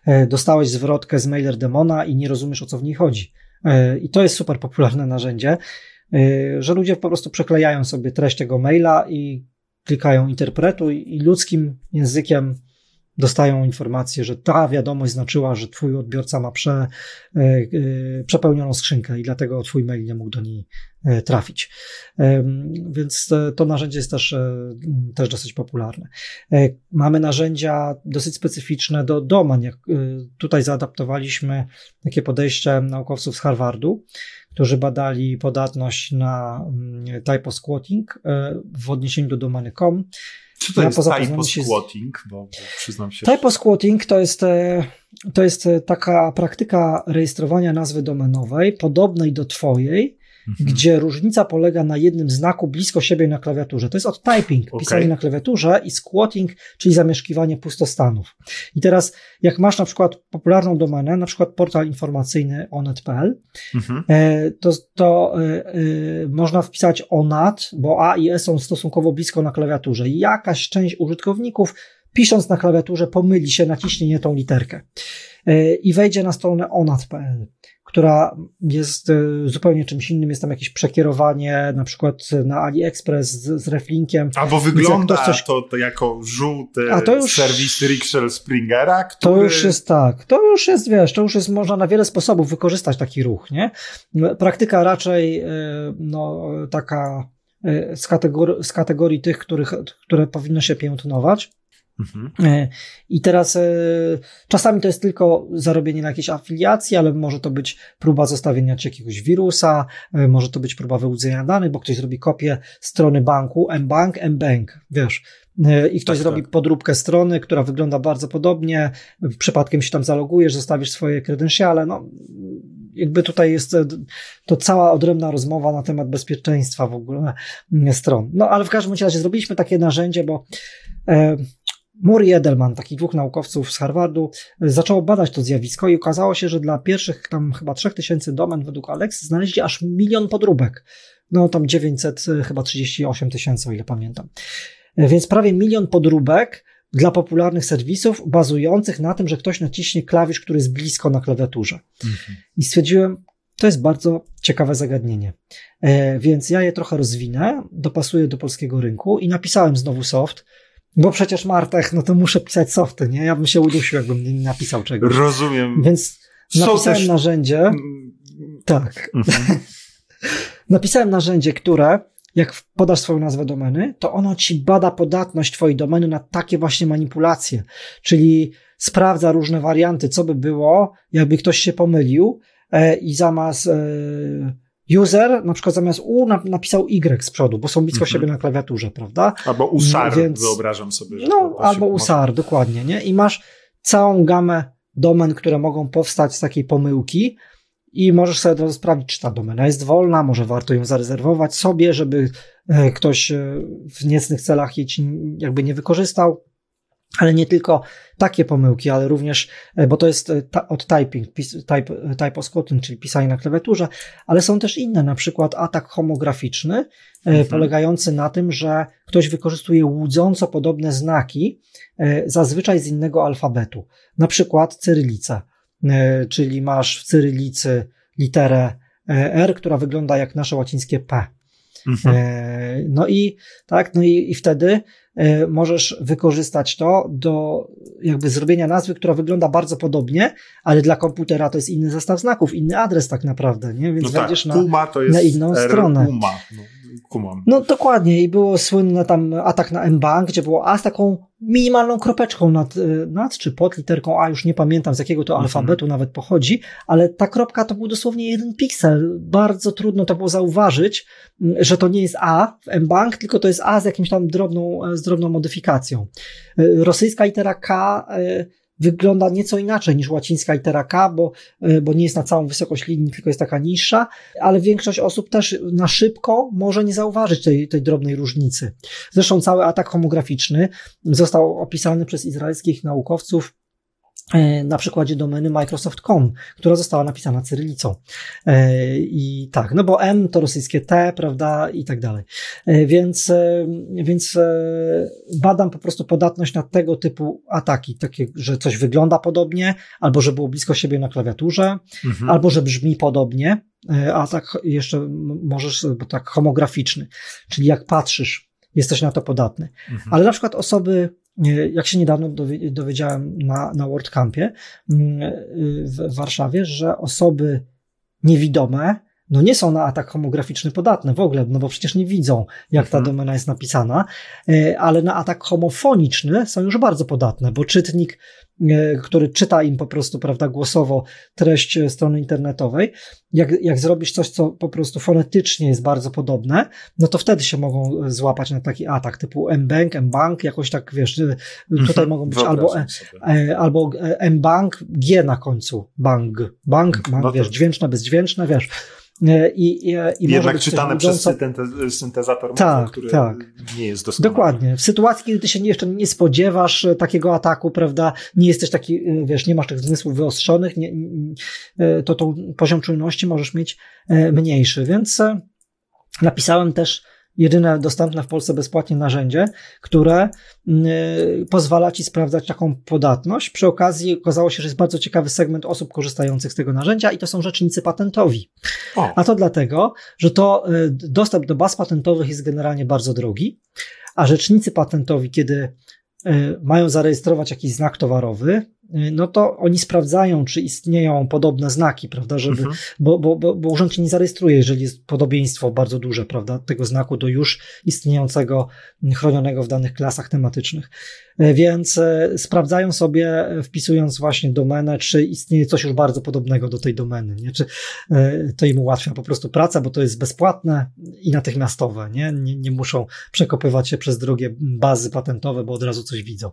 e, dostałeś zwrotkę z mailer demona i nie rozumiesz o co w niej chodzi. E, I to jest super popularne narzędzie, że ludzie po prostu przeklejają sobie treść tego maila i klikają interpretuj i ludzkim językiem dostają informację, że ta wiadomość znaczyła, że twój odbiorca ma prze, e, e, przepełnioną skrzynkę i dlatego twój mail nie mógł do niej e, trafić. Więc to narzędzie jest też, też dosyć popularne. Mamy narzędzia dosyć specyficzne do domen. Tutaj zaadaptowaliśmy takie podejście naukowców z Harvardu, którzy badali podatność na mm, typo squatting w odniesieniu do domeny.com Czy to ja jest typo-squatting? Bo przyznam się. Typo-squatting to jest, e, to jest e, taka praktyka rejestrowania nazwy domenowej, podobnej do twojej, mhm. gdzie różnica polega na jednym znaku blisko siebie na klawiaturze. To jest od typing, okay. pisanie na klawiaturze i squatting, czyli zamieszkiwanie pustostanów. I teraz, jak masz na przykład popularną domenę, na przykład portal informacyjny onet.pl, mhm. E, to, to y, y, można wpisać onat, bo A i E są stosunkowo blisko na klawiaturze. I jakaś część użytkowników pisząc na klawiaturze pomyli się, naciśnie nie tą literkę i wejdzie na stronę onat.pl która jest e, zupełnie czymś innym. Jest tam jakieś przekierowanie, na przykład na AliExpress z, z reflinkiem. Albo wygląda coś... to, to jako żółty A to już... serwis Rickshaw Springera, który... To już jest tak. To już jest, wiesz, to już jest, można na wiele sposobów wykorzystać taki ruch, nie? Praktyka raczej, e, no, taka e, z kategorii, z kategorii tych, których, które powinno się piętnować. Mhm. E, I teraz e, czasami to jest tylko zarobienie na jakiejś afiliacji, ale może to być próba zostawienia ci jakiegoś wirusa, e, może to być próba wyłudzenia danych, bo ktoś zrobi kopię strony banku, mbank, mbank, wiesz, i ktoś tak, zrobi tak. podróbkę strony, która wygląda bardzo podobnie, przypadkiem się tam zalogujesz, zostawisz swoje kredensiale, no jakby tutaj jest to cała odrębna rozmowa na temat bezpieczeństwa w ogóle stron. No ale w każdym razie zrobiliśmy takie narzędzie, bo Murray Edelman, takich dwóch naukowców z Harvardu, zaczęło badać to zjawisko i okazało się, że dla pierwszych tam chyba 3000 domen według Alex znaleźli aż milion podróbek. No tam 900, chyba 38 tysięcy, o ile pamiętam. Więc prawie milion podróbek dla popularnych serwisów bazujących na tym, że ktoś naciśnie klawisz, który jest blisko na klawiaturze. Mhm. I stwierdziłem, to jest bardzo ciekawe zagadnienie. E, więc ja je trochę rozwinę, dopasuję do polskiego rynku i napisałem znowu soft, bo przecież Martech, no to muszę pisać softy, nie? Ja bym się udusił, jakbym nie napisał czegoś. Rozumiem. Więc napisałem też... narzędzie. Mm. Tak. Mhm. napisałem narzędzie, które jak podasz swoją nazwę domeny, to ono ci bada podatność twojej domeny na takie właśnie manipulacje. Czyli sprawdza różne warianty, co by było, jakby ktoś się pomylił e, i zamiast e, user na przykład zamiast U napisał Y z przodu, bo są blisko mhm. siebie na klawiaturze, prawda? Albo usar, Więc, wyobrażam sobie. Że no, albo usar, może... dokładnie, nie? I masz całą gamę domen, które mogą powstać z takiej pomyłki i możesz sobie to sprawdzić, czy ta domena jest wolna, może warto ją zarezerwować sobie, żeby e, ktoś e, w niecnych celach jej jakby nie wykorzystał ale nie tylko takie pomyłki, ale również, e, bo to jest e, od typing, type, e, typosquatting, czyli pisanie na klawiaturze, ale są też inne, na przykład atak homograficzny, mhm. polegający na tym, że ktoś wykorzystuje łudząco podobne znaki, zazwyczaj z innego alfabetu, na przykład cyrylicę, czyli masz w cyrylicy literę R, która wygląda jak nasze łacińskie P. Mhm. No i tak, no i, i wtedy możesz wykorzystać to do jakby zrobienia nazwy, która wygląda bardzo podobnie, ale dla komputera to jest inny zestaw znaków, inny adres tak naprawdę, nie? Więc no tak, wejdziesz na, na inną R, stronę. Uma. No. Kumam. No dokładnie i było słynne tam atak na M-Bank, gdzie było A z taką minimalną kropeczką nad, y, nad czy pod literką A, już nie pamiętam z jakiego to mhm. alfabetu nawet pochodzi, ale ta kropka to był dosłownie jeden piksel. Bardzo trudno to było zauważyć, mm, że to nie jest A w M-Bank, tylko to jest A z jakimś tam drobną, z drobną modyfikacją. Y, rosyjska litera K y, wygląda nieco inaczej niż łacińska litera K, bo, e, bo nie jest na całą wysokość linii, tylko jest taka niższa, ale większość osób też na szybko może nie zauważyć tej, tej drobnej różnicy. Zresztą cały atak homograficzny został opisany przez izraelskich naukowców na przykładzie domeny Microsoft.com, która została napisana cyrylicą. E, I tak, no bo M to rosyjskie T, prawda, i tak dalej. E, więc, więc badam po prostu podatność na tego typu ataki, takie, że coś wygląda podobnie, albo że było blisko siebie na klawiaturze, mhm. albo że brzmi podobnie, a tak jeszcze możesz, bo tak homograficzny, czyli jak patrzysz, jesteś na to podatny. Mhm. Ale na przykład osoby jak się niedawno dowiedziałem na, na WordCampie mm, w Warszawie, że osoby niewidome no nie są na atak homograficzny podatne w ogóle, no bo przecież nie widzą, jak ta mhm. domena jest napisana, e, ale na atak homofoniczny są już bardzo podatne, bo czytnik który czyta im po prostu, prawda, głosowo treść strony internetowej, jak, jak zrobisz coś, co po prostu fonetycznie jest bardzo podobne, no to wtedy się mogą złapać na taki atak typu M-Bank, M-Bank, jakoś tak, wiesz, e, tutaj mhm. mogą być albo, e, albo M-Bank, G na końcu, bang, bank, bank no wiesz, dźwięczne, bezdźwięczne, wiesz, E, I, i, i Jednak czytane przez syntezator, tak, który tak. nie jest doskonały. Dokładnie. W sytuacji, kiedy ty się jeszcze nie spodziewasz e, takiego ataku, prawda, nie jesteś taki, e, wiesz, nie masz tych zmysłów wyostrzonych, nie, to tą poziom czujności możesz mieć mniejszy, więc napisałem też jedyne dostępne w Polsce bezpłatnie narzędzie, które y, pozwala ci sprawdzać taką podatność. Przy okazji okazało się, że jest bardzo ciekawy segment osób korzystających z tego narzędzia i to są rzecznicy patentowi. O. A to dlatego, że to y, dostęp do baz patentowych jest generalnie bardzo drogi, a rzecznicy patentowi, kiedy y, mają zarejestrować jakiś znak towarowy, no to oni sprawdzają, czy istnieją podobne znaki, prawda, żeby, mhm. bo, bo, bo, bo urząd nie zarejestruje, jeżeli jest podobieństwo bardzo duże, prawda, tego znaku do już istniejącego, chronionego w danych klasach tematycznych. Y, więc y, sprawdzają sobie, wpisując właśnie domenę, czy istnieje coś już bardzo podobnego do tej domeny, nie? Czy to im ułatwia po prostu pracę, bo to jest bezpłatne i natychmiastowe, nie? Nie, nie muszą przekopywać się przez drogie bazy patentowe, bo od razu coś widzą.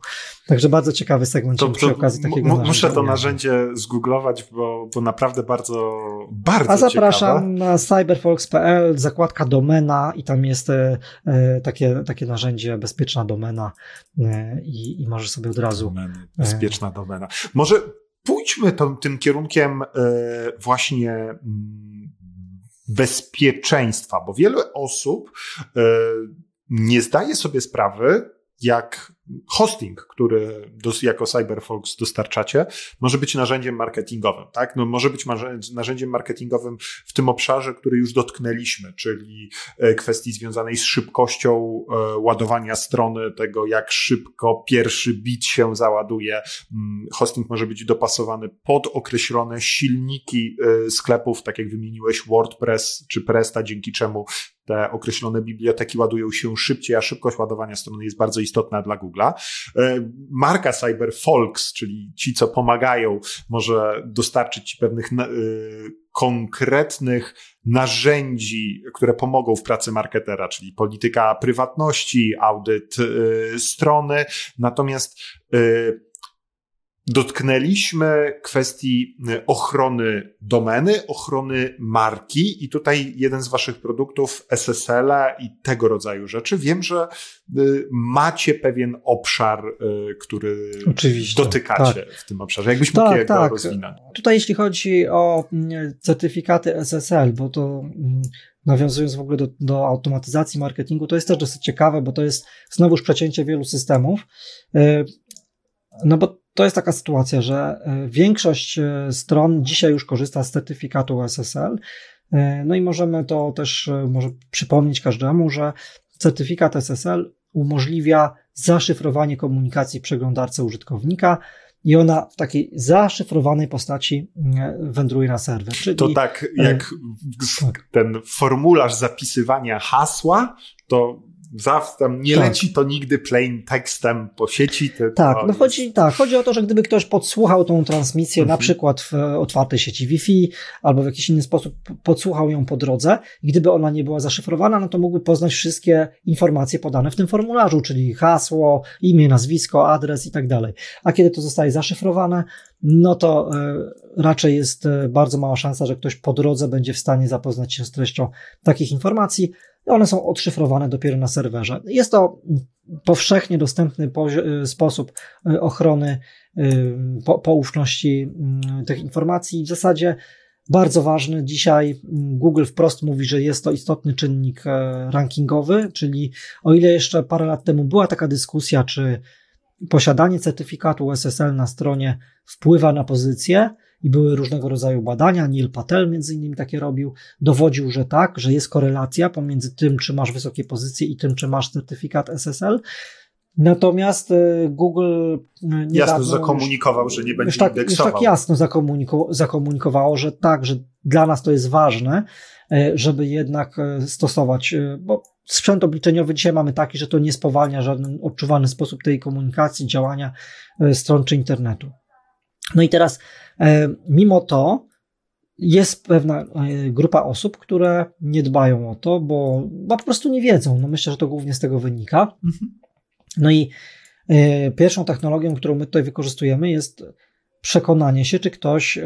Także bardzo ciekawy segment to, przy okazji takiego narzędzia. Muszę to narzędzie zgooglować, bo, bo naprawdę bardzo, bardzo A zapraszam ciekawe. na cyberfolks.pl, zakładka domena i tam jest e, e, takie, takie narzędzie bezpieczna domena e, i, i możesz sobie od razu... Domeny, bezpieczna domena. Może pójdźmy tą, tym kierunkiem właśnie mm, bezpieczeństwa, bo wiele osób nie zdaje sobie sprawy, jak hosting, który jako CyberFox dostarczacie, może być narzędziem marketingowym, tak? No, może być narzędziem marketingowym w tym obszarze, który już dotknęliśmy, czyli e, kwestii związanej z szybkością e, ładowania strony, tego jak szybko pierwszy bit się załaduje. Mm, hosting może być dopasowany pod określone silniki e, sklepów, tak jak wymieniłeś WordPress czy Presta, dzięki czemu te określone biblioteki ładują się szybciej, a szybkość ładowania strony jest bardzo istotna dla Google'a. E, marka CyberFolks, czyli ci, co pomagają, może dostarczyć ci pewnych e, konkretnych narzędzi, które pomogą w pracy marketera, czyli polityka prywatności, audyt e, strony. Natomiast dotknęliśmy kwestii y, ochrony domeny, ochrony marki i tutaj jeden z waszych produktów SSL i tego rodzaju rzeczy. Wiem, że y, macie pewien obszar, y, który Oczywiście, dotykacie tak. w tym obszarze. Jakbyś mógł tak, tak. rozwinąć? Tutaj jeśli chodzi o mm, certyfikaty SSL, bo to mm, nawiązując w ogóle do, do automatyzacji marketingu, to jest też dosyć ciekawe, bo to jest znowuż przecięcie wielu systemów. No bo to jest taka sytuacja, że e, większość e, stron dzisiaj już korzysta z certyfikatu SSL. E, no i możemy to też może przypomnieć każdemu, że certyfikat SSL umożliwia zaszyfrowanie komunikacji przeglądarce użytkownika i ona w takiej zaszyfrowanej postaci wędruje na serwer. Czyli, to tak jak tak. ten formularz zapisywania hasła, to zawsze tam nie tak. leci to nigdy plain tekstem po sieci. tak, no jest... chodzi, tak, chodzi o to, że gdyby ktoś podsłuchał tą transmisję, mhm. na przykład w otwartej sieci Wi-Fi albo w jakiś inny sposób podsłuchał ją po drodze, i gdyby ona nie była zaszyfrowana, no to mógłby poznać wszystkie informacje podane w tym formularzu, czyli hasło, imię, nazwisko, adres i tak dalej. A kiedy to zostaje zaszyfrowane, no to e, raczej jest e, bardzo mała szansa, że ktoś po drodze będzie w stanie zapoznać się z treścią takich informacji, one są odszyfrowane dopiero na serwerze. Jest to powszechnie dostępny y, sposób y, ochrony y, poufności mm, tych informacji. W zasadzie bardzo ważny. Dzisiaj mm, Google wprost mówi, że jest to istotny czynnik e, rankingowy, czyli o ile jeszcze parę lat temu była taka dyskusja, czy posiadanie certyfikatu SSL na stronie wpływa na pozycję, i były różnego rodzaju badania. Neil Patel między innymi takie robił, dowodził, że tak, że jest korelacja pomiędzy tym, czy masz wysokie pozycje i tym, czy masz certyfikat SSL. Natomiast e, Google jasno zakomunikował, już, że nie będzie już tak, indeksował. Już tak jasno zakomuniko, zakomunikowało, że tak, że dla nas to jest ważne, żeby jednak stosować, bo sprzęt obliczeniowy dzisiaj mamy taki, że to nie spowalnia w żaden odczuwalny sposób tej komunikacji, działania stron czy internetu. No i teraz, mimo to, jest pewna grupa osób, które nie dbają o to, bo, bo po prostu nie wiedzą. No myślę, że to głównie z tego wynika. Mhm. No i E, pierwszą technologią, którą my tutaj wykorzystujemy, jest przekonanie się, czy ktoś e,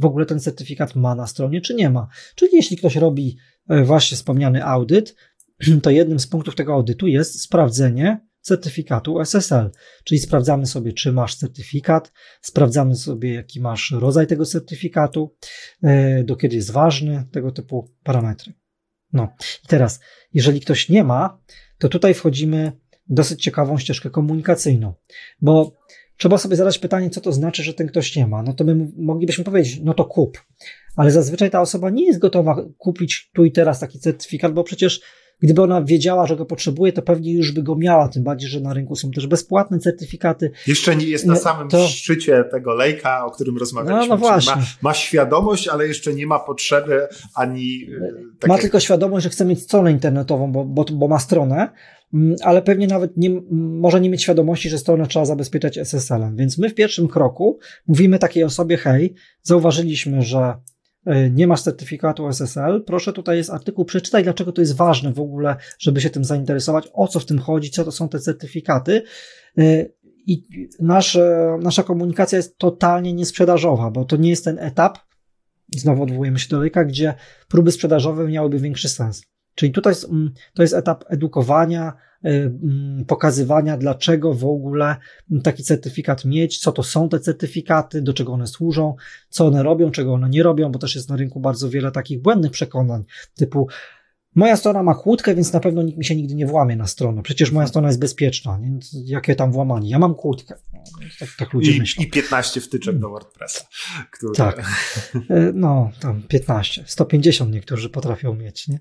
w ogóle ten certyfikat ma na stronie, czy nie ma. Czyli jeśli ktoś robi e, właśnie wspomniany audyt, to jednym z punktów tego audytu jest sprawdzenie certyfikatu SSL. Czyli sprawdzamy sobie, czy masz certyfikat, sprawdzamy sobie, jaki masz rodzaj tego certyfikatu, do kiedy jest ważny, tego typu parametry. No i teraz, jeżeli ktoś nie ma, to tutaj wchodzimy dosyć ciekawą ścieżkę komunikacyjną, bo trzeba sobie zadać pytanie, co to znaczy, że ten ktoś nie ma. No to my moglibyśmy powiedzieć, no to kup. Ale zazwyczaj ta osoba nie jest gotowa kupić tu i teraz taki certyfikat, bo przecież Gdyby ona wiedziała, że go potrzebuje, to pewnie już by go miała, tym bardziej, że na rynku są też bezpłatne certyfikaty. Jeszcze nie jest na samym to... szczycie tego lejka, o którym rozmawialiśmy. No, no właśnie. Ma, ma, świadomość, ale jeszcze nie ma potrzeby ani. E, ma tylko świadomość, że chce mieć stronę internetową, bo, bo, bo ma stronę, mm, ale pewnie nawet nie, może nie mieć świadomości, że stronę trzeba zabezpieczać SSL-em. Więc my w pierwszym kroku mówimy takiej osobie: hej, zauważyliśmy, że nie masz certyfikatu SSL, proszę, tutaj jest artykuł, przeczytaj, dlaczego to jest ważne w ogóle, żeby się tym zainteresować, o co w tym chodzi, co to są te certyfikaty. E, I nasz, nasza komunikacja jest totalnie niesprzedażowa, bo to nie jest ten etap, znowu odwołujemy się do Lejka, gdzie próby sprzedażowe miałyby większy sens. Czyli tutaj mm, to jest etap edukowania, y, mm, pokazywania, dlaczego w ogóle taki certyfikat mieć, co to są te certyfikaty, do czego one służą, co one robią, czego one nie robią, bo też jest na rynku bardzo wiele takich błędnych przekonań, typu Moja strona ma kłódkę, więc na pewno nikt mi się nigdy nie włamie na stronę. Przecież moja strona jest bezpieczna, więc jakie tam włamanie? Ja mam kłódkę. Tak, tak ludzie I, myślą. I 15 wtyczek do WordPressa. Które... Tak. E, no, tam 15. 150 niektórzy potrafią mieć, nie?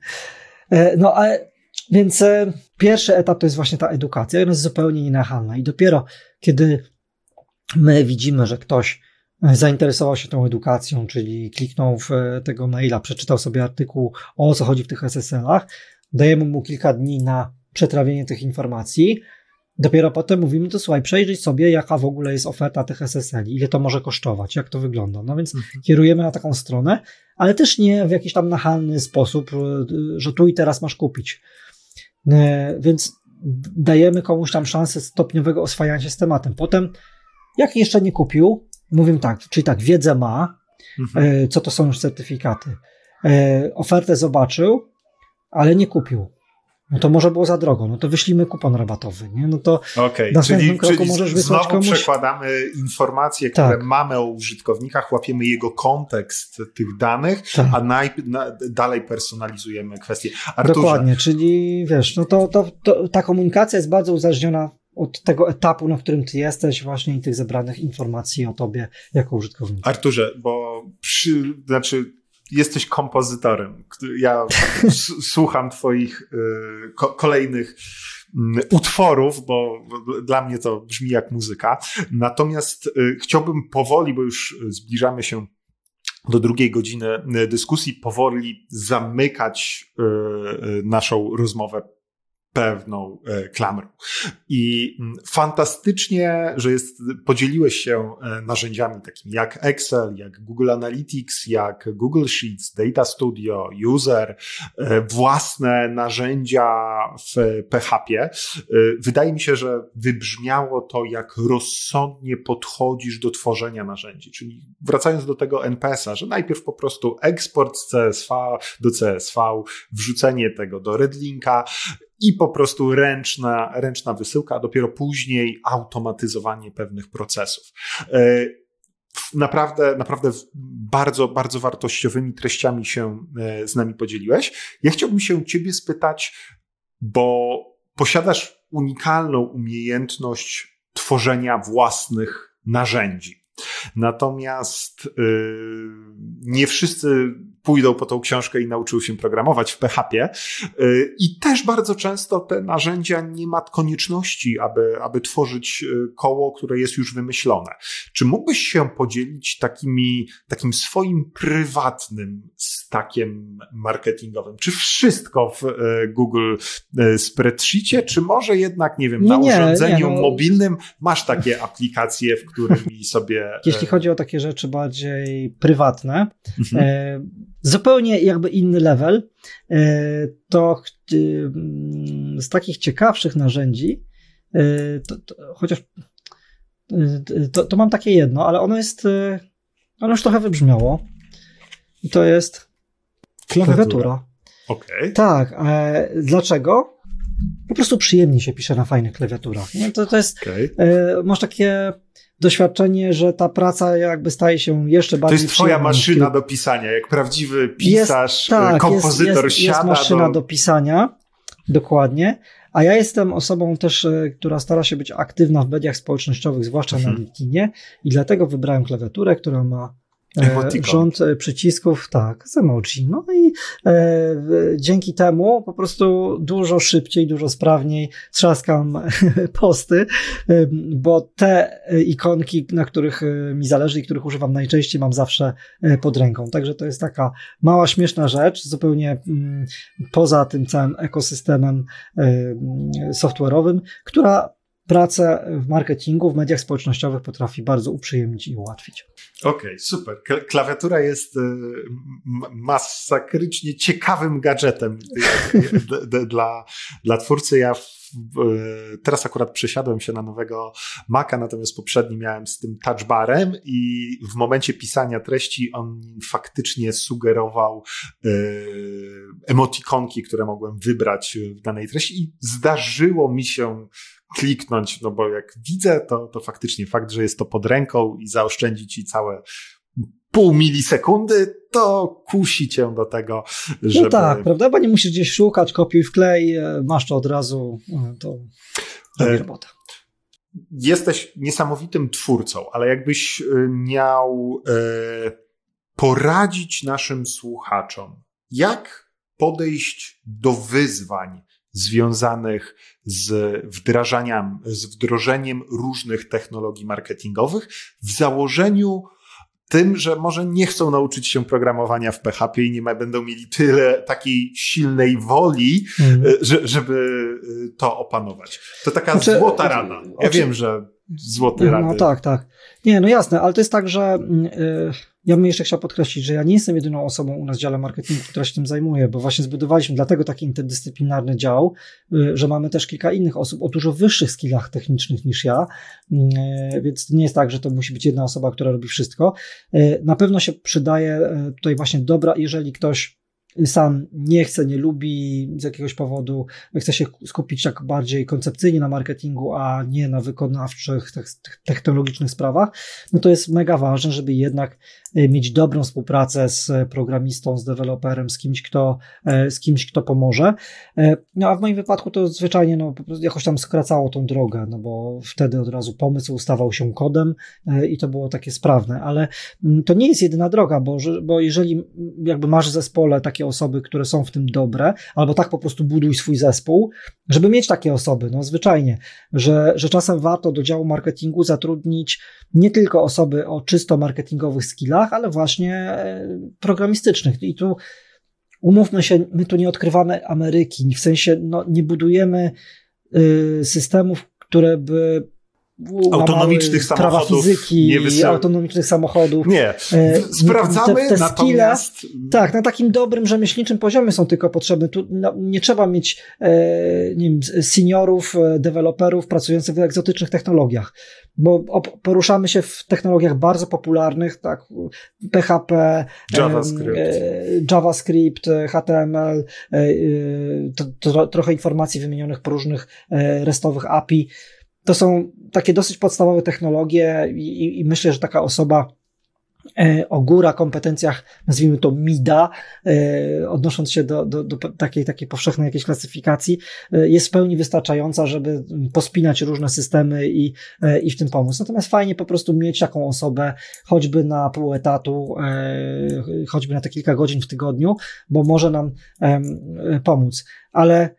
E, no ale więc e, pierwszy etap to jest właśnie ta edukacja, ona jest zupełnie nienachalna. I dopiero kiedy my widzimy, że ktoś zainteresował się tą edukacją, czyli kliknął w e, tego maila, przeczytał sobie artykuł o co chodzi w tych SSL-ach, dajemy mu kilka dni na przetrawienie tych informacji, Dopiero potem mówimy, to słuchaj, przejrzyj sobie, jaka w ogóle jest oferta tych SSL, ile to może kosztować, jak to wygląda. No więc mhm. kierujemy na taką stronę, ale też nie w jakiś tam nachalny sposób, e, że tu i teraz masz kupić. E, więc dajemy komuś tam szansę stopniowego oswajania się z tematem. Potem, jak jeszcze nie kupił, mówimy tak, czyli tak, wiedzę ma, mhm. E, co to są już certyfikaty. Ofertę zobaczył, ale nie kupił no to może było za drogo, no to wyślimy kupon rabatowy, nie? No to okay, następnym czyli, kroku czyli możesz wysłać znowu komuś... przekładamy informacje, które tak. mamy o użytkownikach, łapiemy jego kontekst tych danych, tak. a naj, na, dalej personalizujemy kwestie. Arturze. Dokładnie, czyli wiesz, no to, to, to ta komunikacja jest bardzo uzależniona od tego etapu, na którym ty jesteś, właśnie i tych zebranych informacji o tobie jako użytkowniku. Arturze, bo przy, znaczy jesteś kompozytorem. Ja słucham twoich y, kolejnych mm, utworów, bo dla mnie to brzmi jak muzyka. Natomiast y, chciałbym powoli, bo już zbliżamy się do drugiej godziny y, dyskusji, powoli zamykać naszą rozmowę pewną e, klamrą. I mm, fantastycznie, że jest, podzieliłeś się e, narzędziami takimi jak Excel, jak Google Analytics, jak Google Sheets, Data Studio, User, e, własne narzędzia w PHP. Wydaje mi się, że wybrzmiało to, jak rozsądnie podchodzisz do tworzenia narzędzi. Czyli wracając do tego NPS-a, że najpierw po prostu eksport z CSV do CSV, wrzucenie tego do Redlinka, i po prostu ręczna, ręczna wysyłka, a dopiero później automatyzowanie pewnych procesów. E, naprawdę, naprawdę bardzo, bardzo wartościowymi treściami się e, z nami podzieliłeś. Ja chciałbym się Ciebie spytać, bo posiadasz unikalną umiejętność tworzenia własnych narzędzi. Natomiast yy, nie wszyscy pójdą po tą książkę i nauczył się programować w PHP. I też bardzo często te narzędzia nie ma konieczności, aby, aby tworzyć koło, które jest już wymyślone. Czy mógłbyś się podzielić takimi, takim swoim prywatnym stakiem marketingowym? Czy wszystko w Google Spreadsheetie, czy może jednak, nie wiem, na nie, urządzeniu nie, no... mobilnym masz takie aplikacje, w którymi sobie. Jeśli chodzi o takie rzeczy bardziej prywatne, mhm. Zupełnie jakby inny level, e, to e, z takich ciekawszych narzędzi, e, to, to, chociaż e, to, to mam takie jedno, ale ono jest, ono już trochę wybrzmiało. I to jest klawiatura. Okay. Tak. dlaczego? Po prostu przyjemnie się pisze na fajnych klawiaturach. Nie? To, to jest, okay. masz takie doświadczenie, że ta praca jakby staje się jeszcze bardziej To jest twoja maszyna do pisania, jak prawdziwy pisarz, jest, tak, kompozytor jest, jest, jest maszyna do... do pisania, dokładnie. A ja jestem osobą też, e, która stara się być aktywna w mediach społecznościowych, zwłaszcza na mhm. LinkedInie i dlatego wybrałem klawiaturę, która ma E, rząd e, przycisków, tak, z emoji. No i e, dzięki temu po prostu dużo szybciej, dużo sprawniej trzaskam posty, e, bo te ikonki, na których mi zależy i których używam najczęściej, mam zawsze pod ręką. Także to jest taka mała, śmieszna rzecz, zupełnie mm, poza tym całym ekosystemem software'owym, która pracę w marketingu, w mediach społecznościowych potrafi bardzo uprzyjemnić i ułatwić. Okej, okay, super. Klawiatura jest y, masakrycznie ciekawym gadżetem dla, dla twórcy. Ja teraz akurat przesiadłem się na nowego Maca, natomiast poprzedni miałem z tym touchbarem i w momencie pisania treści on faktycznie sugerował y, emotikonki, które mogłem wybrać w danej treści i zdarzyło mi się kliknąć, no bo jak widzę, to, to faktycznie fakt, że jest to pod ręką i zaoszczędzi ci całe pół milisekundy, to kusi cię do tego, no żeby... No tak, prawda, bo nie musisz gdzieś szukać, kopiuj, wklej, e, masz to od razu, e, to robi e, robota. Jesteś niesamowitym twórcą, ale jakbyś miał poradzić naszym słuchaczom, jak podejść do wyzwań związanych z wdrażaniem, z wdrożeniem różnych technologii marketingowych w założeniu tym, że może nie chcą nauczyć się programowania w PHP i nie ma, będą mieli tyle takiej silnej woli, mm. że, żeby e, to opanować. To taka znaczy, złota rada. Ja wiem, że złote no, rady. No tak, tak. Nie, no jasne, ale to jest tak, że yy, ja bym jeszcze chciał podkreślić, że ja nie jestem jedyną osobą u nas w dziale marketingu, która się tym zajmuje, bo właśnie zbudowaliśmy dlatego taki interdyscyplinarny dział, yy, że mamy też kilka innych osób o dużo wyższych skillach technicznych niż ja, yy, więc to nie jest tak, że to musi być jedna osoba, która robi wszystko. Y, na pewno się przydaje y, tutaj właśnie dobra, jeżeli ktoś sam nie chce, nie lubi z jakiegoś powodu, chce się skupić tak bardziej koncepcyjnie na marketingu, a nie na wykonawczych, technologicznych sprawach, no to jest mega ważne, żeby jednak e, mieć dobrą współpracę z programistą, z deweloperem, z kimś, kto, e, z kimś, kto pomoże. E, no a w moim wypadku to zwyczajnie no, jakoś tam skracało tą drogę, no bo wtedy od razu pomysł stawał się kodem i to było takie sprawne, ale mm, to nie jest jedyna droga, bo, bo jeżeli jakby masz w zespole takie osoby, które są w tym dobre, albo tak po prostu buduj swój zespół, żeby mieć takie osoby, no zwyczajnie, że, że czasem warto do działu marketingu zatrudnić nie tylko osoby o czysto marketingowych skillach, ale właśnie e, programistycznych. I tu umówmy się, my tu nie odkrywamy Ameryki, w sensie no, nie budujemy y, systemów, które by autonomicznych samochodów fizyki, nie wysył... autonomicznych samochodów. Nie, e, sprawdzamy te, te natomiast... Skille, tak, na takim dobrym rzemieślniczym poziomie są tylko potrzebne. Tu no, nie trzeba mieć e, nie wiem, seniorów, e, deweloperów pracujących w egzotycznych technologiach, bo poruszamy się w technologiach bardzo popularnych, tak, PHP, JavaScript, JavaScript HTML, to, to, trochę informacji wymienionych po różnych restowych API, to są takie dosyć podstawowe technologie i, i myślę, że taka osoba E, o góra kompetencjach, nazwijmy to MIDA, e, odnosząc się do, do, do takiej, takiej powszechnej jakiejś klasyfikacji, e, jest w pełni wystarczająca, żeby pospinać różne systemy i, i w tym pomóc. Natomiast fajnie po prostu mieć taką osobę, choćby na pół etatu, choćby na te kilka godzin w tygodniu, bo może nam pomóc. Ale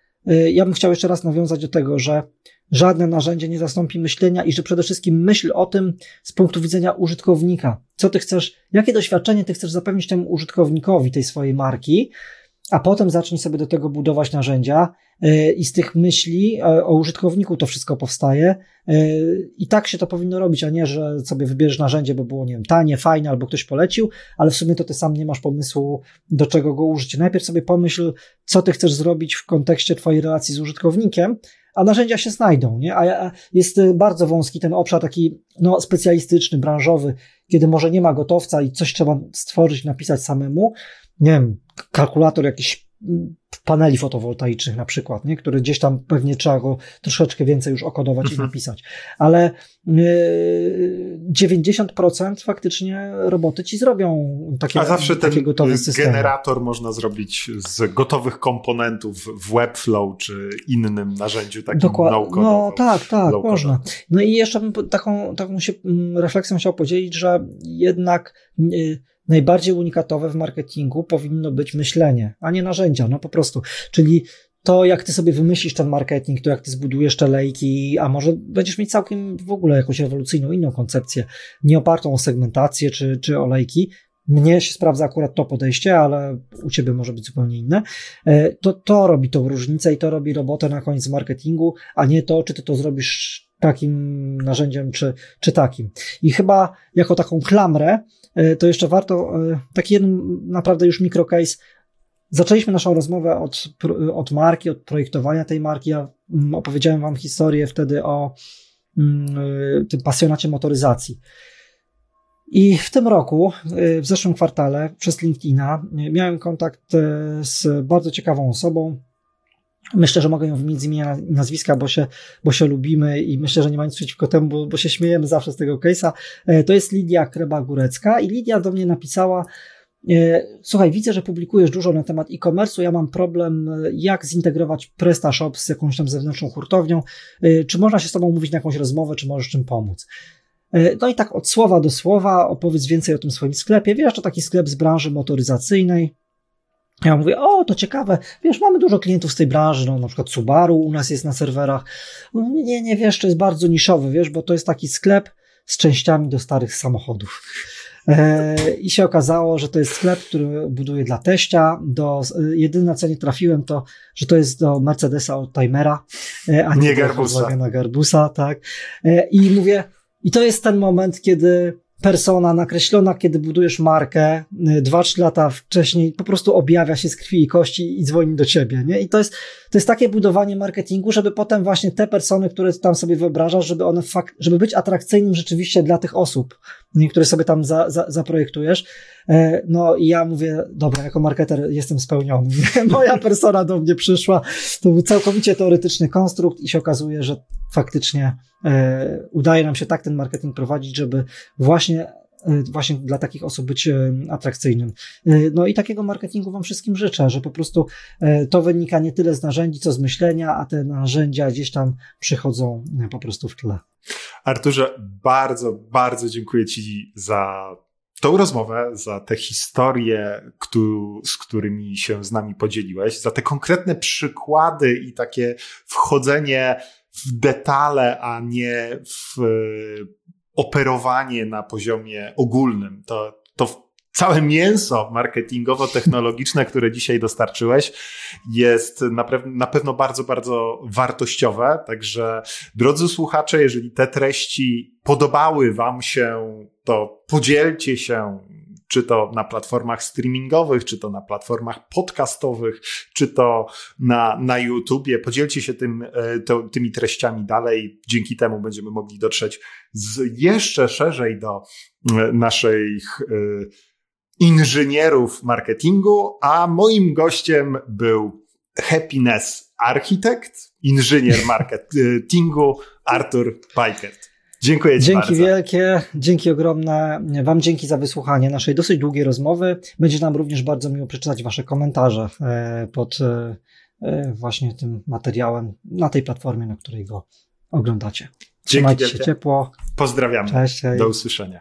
ja bym chciał jeszcze raz nawiązać do tego, że żadne narzędzie nie zastąpi myślenia i że przede wszystkim myśl o tym z punktu widzenia użytkownika. Co ty chcesz, jakie doświadczenie ty chcesz zapewnić temu użytkownikowi tej swojej marki, a potem zacznij sobie do tego budować narzędzia y, i z tych myśli y, o użytkowniku to wszystko powstaje y, i tak się to powinno robić, a nie, że sobie wybierzesz narzędzie, bo było, nie wiem, tanie, fajne albo ktoś polecił, ale w sumie to ty sam nie masz pomysłu, do czego go użyć. Najpierw sobie pomyśl, co ty chcesz zrobić w kontekście twojej relacji z użytkownikiem, a narzędzia się znajdą, nie? A jest y, bardzo wąski ten obszar taki, no, specjalistyczny, branżowy, kiedy może nie ma gotowca i coś trzeba stworzyć, napisać samemu. Nie wiem, kalkulator jakiś paneli fotowoltaicznych na przykład, nie? które gdzieś tam pewnie trzeba go troszeczkę więcej już okodować mhm. i napisać. Ale yy, 90% faktycznie roboty ci zrobią takie, A zawsze takie ten generator można zrobić z gotowych komponentów w Webflow czy innym narzędziu takim Dokładnie. No tak, tak, można. No i jeszcze bym taką, taką się mm, refleksją chciał podzielić, że jednak yy, najbardziej unikatowe w marketingu powinno być myślenie, a nie narzędzia, no po prostu. Czyli to, jak ty sobie wymyślisz ten marketing, to jak ty zbudujesz te lejki, a może będziesz mieć całkiem w ogóle jakąś rewolucyjną, inną koncepcję, nie opartą o segmentację czy, czy o lejki. Mnie się sprawdza akurat to podejście, ale u ciebie może być zupełnie inne. E, to, to robi tą różnicę i to robi robotę na koniec marketingu, a nie to, czy ty to zrobisz takim narzędziem, czy, czy takim. I chyba jako taką klamrę, e, to jeszcze warto, e, taki jeden naprawdę już mikrocase. Zaczęliśmy naszą rozmowę od, od marki, od projektowania tej marki. Ja mm, opowiedziałem Wam historię wtedy o mm, e, tym pasjonacie motoryzacji. I w tym roku, w zeszłym kwartale, przez LinkedIna, miałem kontakt z bardzo ciekawą osobą, Myślę, że mogę ją wymienić z imienia nazwiska, bo się, bo się lubimy i myślę, że nie ma nic przeciwko temu, bo, bo się śmiejemy zawsze z tego case'a. E, to jest Lidia Kreba-Górecka i Lidia do mnie napisała, e, Słuchaj, widzę, że publikujesz dużo na temat e-commerce'u. Ja mam problem, e, jak zintegrować PrestaShop z jakąś tam zewnętrzną hurtownią. Czy można się z Tobą mówić na jakąś rozmowę, czy możesz czym pomóc? No i tak od słowa do słowa opowiedz więcej o tym swoim sklepie. Wiesz, to taki sklep z branży motoryzacyjnej. Ja mówię, o, to ciekawe, wiesz, mamy dużo klientów z tej branży, no na przykład Subaru u nas jest na serwerach. No, nie, nie, wiesz, to jest bardzo niszowy, wiesz, bo to jest taki sklep z częściami do starych samochodów. E, I się okazało, że to jest sklep, który buduje dla teścia. Do, jedyne na co nie trafiłem to, że to jest do Mercedesa od Timera, e, a nie, nie Garbusa. na Garbusa, tak. E, I mówię, i to jest ten moment, kiedy persona nakreślona, kiedy budujesz markę, 2-3 y, lata wcześniej po prostu objawia się z krwi i kości i dzwoni do ciebie, nie? I to jest, to jest takie budowanie marketingu, żeby potem właśnie te persony, które tam sobie wyobrażasz, żeby one fakt, żeby być atrakcyjnym rzeczywiście dla tych osób, które sobie tam za, za, zaprojektujesz. E, no i ja mówię, dobra, jako marketer jestem spełniony. Moja persona do mnie przyszła, to był całkowicie teoretyczny konstrukt i się okazuje, że faktycznie e, udaje nam się tak ten marketing prowadzić, żeby właśnie e, właśnie dla takich osób być atrakcyjnym. No i takiego marketingu Wam wszystkim życzę, że po prostu to wynika nie tyle z narzędzi, co z myślenia, a te narzędzia gdzieś tam przychodzą po prostu w tle. Arturze, bardzo, bardzo dziękuję Ci za tą rozmowę, za te historie, z którymi się z nami podzieliłeś, za te konkretne przykłady i takie wchodzenie w detale, a nie w operowanie na poziomie ogólnym. To, to całe mięso marketingowo-technologiczne, które dzisiaj dostarczyłeś, jest na, na pewno bardzo, bardzo wartościowe. Także, drodzy słuchacze, jeżeli te treści podobały Wam się, to podzielcie się czy to na platformach streamingowych, czy to na platformach podcastowych, czy to na, na YouTubie. Podzielcie się tym, e, to, tymi treściami dalej. Dzięki temu będziemy mogli dotrzeć z jeszcze szerzej do e, naszych e, inżynierów marketingu, a moim gościem był Happiness Architect, inżynier marketingu Artur Pajkert. Dziękuję Ci Dzięki bardzo. wielkie, dzięki ogromne. Wam dzięki za wysłuchanie naszej dosyć długiej rozmowy. Będzie nam również bardzo miło przeczytać Wasze komentarze e, pod e, e, właśnie tym materiałem na tej platformie, na której go oglądacie. Dzięki Trzymajcie się wielkie. ciepło. Pozdrawiamy. Cześć. hej. Do usłyszenia.